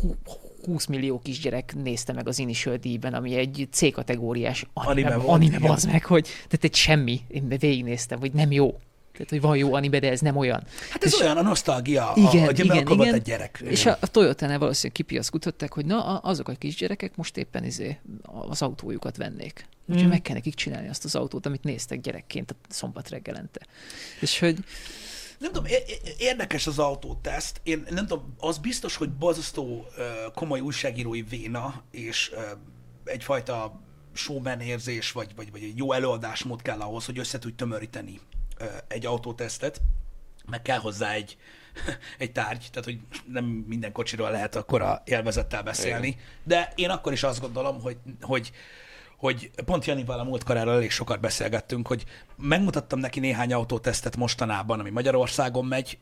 hú- 20 millió kisgyerek nézte meg az Initial D-ben, ami egy C-kategóriás anime, Anime volt, anime az meg, hogy tehát egy semmi, én végignéztem, hogy nem jó. Tehát, hogy van jó anime, de ez nem olyan. Hát ez És- olyan a nosztalgia, Igen, a, igen, igen, akkor volt igen. egy gyerek. És a, a Toyota-nál valószínűleg kipiaszkutották, hogy na, azok a kisgyerekek most éppen izé az autójukat vennék. Úgyhogy Mm. meg kell nekik csinálni azt az autót, amit néztek gyerekként a szombat reggelente. És hogy Nem tudom, érdekes az autóteszt. Én nem tudom, az biztos, hogy borzasztó ö, komoly újságírói véna, és egyfajta showman érzés, vagy, vagy, vagy egy jó előadásmód kell ahhoz, hogy össze tudj tömöríteni egy autótesztet, meg kell hozzá egy, [laughs] egy tárgy, tehát hogy nem minden kocsiról lehet akkora élvezettel beszélni, de én akkor is azt gondolom, hogy, hogy hogy pont Janival a múltkor erről elég sokat beszélgettünk, hogy megmutattam neki néhány autótesztet mostanában, ami Magyarországon megy,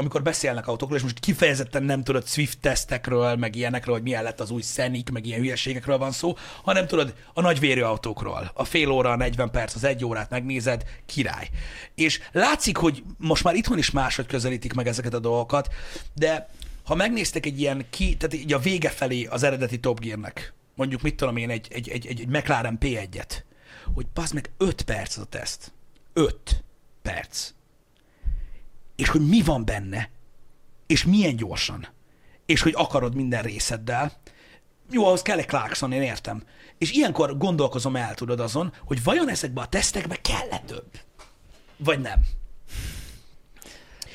amikor beszélnek autókról, és most kifejezetten nem tudod Swift tesztekről, meg ilyenekről, hogy milyen lett az új Scenic, meg ilyen hülyeségekről van szó, hanem tudod a nagyvérű autókról. A fél óra, a 40 perc, az egy órát megnézed, király. És látszik, hogy most már itthon is máshogy közelítik meg ezeket a dolgokat, de ha megnéztek egy ilyen ki, tehát így a vége felé az eredeti Top Gear-nek, mondjuk mit tudom én, egy, egy, egy, egy, egy McLaren P1-et, hogy passz meg 5 perc az a teszt. 5 perc. És hogy mi van benne, és milyen gyorsan, és hogy akarod minden részeddel, jó, ahhoz kell egy Clarkson, én értem. És ilyenkor gondolkozom el, tudod azon, hogy vajon ezekbe a tesztekbe kell-e több? Vagy nem?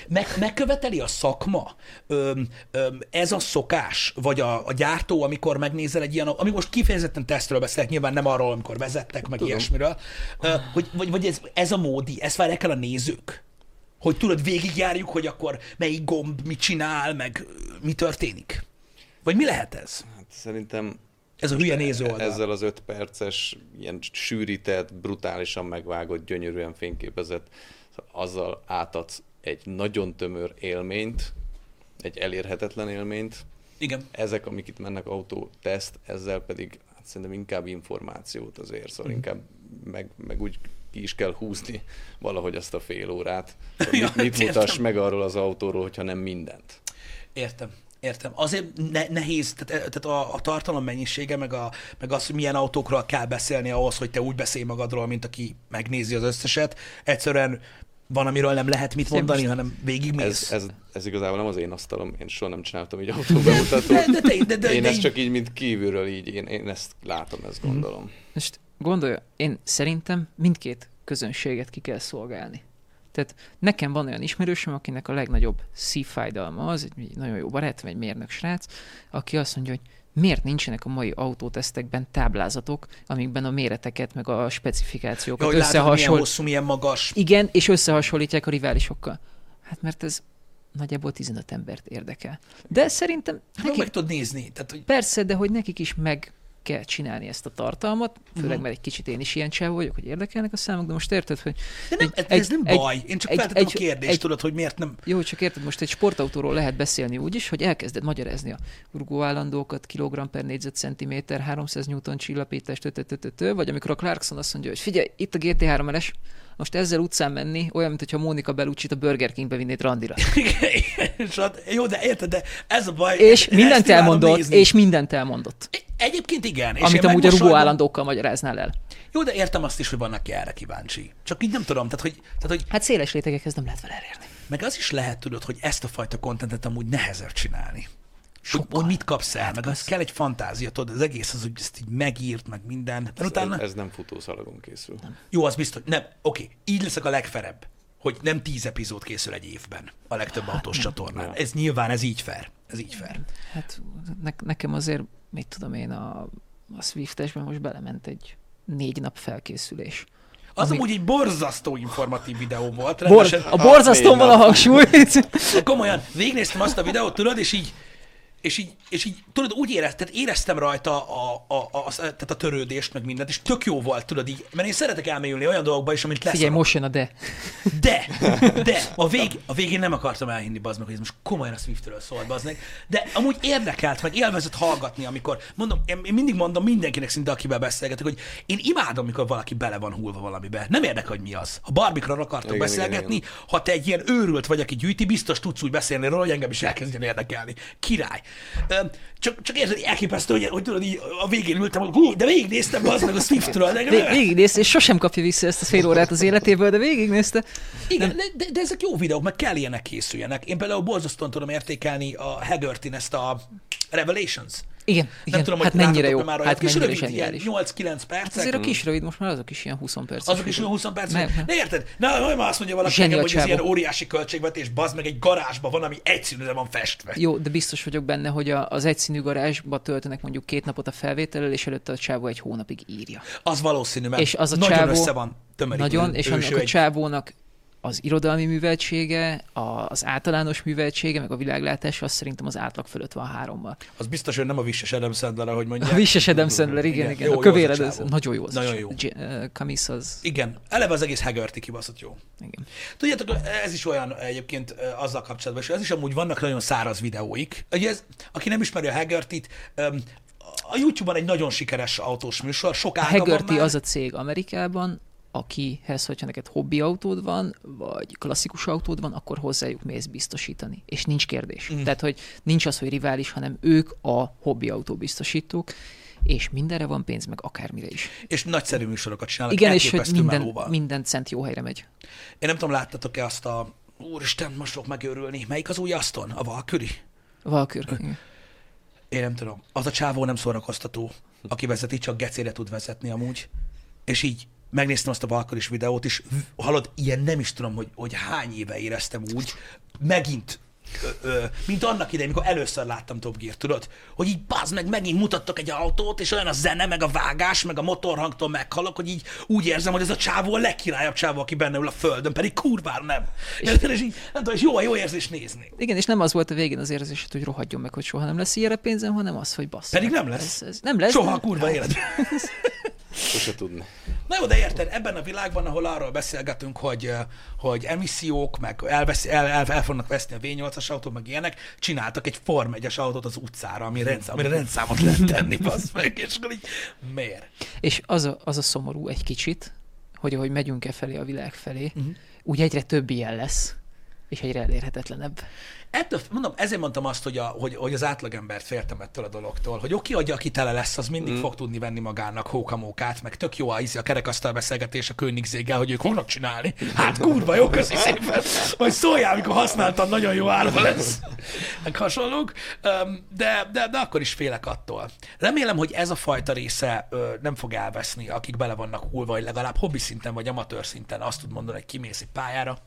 Meg, megköveteli a szakma öm, öm, ez a szokás, vagy a, a gyártó, amikor megnézel egy ilyen, ami most kifejezetten tesztről beszélek, nyilván nem arról, amikor vezettek, meg Tudom. ilyesmiről, ö, hogy, vagy, vagy ez, ez a módi, ezt várják el a nézők? Hogy tudod, végigjárjuk, hogy akkor melyik gomb mit csinál, meg mi történik? Vagy mi lehet ez? Hát szerintem Ez a hülye néző oldal. Ezzel az öt perces, ilyen sűrített, brutálisan megvágott, gyönyörűen fényképezett, azzal átadsz egy nagyon tömör élményt, egy elérhetetlen élményt. Igen. Ezek, amik itt mennek autó teszt, ezzel pedig hát szerintem inkább információt azért, szóval mm. inkább meg, meg úgy ki is kell húzni valahogy azt a fél órát. [laughs] Szóval mit, mit mutass meg arról az autóról, hogyha nem mindent. Értem. Értem. Azért ne, nehéz, tehát, tehát a, a tartalom mennyisége, meg, a, meg az, hogy milyen autókról kell beszélni ahhoz, hogy te úgy beszélj magadról, mint aki megnézi az összeset. Egyszerűen van, amiről nem lehet mit mondani, most... hanem végigmész. Ez, ez, ez igazából nem az én asztalom, én soha nem csináltam így autóbemutatót. De, de, de, de, de, én de, ezt csak így, mint kívülről így, én, én ezt látom, ezt mhm. gondolom. Most gondolja, én szerintem mindkét közönséget ki kell szolgálni. Tehát nekem van olyan ismerősöm, akinek a legnagyobb szívfájdalma az, egy nagyon jó barát, vagy egy mérnök srác, aki azt mondja, hogy miért nincsenek a mai autótesztekben táblázatok, amikben a méreteket, meg a specifikációkat ja, összehasonlítják. Milyen hosszú, milyen magas. Igen, és összehasonlítják a riválisokkal. Hát mert ez nagyjából 15 embert érdekel. De szerintem... Nekik... meg tudod nézni. Tehát, hogy... Persze, de hogy nekik is meg kell csinálni ezt a tartalmat, főleg uh-huh. mert egy kicsit én is ilyen csáv vagyok, hogy érdekelnek a számok, de most érted, hogy... De nem, egy, ez nem egy, baj, én csak egy, feltettem egy, a kérdést, egy, tudod, hogy miért nem... Jó, csak érted, most egy sportautóról lehet beszélni úgy is, hogy elkezded magyarázni a urgóállandókat, kilogramm per négyzetcentiméter, 300 newton csillapítást, vagy amikor a Clarkson azt mondja, hogy figyelj, itt a GT3 RS, most ezzel utcán menni, olyan, mint hogyha Mónika Belucsit a Burger Kingbe vinnéd randira. [laughs] Hát, jó, de érted, de ez a baj. És mindent elmondott, nézni. és mindent elmondott. Egyébként igen. És Amit amúgy a rugó állandókkal magyaráznál el. Jó, de értem azt is, hogy vannak erre kíváncsi. Csak így nem tudom, tehát hogy... Tehát, hogy... Hát széles rétegekhez nem lehet vele elérni. Meg az is lehet, tudod, hogy ezt a fajta kontentet amúgy nehezebb csinálni. Sokkal. Hogy, hogy mit kapsz el, hát meg az kell egy fantázia, tudod, az egész az, hogy ezt így megírt, meg minden. Mert ez, utána... ez nem futószalagon készül. Nem. Jó, az biztos. Nem, oké, így leszek a legferebb, hogy nem tíz epizód készül egy évben a legtöbb hát, autós csatornán. Ez nyilván, ez így fair. Ez így fair. Hát ne, nekem azért, mit tudom én, a, a Swift-esben most belement egy négy nap felkészülés. Az ami... amúgy egy borzasztó informatív videó volt. Bor- a borzasztón van a hangsúly. Komolyan, végignéztem azt a videót, tudod, és így és így, és így tudod, úgy éreztem, éreztem rajta a, a, a, a, tehát a törődést, meg mindent, és tök jó volt, tudod így, mert én szeretek elmélyülni olyan dolgokba is, amit lesz. Figyelj, most jön a de. De, de, a, vég, a végén nem akartam elhinni, bazd meg, hogy ez most komolyan a Swiftről szól, bazd meg, de amúgy érdekelt, meg élvezett hallgatni, amikor, mondom, én, én mindig mondom mindenkinek szinte, akivel beszélgetek, hogy én imádom, amikor valaki bele van hullva valamibe. Nem érdekel, hogy mi az. Ha barbikra akartok igen, beszélgetni, igen, igen. ha te egy ilyen őrült vagy, aki gyűjti, biztos tudsz úgy beszélni róla, hogy engem is elkezdjen érdekelni. Király. Csak, csak érted, elképesztő, hogy, hogy tudod, így a végén ültem, hogy de végignéztem az meg a Swiftről. De, végignézte, és sosem kapja vissza ezt a fél órát az életéből, de végignézte. Igen, de, de, de, ezek jó videók, meg kell ilyenek készüljenek. Én például borzasztóan tudom értékelni a Haggertin ezt a Revelations igen, nem igen. tudom, hát hogy mennyire jó. Már hát mennyire rövid, ilyen 8-9 percek. Hát azért a kis rövid, most már azok is ilyen 20 perc. Azok is ilyen 20 perc. Ne érted? Na, már azt mondja valaki nekem, hogy ez ilyen óriási költségvetés, bazd meg egy garázsban van, ami egyszínűre van festve. Jó, de biztos vagyok benne, hogy az egyszínű garázsba töltenek mondjuk két napot a felvétellel, és előtte a csávó egy hónapig írja. Az valószínű, mert és az a nagyon csávó, össze van tömörítve. Nagyon, és annak a csávónak az irodalmi műveltsége, az általános műveltsége, meg a világlátás, az szerintem az átlag fölött van hárommal. Az biztos, hogy nem a Visses Adam Sandler, ahogy mondják. A Visses Adam Sandler, igen, igen. igen. Jó, a kövéred, az nagyon jó. Az nagyon jó. Kamis az... Igen, eleve az egész Haggerty kibaszott jó. Igen. Tudjátok, ez is olyan egyébként azzal kapcsolatban, és ez is amúgy vannak nagyon száraz videóik. Ugye ez, aki nem ismeri a Haggerty-t, a YouTube-on egy nagyon sikeres autós műsor, sok A Haggerty az a cég Amerikában, akihez, hogyha neked hobbi autód van, vagy klasszikus autód van, akkor hozzájuk mész biztosítani. És nincs kérdés. Mm. Tehát, hogy nincs az, hogy rivális, hanem ők a hobbi autó biztosítók, és mindenre van pénz, meg akármire is. És nagyszerű műsorokat csinálnak. Igen, és hogy minden, minden cent jó helyre megy. Én nem tudom, láttatok-e azt a Úristen, most fogok megőrülni. Melyik az új Aston? A Valkyrie? Valkyrie, Én nem tudom. Az a csávó nem szórakoztató, aki vezeti, csak gecére tud vezetni amúgy. És így megnéztem azt a Valkaris videót, és hallod, ilyen nem is tudom, hogy, hogy hány éve éreztem úgy, megint ö, ö, mint annak idején, amikor először láttam Top Gear, tudod? Hogy így bazd meg, megint mutattak egy autót, és olyan a zene, meg a vágás, meg a motorhangtól meghalok, hogy így úgy érzem, hogy ez a csávó a legkirályabb csávó, aki benne ül a földön, pedig kurvára nem. És, és így, nem tudom, és jó, jó érzés nézni. Igen, és nem az volt a végén az érzés, hogy rohadjon meg, hogy soha nem lesz ilyenre pénzem, hanem az, hogy bassz. Pedig nem lesz. Ez, ez nem lesz. Soha a kurva életben. [laughs] Sose tudni. Na jó, de érted, ebben a világban, ahol arról beszélgetünk, hogy, hogy emissziók, meg elvesz, el, el, el fognak veszni a V8-as autót, meg ilyenek, csináltak egy Form 1 autót az utcára, ami rendsz, amire rendszámot lehet tenni, bassz meg, és akkor így miért? És az a, az a szomorú egy kicsit, hogy ahogy megyünk e felé a világ felé, uh-huh. úgy egyre több ilyen lesz, és egyre elérhetetlenebb. Ettől, mondom, ezért mondtam azt, hogy, a, hogy, hogy az átlagembert féltem ettől a dologtól, hogy oké, hogy aki tele lesz, az mindig mm. fog tudni venni magának hókamókát, meg tök jó a, ízi a kerekasztal beszélgetés a Königséggel, hogy ők fognak csinálni. Hát kurva jó, köszi szépen. Majd szóljál, amikor használtam, nagyon jó ára lesz. Meg hasonlók. De, de, de akkor is félek attól. Remélem, hogy ez a fajta része nem fog elveszni, akik bele vannak hullva, vagy legalább hobbi szinten, vagy amatőr szinten azt tud mondani, hogy kimész egy pályára,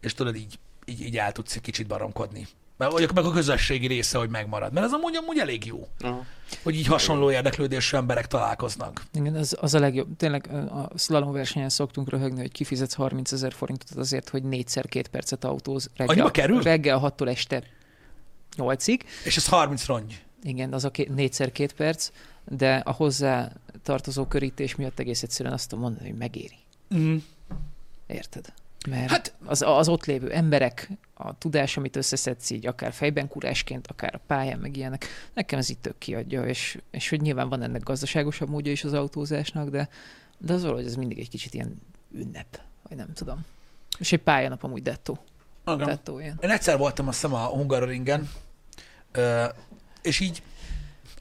és tudod, így, így, így el tudsz egy kicsit baromkodni. Meg, vagy meg a közösségi része, hogy megmarad. Mert ez amúgy, amúgy elég jó, Aha. hogy így hasonló érdeklődésű emberek találkoznak. Igen, az, az a legjobb. Tényleg a slalom versenyen szoktunk röhögni, hogy kifizetsz 30 ezer forintot azért, hogy négyszer két percet autóz reggel, Annyiba kerül? reggel 6-tól este 8-ig. És ez 30 rongy. Igen, az a ké, négyszer két perc, de a hozzá tartozó körítés miatt egész egyszerűen azt tudom mondani, hogy megéri. Mm. Érted? Mert Hát- az, az ott lévő emberek, a tudás, amit összeszedsz így, akár fejben kurásként, akár a pályán, meg ilyenek, nekem ez itt tök kiadja, és, és hogy nyilván van ennek gazdaságosabb módja is az autózásnak, de, de az valahogy ez mindig egy kicsit ilyen ünnep, vagy nem tudom. És egy pályanap amúgy dettó. Igen. Dettó ilyen. Én egyszer voltam azt hiszem a Hungaroringen, és így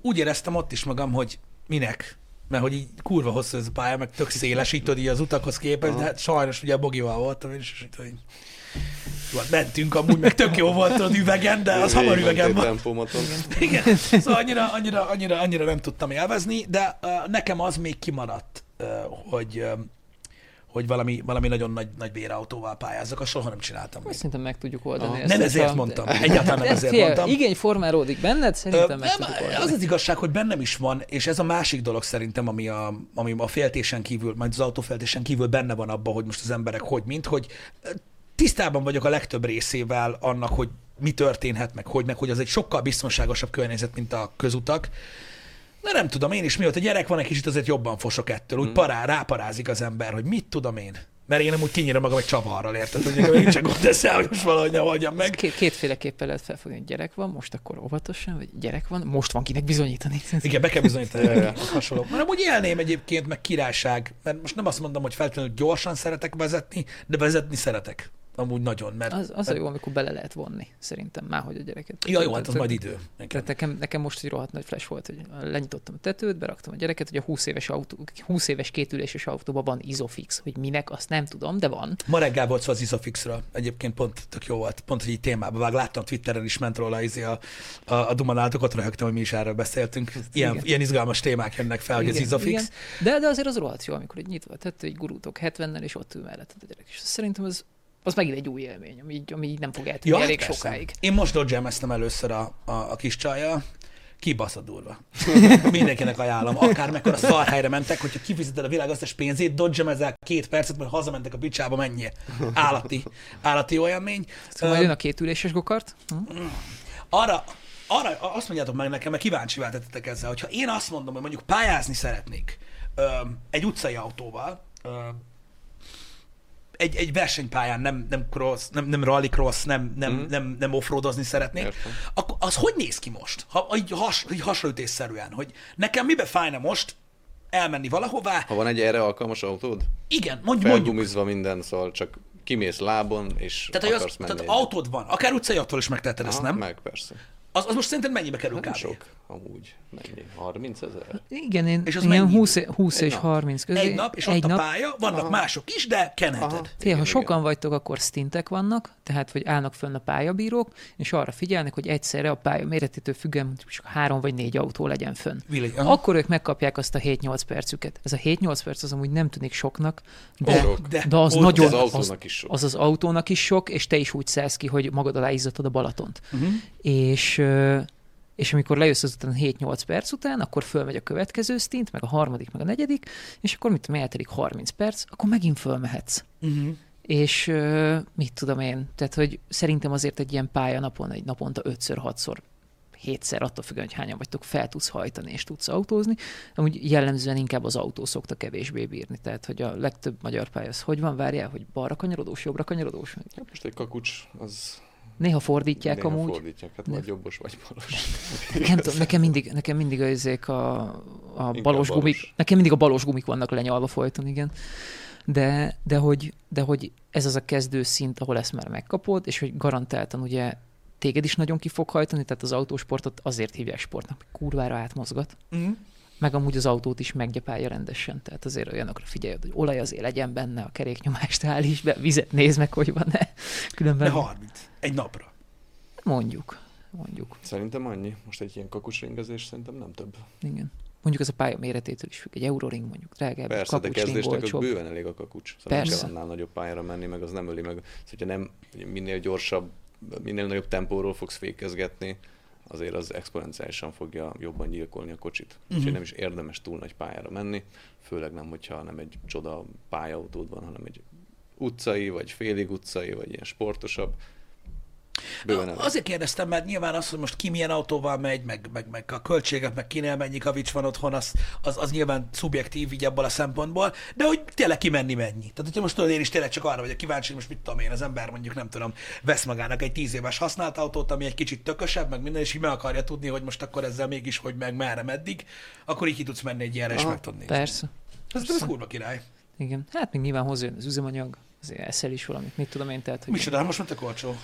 úgy éreztem ott is magam, hogy minek. Mert hogy így kurva hosszú ez a pálya, meg tök széles, így tudod, így az utakhoz képest, de hát sajnos ugye a Bogival voltam, és, így, hogy hát mentünk amúgy, meg tök jó volt tudod üvegen, de az hamar üvegen volt. Tempomaton. Igen, szóval annyira, annyira, annyira, annyira nem tudtam élvezni, de uh, nekem az még kimaradt, uh, hogy, uh, hogy valami, valami nagyon nagy, nagy bérautóval pályázok, azt soha nem csináltam még. Szerintem meg tudjuk oldani Aha. ezt. Nem ezért mondtam, egyáltalán nem ezért fél, mondtam. igény formálódik benned, Ö, szerintem meg nem, tudjuk oldani. az az igazság, hogy bennem is van, és ez a másik dolog szerintem, ami a, ami a féltésen kívül, majd az autóféltésen kívül benne van abban, hogy most az emberek hogy mint, hogy ö, tisztában vagyok a legtöbb részével annak, hogy mi történhet, meg hogy, meg hogy az egy sokkal biztonságosabb környezet, mint a közutak. De nem tudom, én is mióta gyerek van, egy kicsit azért jobban fosok ettől. Úgy pará, ráparázik az ember, hogy mit tudom én. Mert én nem úgy kinyírom magam egy csavarral, érted? Hogy nekem nincs gond ezzel, hogy most valahogy ne oldjam meg. Két, kétféleképpen lehet felfogni, hogy gyerek van, most akkor óvatosan, vagy gyerek van, most van kinek bizonyítani. Igen, be kell bizonyítani, hasonló. Mert amúgy élném egyébként, meg királyság, mert most nem azt mondom, hogy feltétlenül gyorsan szeretek vezetni, de vezetni szeretek. Amúgy nagyon, mert... Az, az a jó, amikor bele lehet vonni, szerintem, már hogy a gyereket. Ja, jó, hát az majd idő. Igen. Tehát nekem, nekem most egy rohadt nagy flash volt, hogy lenyitottam a tetőt, beraktam a gyereket, hogy a 20 éves, autó, 20 éves kétüléses autóban van Isofix, hogy minek, azt nem tudom, de van. Ma reggel volt szó az Isofixről. Egyébként pont tök jó volt. Pont, hogy így témában vág. Láttam Twitteren is ment róla izé a, a, a Dumanátok, ott röhögtem, hogy mi is erről beszéltünk. Ilyen, Igen. ilyen izgalmas témák jönnek fel, hogy az Isofix. De, de azért az rohadt jó, amikor egy nyitva a tető, egy gurultok 70-nel, és ott ül mellett a gyerek. És szerintem az, az megint egy új élmény, ami, így- ami így nem fog eltűnni hát elég persze. sokáig. Én most dodgemeztem először a, a, a kis csajjal, kibaszott durva. [laughs] Mindenkinek ajánlom. Akár mekkora szarhelyre mentek, hogyha kifizeted a világ összes pénzét, dodgemezel két percet, mert hazamentek a picsába, mennyi. Állati, állati élmény. Szóval majd jön a kétüléses gokart. Hm? Arra, arra azt mondjátok meg nekem, mert kíváncsi váltettetek ezzel, hogyha én azt mondom, hogy mondjuk pályázni szeretnék ö, egy utcai autóval, ö, egy, egy versenypályán nem, nem cross, nem, nem rallycross, nem, nem, mm. nem, nem offroadozni szeretnék, Értem. akkor az hogy néz ki most? Ha, így, has, így hasonlítésszerűen, hogy nekem mibe fájna most elmenni valahová? Ha van egy erre alkalmas autód, Igen, mondj, mondjuk. felgumizva minden, szóval csak kimész lábon, és Tehát, akarsz az, menni. tehát autód van, akár utcai autól is megteheted ezt, nem? Meg persze. Az, az most szerinted mennyibe kerül Hát kb? sok, amúgy. Mennyi? 30 ezer? Igen, én És az ilyen mennyi 20, 20 Egy és nap. 30 közé. Egy nap, és egy ott nap. a pálya, vannak Aha. mások is, de kenheted. Aha. Fél, ha Igen, sokan igen. vagytok, akkor stintek vannak, tehát hogy állnak fönn a pályabírók, és arra figyelnek, hogy egyszerre a pálya méretétől függően csak három vagy négy autó legyen fönn. Aha. Akkor ők megkapják azt a 7-8 percüket. Ez a 7-8 perc az amúgy nem tűnik soknak, de, Sok. de, de az ott- nagyon- Az de- autónak is sok. az az autónak is sok, és te is úgy szállsz ki, hogy magad alá izzadod a Balatont. Uh-huh. És, és amikor lejössz azután 7-8 perc után, akkor fölmegy a következő stint, meg a harmadik, meg a negyedik, és akkor mit tudom, eltelik 30 perc, akkor megint fölmehetsz. Uh-huh. És mit tudom én, tehát hogy szerintem azért egy ilyen pályanapon, egy naponta 5-6-szor, 7-szer, attól függően, hogy hányan vagytok, fel tudsz hajtani és tudsz autózni. Amúgy jellemzően inkább az autó szokta kevésbé bírni. Tehát, hogy a legtöbb magyar pálya az hogy van, várjál, hogy balra kanyarodós, jobbra kanyarodós. Hát most egy kakucs, az Néha fordítják néha amúgy. fordítják, hát vagy jobbos, vagy balos. [laughs] Nem tudom, nekem mindig, nekem mindig ezek a, a balos gumik, balos. nekem mindig a balos gumik vannak lenyalva folyton, igen. De, de, hogy, de hogy ez az a kezdő szint, ahol ezt már megkapod, és hogy garantáltan ugye téged is nagyon ki fog hajtani, tehát az autósportot azért hívják sportnak, hogy kurvára átmozgat, Uh-huh. Meg amúgy az autót is meggyepálja rendesen, tehát azért olyanokra figyelj, hogy olaj azért legyen benne, a keréknyomást állíts be, vizet nézd meg, hogy van-e. [laughs] Különben De 30. Egy napra. mondjuk, mondjuk. Szerintem annyi. Most egy ilyen kakucsringezés szerintem nem több. Igen. Mondjuk ez a pálya méretétől is függ. Egy euróring mondjuk drágább, Persze, de kapucsring kezdésnek az bőven elég a kakucs. Szóval nem Persze. kell annál nagyobb pályára menni, meg az nem öli meg. Szóval, hogyha nem minél gyorsabb, minél nagyobb tempóról fogsz fékezgetni, azért az exponenciálisan fogja jobban gyilkolni a kocsit. Uh-huh. Úgyhogy nem is érdemes túl nagy pályára menni, főleg nem, hogyha nem egy csoda pályautód van, hanem egy utcai, vagy félig utcai, vagy ilyen sportosabb. Bőven. Azért kérdeztem, mert nyilván az, hogy most ki milyen autóval megy, meg, meg, meg a költségek, meg kinél mennyi kavics van otthon, az, az, az nyilván szubjektív így abból a szempontból, de hogy tényleg kimenni mennyi. Tehát, hogyha most tudod, én is tényleg csak arra vagyok kíváncsi, hogy most mit tudom én, az ember mondjuk nem tudom, vesz magának egy tíz éves használt autót, ami egy kicsit tökösebb, meg minden, és így meg akarja tudni, hogy most akkor ezzel mégis, hogy meg merre, meddig, akkor így ki tudsz menni egy ilyenre, és meg tudod nézni. Persze. Ez, ez kurva király. Igen. Hát még nyilván hozzájön az üzemanyag, azért eszel is valamit, mit tudom én, tehát, hogy Micsoda, most tök olcsó.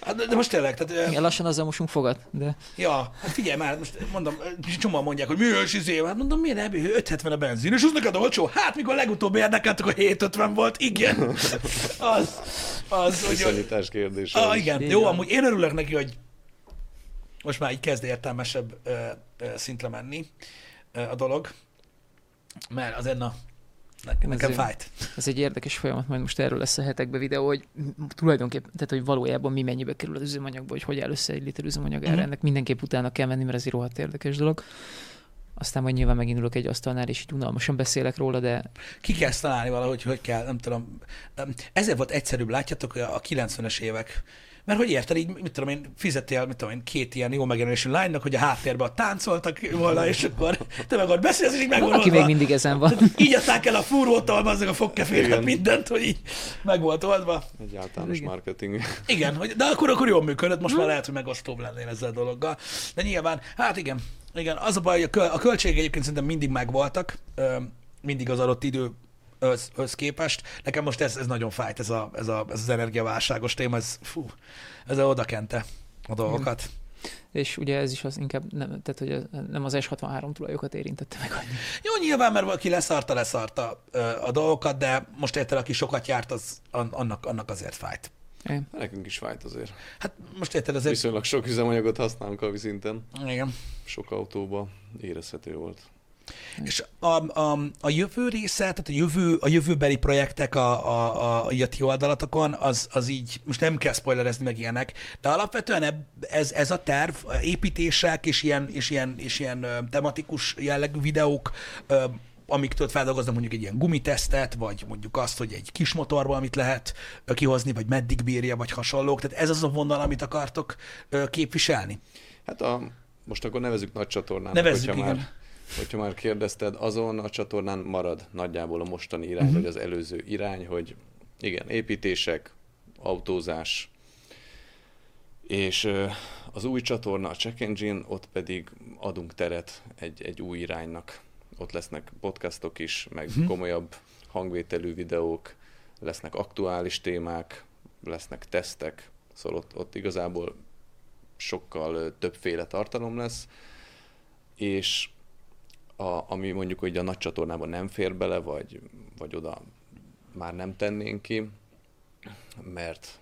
Hát, de, de most tényleg, tehát, Igen, lassan azzal mosunk fogat, de Ja, hát figyelj már, most mondom, csomóan mondják, hogy milyen izé, hát mondom, miért nem, 570 a benzin, és az neked olcsó? Hát, mikor legutóbb érdekeltek, a 750 volt, igen. Az, az, hogy... Viszonyítás kérdése. Ah, az. igen, Így jó, amúgy én örülök neki, hogy most már így kezd értelmesebb ö, ö, szintre menni ö, a dolog, mert azért na, nekem, nekem Azért- fájt. ez egy érdekes folyamat, majd most erről lesz a hetekben videó, hogy tulajdonképpen, tehát hogy valójában mi mennyibe kerül az üzemanyagba, hogy hogy áll össze egy liter üzemanyag ára, Mhm. ennek mindenképp utána kell menni, mert ez egy rohadt érdekes dolog. Aztán majd nyilván megint ülök egy asztalnál, és így unalmasan beszélek róla, de Ki kell ezt találni valahogy, hogy kell, nem tudom. Ezért volt egyszerűbb, látjátok, a 90-es évek. Mert hogy érted, így, mit tudom én, fizettél, mit tudom én, két ilyen jó megjelenésű lánynak, hogy a háttérben táncoltak volna, és akkor te meg ott beszélsz, és így meg aki még mindig ezen van. Így adták el a fúrótól, azzal a fogkefélet, mindent, hogy így meg volt oldva. Egy általános Igen. marketing. Igen, hogy, de akkor, akkor jól működött, most már lehet, hogy megosztóbb lennél ezzel a dologgal. De nyilván, hát igen, igen, az a baj, hogy a, köl, a költségek egyébként szerintem mindig megvoltak, mindig az adott idő höz, höz képest. Nekem most ez, ez nagyon fájt, ez, a, ez, a, ez az energiaválságos téma, ez, fú, ez a odakente a dolgokat. És ugye ez is az inkább, nem, tehát hogy nem az S63 tulajokat érintette meg annyi. Jó, nyilván, mert valaki leszarta, leszarta a dolgokat, de most érted, aki sokat járt, az an- annak, annak azért fájt. Igen. Nekünk is fájt azért. Hát most érted, azért... Viszonylag sok üzemanyagot használunk a szinten. Igen. Sok autóba érezhető volt. És a, a, a jövő része, tehát a, jövő, a jövőbeli projektek a, a, a, a ti oldalatokon, az, az így, most nem kell spoilerezni meg ilyenek, de alapvetően eb- ez, ez a terv, építések és ilyen, és ilyen, és ilyen tematikus jellegű videók, amik tudod feldolgoznak mondjuk egy ilyen gumitesztet, vagy mondjuk azt, hogy egy kis motorból amit lehet kihozni, vagy meddig bírja, vagy hasonlók. Tehát ez az a vonal, amit akartok képviselni. Hát a, most akkor nevezük nagy csatornának, Nevezzük, hogyha igen. már, hogyha már kérdezted, azon a csatornán marad nagyjából a mostani irány, uh-huh. vagy az előző irány, hogy igen, építések, autózás, és az új csatorna, a Check Engine, ott pedig adunk teret egy, egy új iránynak. Ott lesznek podcastok is, meg uh-huh. komolyabb hangvételű videók, lesznek aktuális témák, lesznek tesztek, szóval ott, ott igazából sokkal többféle tartalom lesz, és a, ami mondjuk, hogy a nagy csatornában nem fér bele, vagy, vagy oda már nem tennénk ki, mert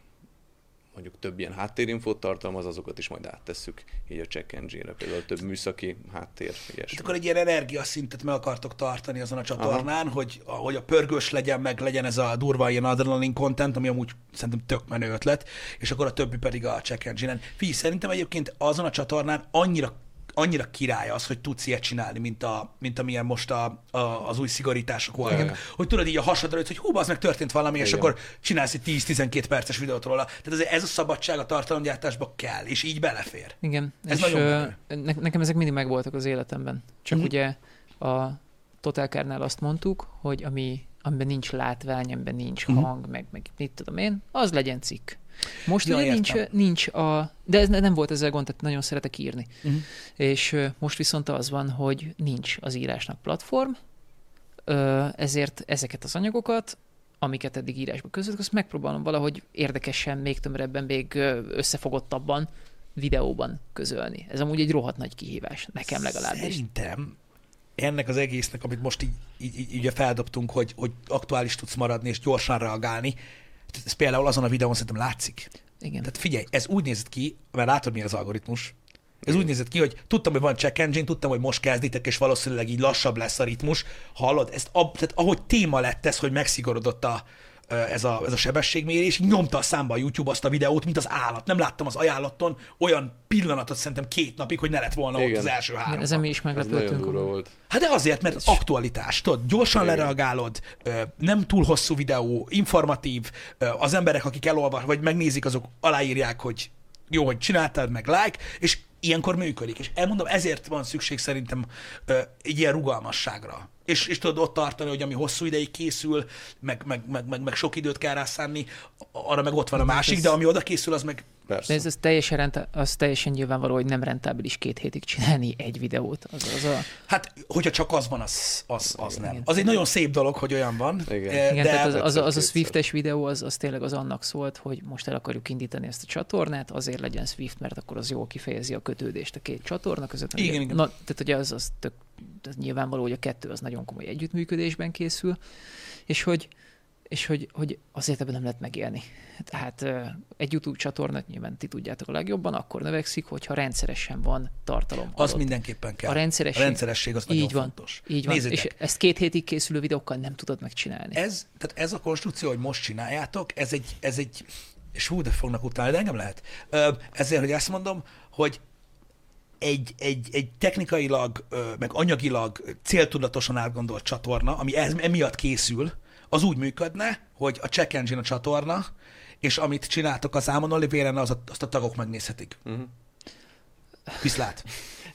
mondjuk több ilyen háttérinfót tartalmaz, azokat is majd áttesszük így a check engine-re, például több műszaki háttér, Hát ilyesmi. akkor egy ilyen energiaszintet meg akartok tartani azon a csatornán, hogy, hogy a pörgős legyen, meg legyen ez a durva ilyen adrenalin content, ami amúgy szerintem tök menő ötlet, és akkor a többi pedig a check engine-en. Figyelj, szerintem egyébként azon a csatornán annyira annyira király az, hogy tudsz ilyet csinálni, mint, a, mint amilyen most a, a, az új szigorítások voltak. Igen. Hogy tudod így a hasadra, hogy hú, az meg történt valami, és Igen. akkor csinálsz egy 10-12 perces videót róla. Tehát ez, ez a szabadság a tartalomgyártásba kell, és így belefér. Igen, Ez és nagyon ö, ne, nekem ezek mindig megvoltak az életemben. Csak Mhm. ugye a Total Car-nál azt mondtuk, hogy ami, amiben nincs látvány, amiben nincs Mhm. hang, meg, meg mit tudom én, az legyen cikk. Most Ja, ugye nincs, értem. nincs a... De ez ne- nem volt ezzel gond, tehát nagyon szeretek írni. Uh-huh. És most viszont az van, hogy nincs az írásnak platform, ezért ezeket az anyagokat, amiket eddig írásba között, azt megpróbálom valahogy érdekesen, még tömörebben, még összefogottabban videóban közölni. Ez amúgy egy rohadt nagy kihívás, nekem legalábbis. Szerintem ennek az egésznek, amit most így, így, így ugye feldobtunk, hogy, hogy aktuális tudsz maradni és gyorsan reagálni, ez például azon a videón szerintem látszik. Igen. Tehát figyelj, ez úgy nézett ki, mert látod, milyen az algoritmus. Ez úgy nézett ki, hogy tudtam, hogy van check engine, tudtam, hogy most kezditek, és valószínűleg így lassabb lesz a ritmus. Hallod, ezt, ab, tehát ahogy téma lett ez, hogy megszigorodott a, ez a, ez a sebességmérés, nyomta a számba a YouTube azt a videót, mint az állat. Nem láttam az ajánlaton olyan pillanatot szerintem két napig, hogy ne lett volna ott Igen. az első három. Ezen mi is meglepődtünk. volt. Hát de azért, mert aktualitás, tudod, gyorsan Igen. lereagálod, nem túl hosszú videó, informatív, az emberek, akik elolvas, vagy megnézik, azok aláírják, hogy jó, hogy csináltad, meg like, és ilyenkor működik. És elmondom, ezért van szükség szerintem egy ilyen rugalmasságra. És, és tudod ott tartani, hogy ami hosszú ideig készül, meg, meg, meg, meg, meg sok időt kell rászánni, arra meg ott van a másik, de ami oda készül, az meg Persze. De ez, ez teljesen, renta, az teljesen nyilvánvaló, hogy nem rentábilis két hétig csinálni egy videót. Az, az a, Hát, hogyha csak az van, az, az, az nem. Igen. Az egy nagyon szép dolog, hogy olyan van. Igen. eh, igen, de tehát az, az, az a. Swiftes videó, az, az tényleg az annak szólt, hogy most el akarjuk indítani ezt a csatornát, azért legyen Swift, mert akkor az jól kifejezi a kötődést a két csatorna között. Igen, igen. Na, tehát ugye az, az tök, az nyilvánvaló, hogy a kettő az nagyon komoly együttműködésben készül, és hogy és hogy, hogy azért ebben nem lehet megélni. Tehát egy YouTube csatorna, nyilván ti tudjátok a legjobban, akkor növekszik, hogyha rendszeresen van tartalom. Az adott. mindenképpen kell. A rendszeresség, A rendszeresség az nagyon így van, fontos. így van. Nézzétek, És ezt két hétig készülő videókkal nem tudod megcsinálni. ez, tehát ez a konstrukció, hogy most csináljátok, ez egy, ez egy és hú, de fognak utálni, de engem lehet. Ezért, hogy ezt mondom, hogy egy, egy, egy technikailag, meg anyagilag céltudatosan átgondolt csatorna, ami ez, emiatt készül, az úgy működne, hogy a check engine a csatorna, és amit csináltok az Ámon Olivéren, az a, azt a tagok megnézhetik. Mhm. Viszlát.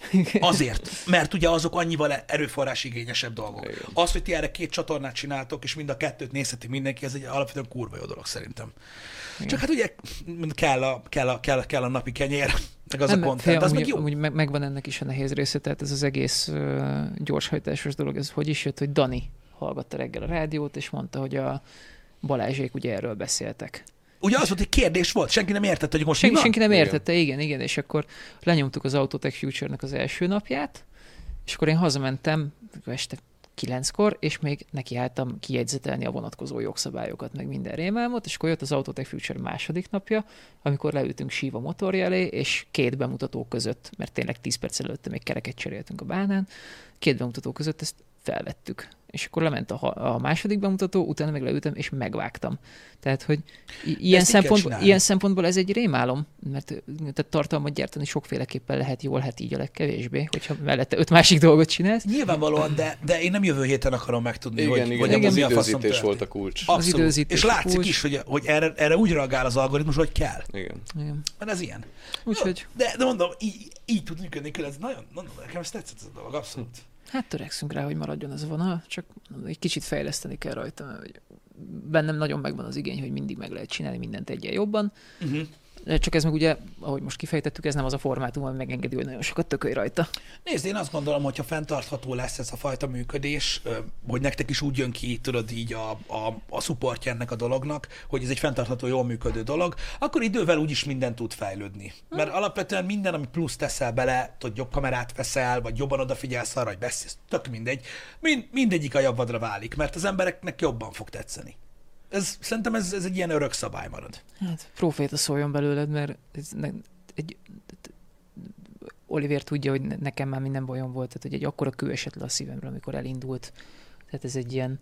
[laughs] Azért, mert ugye azok annyival erőforrás igényesebb dolgok. Igen. Az, hogy ti erre két csatornát csináltok, és mind a kettőt nézheti mindenki, ez egy alapvetően kurva jó dolog szerintem. Igen. Csak hát ugye kell a, kell a, kell a, kell a napi kenyér, meg az Nem, a content, az amúgy, meg jó. Amúgy meg, megvan ennek is a nehéz része, tehát ez az egész uh, gyorshajtásos dolog, ez hogy is jött, hogy Dani hallgatta reggel a rádiót, és mondta, hogy a Balázsék ugye erről beszéltek. Ugye az volt, hogy kérdés volt, senki nem értette, hogy most Senki, mi van? senki nem Igen. értette, igen, igen, és akkor lenyomtuk az Autotech Future-nek az első napját, és akkor én hazamentem este kilenckor, és még nekiálltam kijegyzetelni a vonatkozó jogszabályokat, meg minden rémálmot, és akkor jött az Autotech Future második napja, amikor leültünk síva motorja elé, és két bemutató között, mert tényleg 10 perc előtte még kereket cseréltünk a bánán, két bemutató között ezt felvettük. És akkor lement a, a második bemutató, utána meg leültem, és megvágtam. Tehát, hogy ilyen, szempont, ilyen szempontból ez egy rémálom, mert tehát tartalmat gyártani sokféleképpen lehet jól, hát így a legkevésbé, hogyha mellette öt másik dolgot csinálsz. Nyilvánvalóan, de, de én nem jövő héten akarom megtudni, Igen, hogy, igen, hogy igen, az időzítés volt a kulcs. Abszolút. időzítés És látszik kulcs. is, hogy, hogy erre, erre úgy reagál az algoritmus, hogy kell. Igen. Igen. Mert ez ilyen. Úgyhogy, De, de mondom, így, így tud működni, ez nagyon, nagyon, nekem ez tetszett ez a dolog, abszolút. Hát törekszünk rá, hogy maradjon ez a vonal, csak egy kicsit fejleszteni kell rajta, mert bennem nagyon megvan az igény, hogy mindig meg lehet csinálni mindent egyen jobban, Uh-huh. Csak ez meg ugye, ahogy most kifejtettük, ez nem az a formátum, ami megengedi, hogy nagyon sokat tökölj rajta. Nézd, én azt gondolom, hogy ha fenntartható lesz ez a fajta működés, hogy nektek is úgy jön ki, tudod így a, a, a supportja ennek a dolognak, hogy ez egy fenntartható, jól működő dolog, akkor idővel úgyis minden tud fejlődni. Mert alapvetően minden, ami plusz teszel bele, tudod, jobb kamerát veszel, vagy jobban odafigyelsz arra, hogy beszélsz, tök mindegy, mind, mindegyik a javadra válik, mert az embereknek jobban fog tetszeni. Ez, szerintem ez, ez egy ilyen örök szabály marad. Hát proféta szóljon belőled, mert ez ne, egy, Oliver tudja, hogy nekem már minden bajom volt, tehát hogy egy akkora kő esett le a szívemre, amikor elindult. Tehát ez egy ilyen,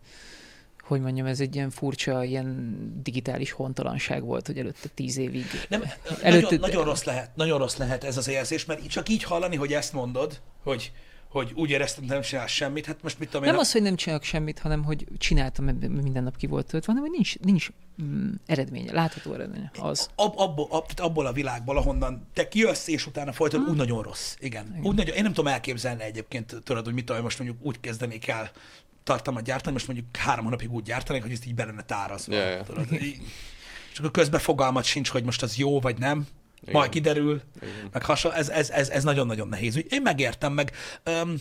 hogy mondjam, ez egy ilyen furcsa, ilyen digitális hontalanság volt, hogy előtte tíz évig. Nem, előtte... nagyon, nagyon, rossz lehet, nagyon rossz lehet ez az érzés, mert csak így hallani, hogy ezt mondod, hogy hogy úgy éreztem, hogy nem csinál semmit, hát most mit tudom én... Nem a... az, hogy nem csinálok semmit, hanem hogy csináltam, minden nap ki volt töltve, hanem hogy nincs, nincs mm, eredménye, látható eredménye. Az. Ab, abból, ab, abból a világból, ahonnan te kijössz, és utána folytod, hmm. úgy nagyon rossz. Igen. Igen. Úgy nagyon, én nem tudom elképzelni egyébként, tudod, hogy mit tudom, most mondjuk úgy kezdenék el tartalmat gyártani, most mondjuk három hónapig úgy gyártanék, hogy ezt így be lenne tárazva. Yeah, yeah. Tudod, így, és akkor közben fogalmat sincs, hogy most az jó vagy nem. Igen. Majd kiderül, Igen. meg hasonló, ez, ez, ez, ez nagyon-nagyon nehéz. Én megértem, meg um,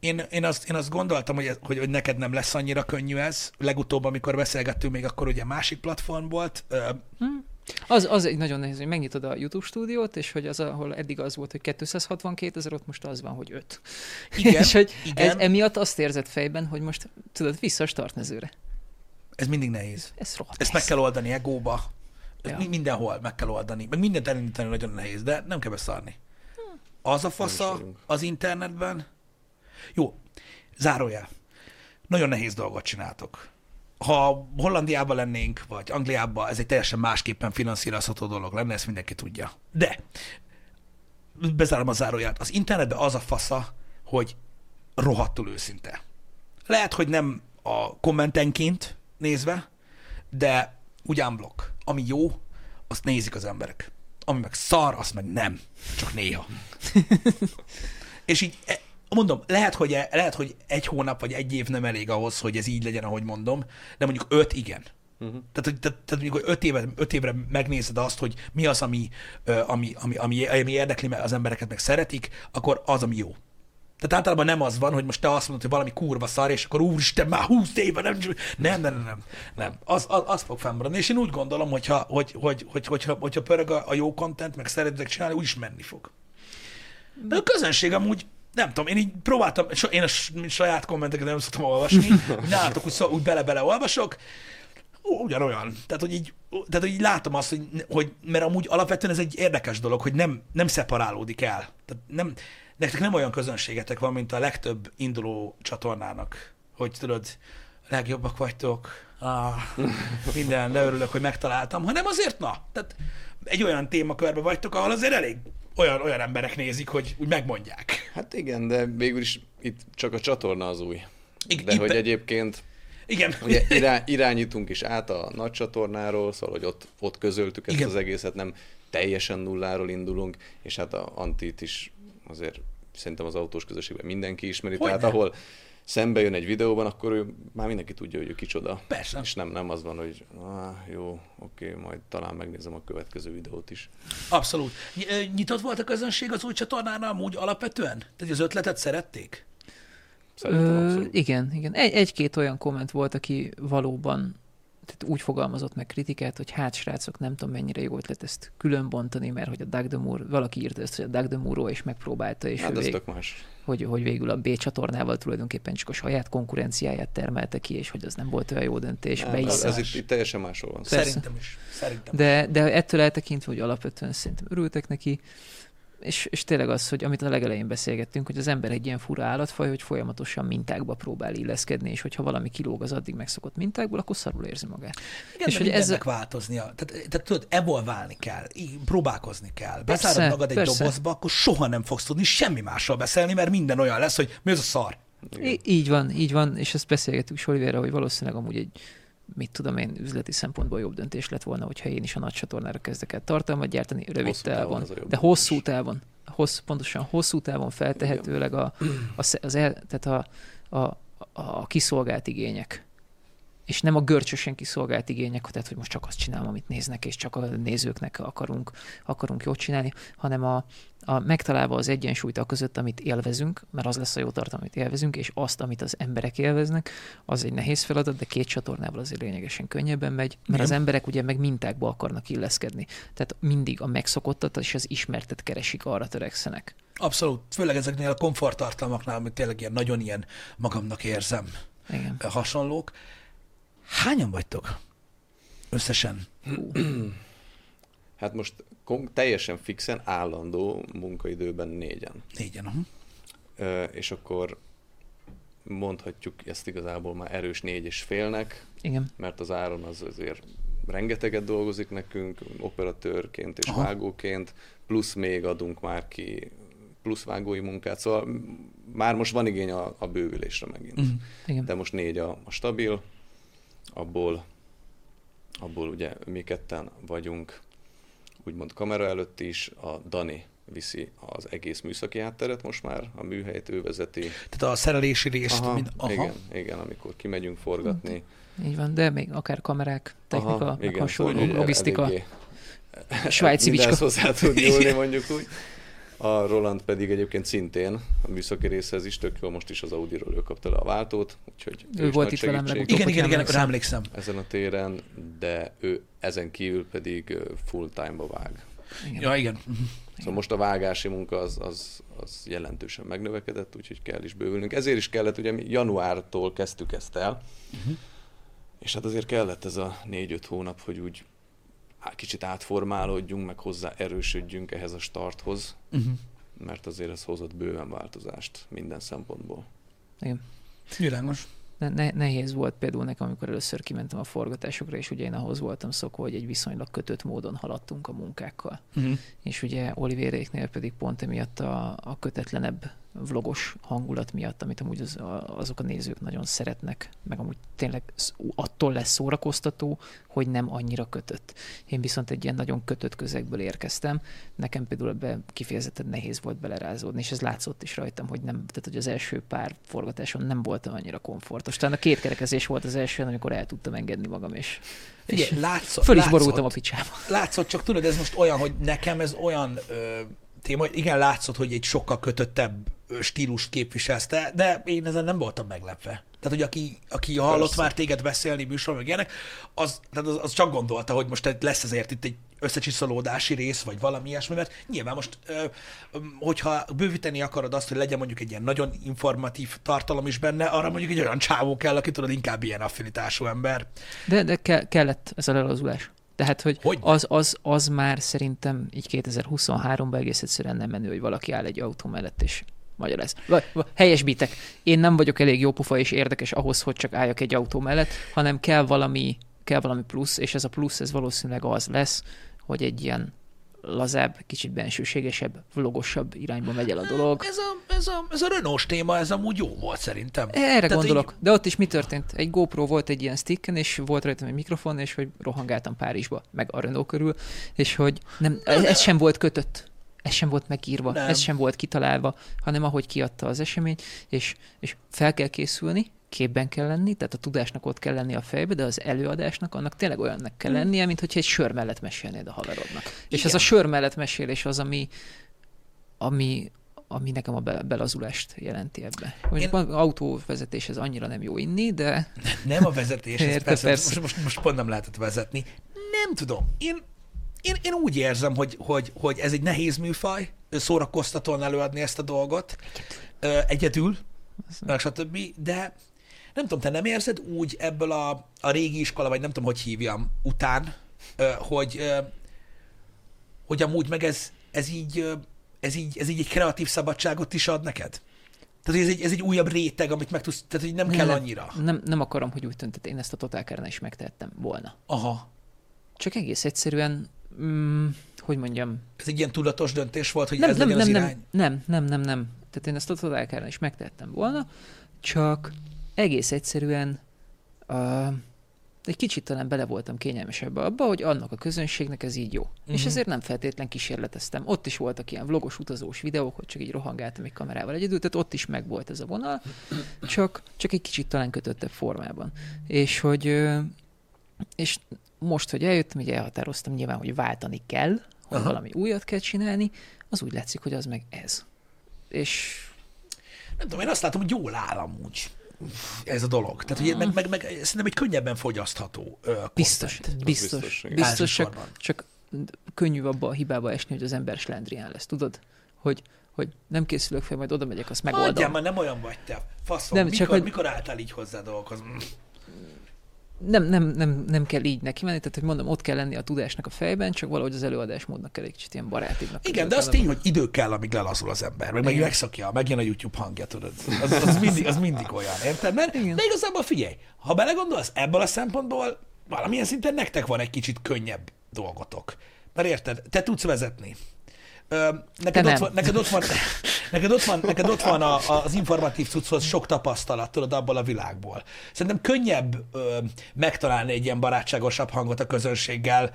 én, én, azt, én azt gondoltam, hogy, hogy, hogy neked nem lesz annyira könnyű ez. Legutóbb, amikor beszélgettünk, még akkor ugye másik platform volt. Hmm. Az, az egy nagyon nehéz, hogy megnyitod a YouTube stúdiót, és hogy az, ahol eddig az volt, hogy 262 ezer, ott most az van, hogy 5. Igen, [laughs] és hogy igen. Ez, emiatt azt érzed fejben, hogy most tudod, vissza a startnezőre. Ez mindig nehéz. Ez rohadt Ezt meg kell oldani egóba. Ja. Mindenhol meg kell oldani. Meg mindent elindítani nagyon nehéz, de nem kell beszarni. Hm. Az a fasza az internetben. Jó, zárójel. Nagyon nehéz dolgot csináltok. Ha Hollandiában lennénk, vagy Angliában, ez egy teljesen másképpen finanszírozható dolog lenne, ezt mindenki tudja. De, bezárom a záróját, az internetben az a fasza, hogy rohadtul őszinte. Lehet, hogy nem a kommentenként nézve, de ugyan blokk ami jó, azt nézik az emberek. Ami meg szar, azt meg nem. Csak néha. [laughs] és így, e, mondom, lehet hogy, e, lehet, hogy egy hónap vagy egy év nem elég ahhoz, hogy ez így legyen, ahogy mondom, de mondjuk öt igen. Uh-huh. Tehát, tehát, tehát mondjuk, hogy öt, éve, öt évre megnézed azt, hogy mi az, ami, ami, ami, ami, ami érdekli az embereket, meg szeretik, akkor az, ami jó. Tehát általában nem az van, hogy most te azt mondod, hogy valami kurva szar, és akkor úristen, már húsz éve nem Nem, nem, nem, nem. Az, az, az fog fennmaradni. És én úgy gondolom, hogyha, hogy, hogy, hogy, hogyha, hogyha pörög a, a jó content, meg szeretek csinálni, úgyis menni fog. De a közönség amúgy, nem tudom, én így próbáltam, én a saját kommenteket nem szoktam olvasni, [laughs] nálatok úgy, úgy bele-bele olvasok, ugyanolyan. Tehát, hogy így, tehát, hogy így látom azt, hogy, hogy, mert amúgy alapvetően ez egy érdekes dolog, hogy nem, nem szeparálódik el. Tehát nem, nektek nem olyan közönségetek van, mint a legtöbb induló csatornának, hogy tudod, legjobbak vagytok, ah, minden, leörülök, hogy megtaláltam, hanem azért na, tehát egy olyan témakörbe vagytok, ahol azért elég olyan, olyan emberek nézik, hogy úgy megmondják. Hát igen, de végül is itt csak a csatorna az új. Igen, de hogy be... egyébként igen. Ugye [laughs] irá, irányítunk is át a nagy csatornáról, szóval hogy ott, ott közöltük ezt Igen. az egészet, nem teljesen nulláról indulunk, és hát a Antit is azért szerintem az autós közösségben mindenki ismeri, hogy tehát nem? ahol szembe jön egy videóban, akkor ő, már mindenki tudja, hogy ő kicsoda. Persze. És nem, nem az van, hogy ah, jó, oké, majd talán megnézem a következő videót is. Abszolút. Nyitott volt a közönség az új csatornánál amúgy alapvetően? Tehát az ötletet szerették? Ö, igen, igen. Egy, egy-két olyan komment volt, aki valóban tehát úgy fogalmazott meg kritikát, hogy hát srácok, nem tudom mennyire jó ötlet ezt külön bontani, mert hogy a Moore, valaki írta ezt, hogy a Moore is megpróbálta, és hát vég, más. Hogy, hogy végül a B csatornával tulajdonképpen csak a saját konkurenciáját termelte ki, és hogy az nem volt olyan jó döntés. Nem, ez, ez itt, itt, teljesen másról van. Szerintem is. Szerintem. De, de ettől eltekintve, hogy alapvetően szerintem örültek neki, és, és tényleg az, hogy amit a legelején beszélgettünk, hogy az ember egy ilyen fura állatfaj, hogy folyamatosan mintákba próbál illeszkedni, és hogyha valami kilóg az addig megszokott mintákból, akkor szarul érzi magát. Igen, és hogy ezzel változnia. Tehát, tehát tudod, evolválni kell, próbálkozni kell. Bezárod magad egy persze. dobozba, akkor soha nem fogsz tudni semmi másról beszélni, mert minden olyan lesz, hogy mi az a szar. I- így van, így van, és ezt beszélgettük Solivérre, hogy valószínűleg amúgy egy mit tudom én, üzleti szempontból jobb döntés lett volna, hogyha én is a nagy csatornára kezdek el tartalmat gyártani, rövid hosszú távon, távon de hosszú távon, hossz, pontosan hosszú távon feltehetőleg a, a, az el, tehát a, a, a kiszolgált igények és nem a görcsösen kiszolgált igények, tehát hogy most csak azt csinálom, amit néznek, és csak a nézőknek akarunk, akarunk jót csinálni, hanem a, a megtalálva az egyensúlyt a között, amit élvezünk, mert az lesz a jó tartalom, amit élvezünk, és azt, amit az emberek élveznek, az egy nehéz feladat, de két csatornával azért lényegesen könnyebben megy, mert Igen. az emberek ugye meg mintákba akarnak illeszkedni. Tehát mindig a megszokottat és az ismertet keresik, arra törekszenek. Abszolút, főleg ezeknél a komforttartalmaknál, amit tényleg ilyen nagyon ilyen magamnak érzem Igen. hasonlók. Hányan vagytok összesen? Hát most teljesen fixen, állandó munkaidőben négyen. Négyen, uh-huh. Ö, és akkor mondhatjuk ezt igazából már erős négy és félnek, Igen. mert az áron az azért rengeteget dolgozik nekünk, operatőrként és Aha. vágóként, plusz még adunk már ki plusz vágói munkát, szóval már most van igény a, a bővülésre megint. Uh-huh. Igen. De most négy a, a stabil, abból, abból ugye mi ketten vagyunk úgymond kamera előtt is, a Dani viszi az egész műszaki hátteret most már, a műhelyt ő vezeti. Tehát a szerelési részt. Aha, mind, aha. Igen, igen, amikor kimegyünk forgatni. Így van, de még akár kamerák, technika, Aha, igen, hasonló, szóval, logisztika, eléggé- svájci mindenhez bicska. hozzá tud nyúlni, [laughs] mondjuk úgy. A Roland pedig egyébként szintén a műszaki részhez is tök jó, most is az Audi-ról ő kapta le a váltót, úgyhogy Ő is volt nagy itt velem legutóbb. Igen, igen, igen, emlékszem. rá emlékszem. ezen a téren, de ő ezen kívül pedig full time-ba vág. Igen. Ja, igen. Mhm. Szóval most a vágási munka az, az, az jelentősen megnövekedett, úgyhogy kell is bővülnünk. Ezért is kellett, ugye mi januártól kezdtük ezt el, Uh-huh. és hát azért kellett ez a négy-öt hónap, hogy úgy kicsit átformálódjunk, meg hozzá erősödjünk ehhez a starthoz, Uh-huh. mert azért ez hozott bőven változást minden szempontból. Igen. Világos. Ne, ne, nehéz volt például nekem, amikor először kimentem a forgatásokra, és ugye én ahhoz voltam szokva, hogy egy viszonylag kötött módon haladtunk a munkákkal. Uh-huh. És ugye Olivéréknél pedig pont emiatt a, a kötetlenebb vlogos hangulat miatt, amit amúgy az, azok a nézők nagyon szeretnek, meg amúgy tényleg attól lesz szórakoztató, hogy nem annyira kötött. Én viszont egy ilyen nagyon kötött közegből érkeztem, nekem például ebbe kifejezetten nehéz volt belerázódni, és ez látszott is rajtam, hogy nem, tehát hogy az első pár forgatáson nem voltam annyira komfortos. Talán a kétkerekezés volt az első, amikor el tudtam engedni magam, és, és látszott, föl is látszott, borultam a picsába. látszott, csak tudod, ez most olyan, hogy nekem ez olyan ö, téma, igen, látszott, hogy egy sokkal kötöttebb stílust képviselsz te, de én ezen nem voltam meglepve. Tehát, hogy aki, aki hallott Persze. már téged beszélni műsorban, meg ilyenek, az, tehát az, az, csak gondolta, hogy most lesz ezért itt egy összecsiszolódási rész, vagy valami ilyesmi, mert nyilván most, hogyha bővíteni akarod azt, hogy legyen mondjuk egy ilyen nagyon informatív tartalom is benne, arra mondjuk egy olyan csávó kell, aki tudod, inkább ilyen affinitású ember. De, de ke- kellett ez a lelazulás. Tehát, hogy Hogyne. az, az, az már szerintem így 2023-ban egész egyszerűen nem menő, hogy valaki áll egy autó mellett és magyaráz. Vagy, vagy helyesbítek. Én nem vagyok elég jó pufa és érdekes ahhoz, hogy csak álljak egy autó mellett, hanem kell valami, kell valami plusz, és ez a plusz, ez valószínűleg az lesz, hogy egy ilyen lazább, kicsit bensőségesebb, vlogosabb irányba megy el a dolog. Ez a, ez a, ez a Renault téma, ez amúgy jó volt szerintem. Erre Tehát gondolok. De ott is mi történt? Egy GoPro volt egy ilyen sticken, és volt rajtam egy mikrofon, és hogy rohangáltam Párizsba, meg a Renault körül, és hogy nem, ez, ez sem volt kötött. Ez sem volt megírva, Nem. nem. ez sem volt kitalálva, hanem ahogy kiadta az esemény, és, és fel kell készülni, képben kell lenni, tehát a tudásnak ott kell lenni a fejbe, de az előadásnak annak tényleg olyannak kell lennie, mint hogyha egy sör mellett mesélnéd a haverodnak. És ez Igen. a sör mellett mesélés az, ami, ami, ami nekem a be- belazulást jelenti ebbe. Mondjuk Én- autóvezetés ez annyira nem jó inni, de Nem a vezetés, ez [laughs] persze, persze. Most, most, most pont nem lehetett vezetni. Nem tudom. Én, én, én úgy érzem, hogy, hogy, hogy ez egy nehéz műfaj, szórakoztatóan előadni ezt a dolgot, egyedül, meg stb., de nem tudom, te nem érzed úgy ebből a, a régi iskola, vagy nem tudom, hogy hívjam, után, hogy, hogy amúgy meg ez, ez így, ez így, ez így egy kreatív szabadságot is ad neked? Tehát ez egy, ez egy újabb réteg, amit meg tudsz, tehát hogy nem, kell annyira. Nem, nem akarom, hogy úgy tűnt, én ezt a totálkárnál is megtehettem volna. Aha. Csak egész egyszerűen, mm, hogy mondjam, Ez egy ilyen tudatos döntés volt, hogy nem, ez nem, legyen nem, az nem, irány? nem, nem, nem, nem. Tehát én ezt a totálkárnál is megtehettem volna, csak egész egyszerűen uh, egy kicsit talán bele voltam kényelmesebb abba, hogy annak a közönségnek ez így jó. Uh-huh. És ezért nem feltétlen kísérleteztem. Ott is voltak ilyen vlogos, utazós videók, hogy csak így rohangáltam egy kamerával egyedül, tehát ott is megvolt ez a vonal, csak, csak egy kicsit talán kötöttebb formában. És hogy és most, hogy eljöttem, hogy elhatároztam nyilván, hogy váltani kell, hogy Aha. valami újat kell csinálni, az úgy látszik, hogy az meg ez. És... Nem tudom, én azt látom, hogy jól áll amúgy ez a dolog. Tehát, hogy meg, meg, meg szerintem egy könnyebben fogyasztható uh, Biztos, biztos, biztos, biztos csak, csak könnyű abba a hibába esni, hogy az ember slendrián lesz, tudod? Hogy, hogy nem készülök fel, majd oda megyek, azt megoldom. Adjál, már nem olyan vagy te. Faszom, nem, mikor, csak, hogy... mikor álltál így hozzá dolgokhoz? Nem, nem, nem, nem kell így neki menni, tehát hogy mondom, ott kell lenni a tudásnak a fejben, csak valahogy az előadásmódnak kell egy kicsit ilyen barátibnak. Igen, de az tény, hogy idő kell, amíg lelazul az ember, meg, meg megszakja, megjön a YouTube hangja, tudod. Az, az, mindig, az mindig olyan, érted? Mert, Igen. de igazából figyelj, ha belegondolsz, ebből a szempontból valamilyen szinten nektek van egy kicsit könnyebb dolgotok. Mert érted, te tudsz vezetni, Ö, neked, ott van, neked, ott van, neked ott van, neked ott van a, az informatív cucchoz sok tapasztalat, tudod, abból a világból. Szerintem könnyebb ö, megtalálni egy ilyen barátságosabb hangot a közönséggel,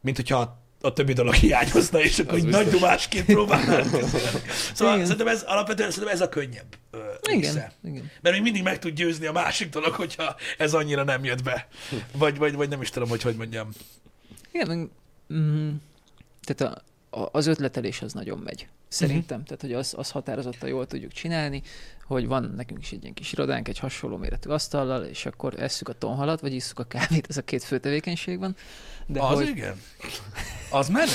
mint hogyha a többi dolog hiányozna, és akkor így nagy dumásként próbálnál. [laughs] Szóval igen. szerintem ez alapvetően szerintem ez a könnyebb ö, igen, igen. Mert még mindig meg tud győzni a másik dolog, hogyha ez annyira nem jött be. Vagy, vagy, vagy nem is tudom, hogy hogy mondjam. Igen, mm, tehát a, az ötletelés az nagyon megy. Szerintem, uh-huh. tehát hogy az, az határozottan jól tudjuk csinálni, hogy van nekünk is egy ilyen kis irodánk, egy hasonló méretű asztallal, és akkor esszük a tonhalat, vagy isszuk a kávét, ez a két fő tevékenység van. De az hogy... igen. Az menő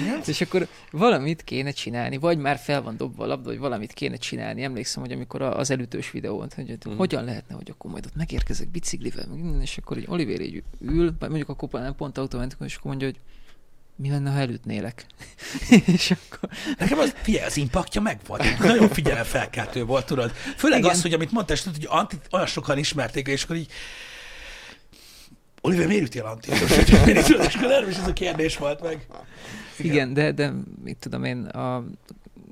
Igen? És akkor valamit kéne csinálni, vagy már fel van dobva a labda, hogy valamit kéne csinálni. Emlékszem, hogy amikor az előtős videón, hogy uh-huh. hogyan lehetne, hogy akkor majd ott megérkezek biciklivel, és akkor egy Oliver így ül, mondjuk a nem pont autómentikon, és akkor mondja, hogy mi lenne, ha elütnélek? [laughs] és akkor... Nekem az, figyelj, az impaktja megvan. Nagyon felkeltő volt, tudod. Főleg Igen. az, hogy amit mondtál, hogy Antit olyan sokan ismerték, és akkor így Oliver, miért ütél Antit? [laughs] és akkor erről is ez a kérdés volt meg. Igen, Igen de, de mit tudom én, a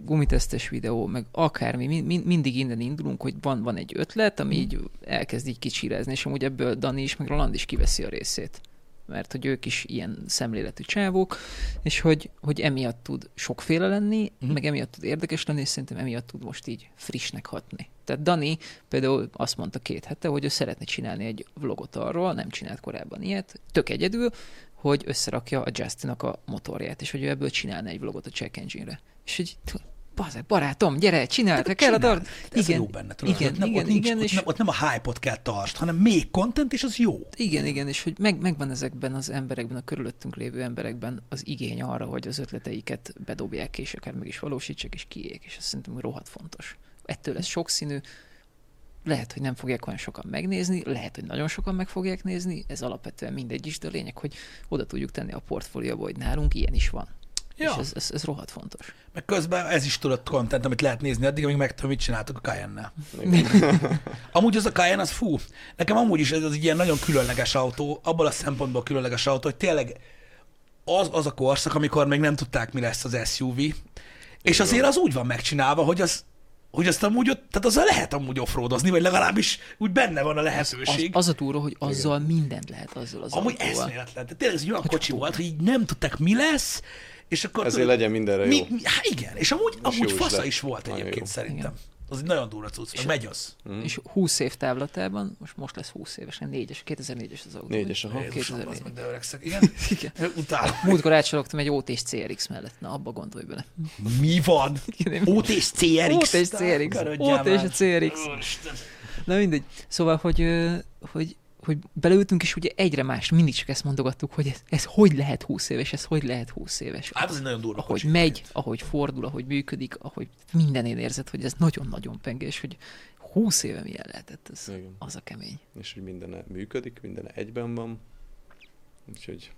gumitesztes videó, meg akármi, mind, mindig innen indulunk, hogy van, van egy ötlet, ami így elkezd így kicsirezni, és amúgy ebből Dani is, meg Roland is kiveszi a részét mert hogy ők is ilyen szemléletű csávók, és hogy, hogy emiatt tud sokféle lenni, uh-huh. meg emiatt tud érdekes lenni, és szerintem emiatt tud most így frissnek hatni. Tehát Dani például azt mondta két hete, hogy ő szeretne csinálni egy vlogot arról, nem csinált korábban ilyet, tök egyedül, hogy összerakja a Justinnak a motorját, és hogy ő ebből csinálna egy vlogot a check engine-re. És hogy bazeg, barátom, gyere, csináld, kell a dart. Ez igen, jó benne, tudod, igen, ott nem, igen, ott nincs, igen, ott, és... nem, ott nem a hype-ot kell tart, hanem még content, és az jó. Igen, igen, és hogy meg, megvan ezekben az emberekben, a körülöttünk lévő emberekben az igény arra, hogy az ötleteiket bedobják, és akár meg is valósítsák, és kiék, és ez szerintem rohadt fontos. Ettől lesz sokszínű, lehet, hogy nem fogják olyan sokan megnézni, lehet, hogy nagyon sokan meg fogják nézni, ez alapvetően mindegy is, de a lényeg, hogy oda tudjuk tenni a portfólióba, hogy nálunk ilyen is van. Ja. És ez, ez, ez rohadt fontos. Meg közben ez is tudott content, amit lehet nézni addig, amíg megtudom, mit csináltok a cayenne amúgy az a Cayenne, az fú, nekem amúgy is ez az egy ilyen nagyon különleges autó, abból a szempontból különleges autó, hogy tényleg az, az a korszak, amikor még nem tudták, mi lesz az SUV, és azért az úgy van megcsinálva, hogy az hogy azt amúgy ott, tehát azzal lehet amúgy offroadozni, vagy legalábbis úgy benne van a lehetőség. Az, az a túra, hogy azzal Igen. mindent lehet azzal az Amúgy autóval. eszméletlen. Tehát tényleg ez egy olyan hogy kocsi volt, hogy így nem tudták, mi lesz, és akkor Ezért tudod, legyen mindenre jó. Mi, mi, hát igen, és amúgy, és amúgy fasza is, is volt egyébként jó. szerintem. Igen. Az egy nagyon durva cucc, és megy az. Mm. És 20 év távlatában, most most lesz 20 éves, nem 4-es, 2004-es az autó. 4-es, aha. 2004. Az öregszek, igen. [laughs] igen. Utálom. Múltkor átsalogtam egy OT-s CRX mellett, na abba gondolj bele. Mi van? OT-s CRX? OT-s CRX. OT-s CRX. Na mindegy. Szóval, hogy, hogy hogy beleültünk, és ugye egyre más, mindig csak ezt mondogattuk, hogy ez, ez hogy lehet 20 éves, ez hogy lehet 20 éves. Hát az egy nagyon durva Ahogy megy, ahogy fordul, ahogy működik, ahogy mindenén érzed, hogy ez nagyon-nagyon penges, hogy 20 éve milyen lehetett, ez, Igen. az a kemény. És hogy minden működik, minden egyben van, úgyhogy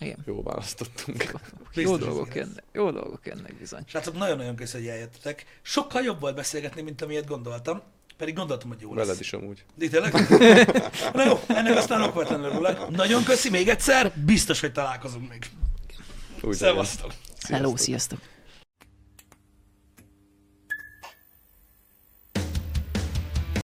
igen. Jó választottunk. Jó dolgok jönnek, jó dolgok jönnek bizony. Srácok, nagyon-nagyon köszönöm, hogy eljöttetek. Sokkal jobb volt beszélgetni, mint amilyet gondoltam. Pedig gondoltam, hogy jó lesz. Veled is amúgy. De tényleg? [laughs] Na jó, ennek aztán okvetlenül örülök. Nagyon köszi még egyszer, biztos, hogy találkozunk még. Úgy Szevasztok. Hello, sziasztok.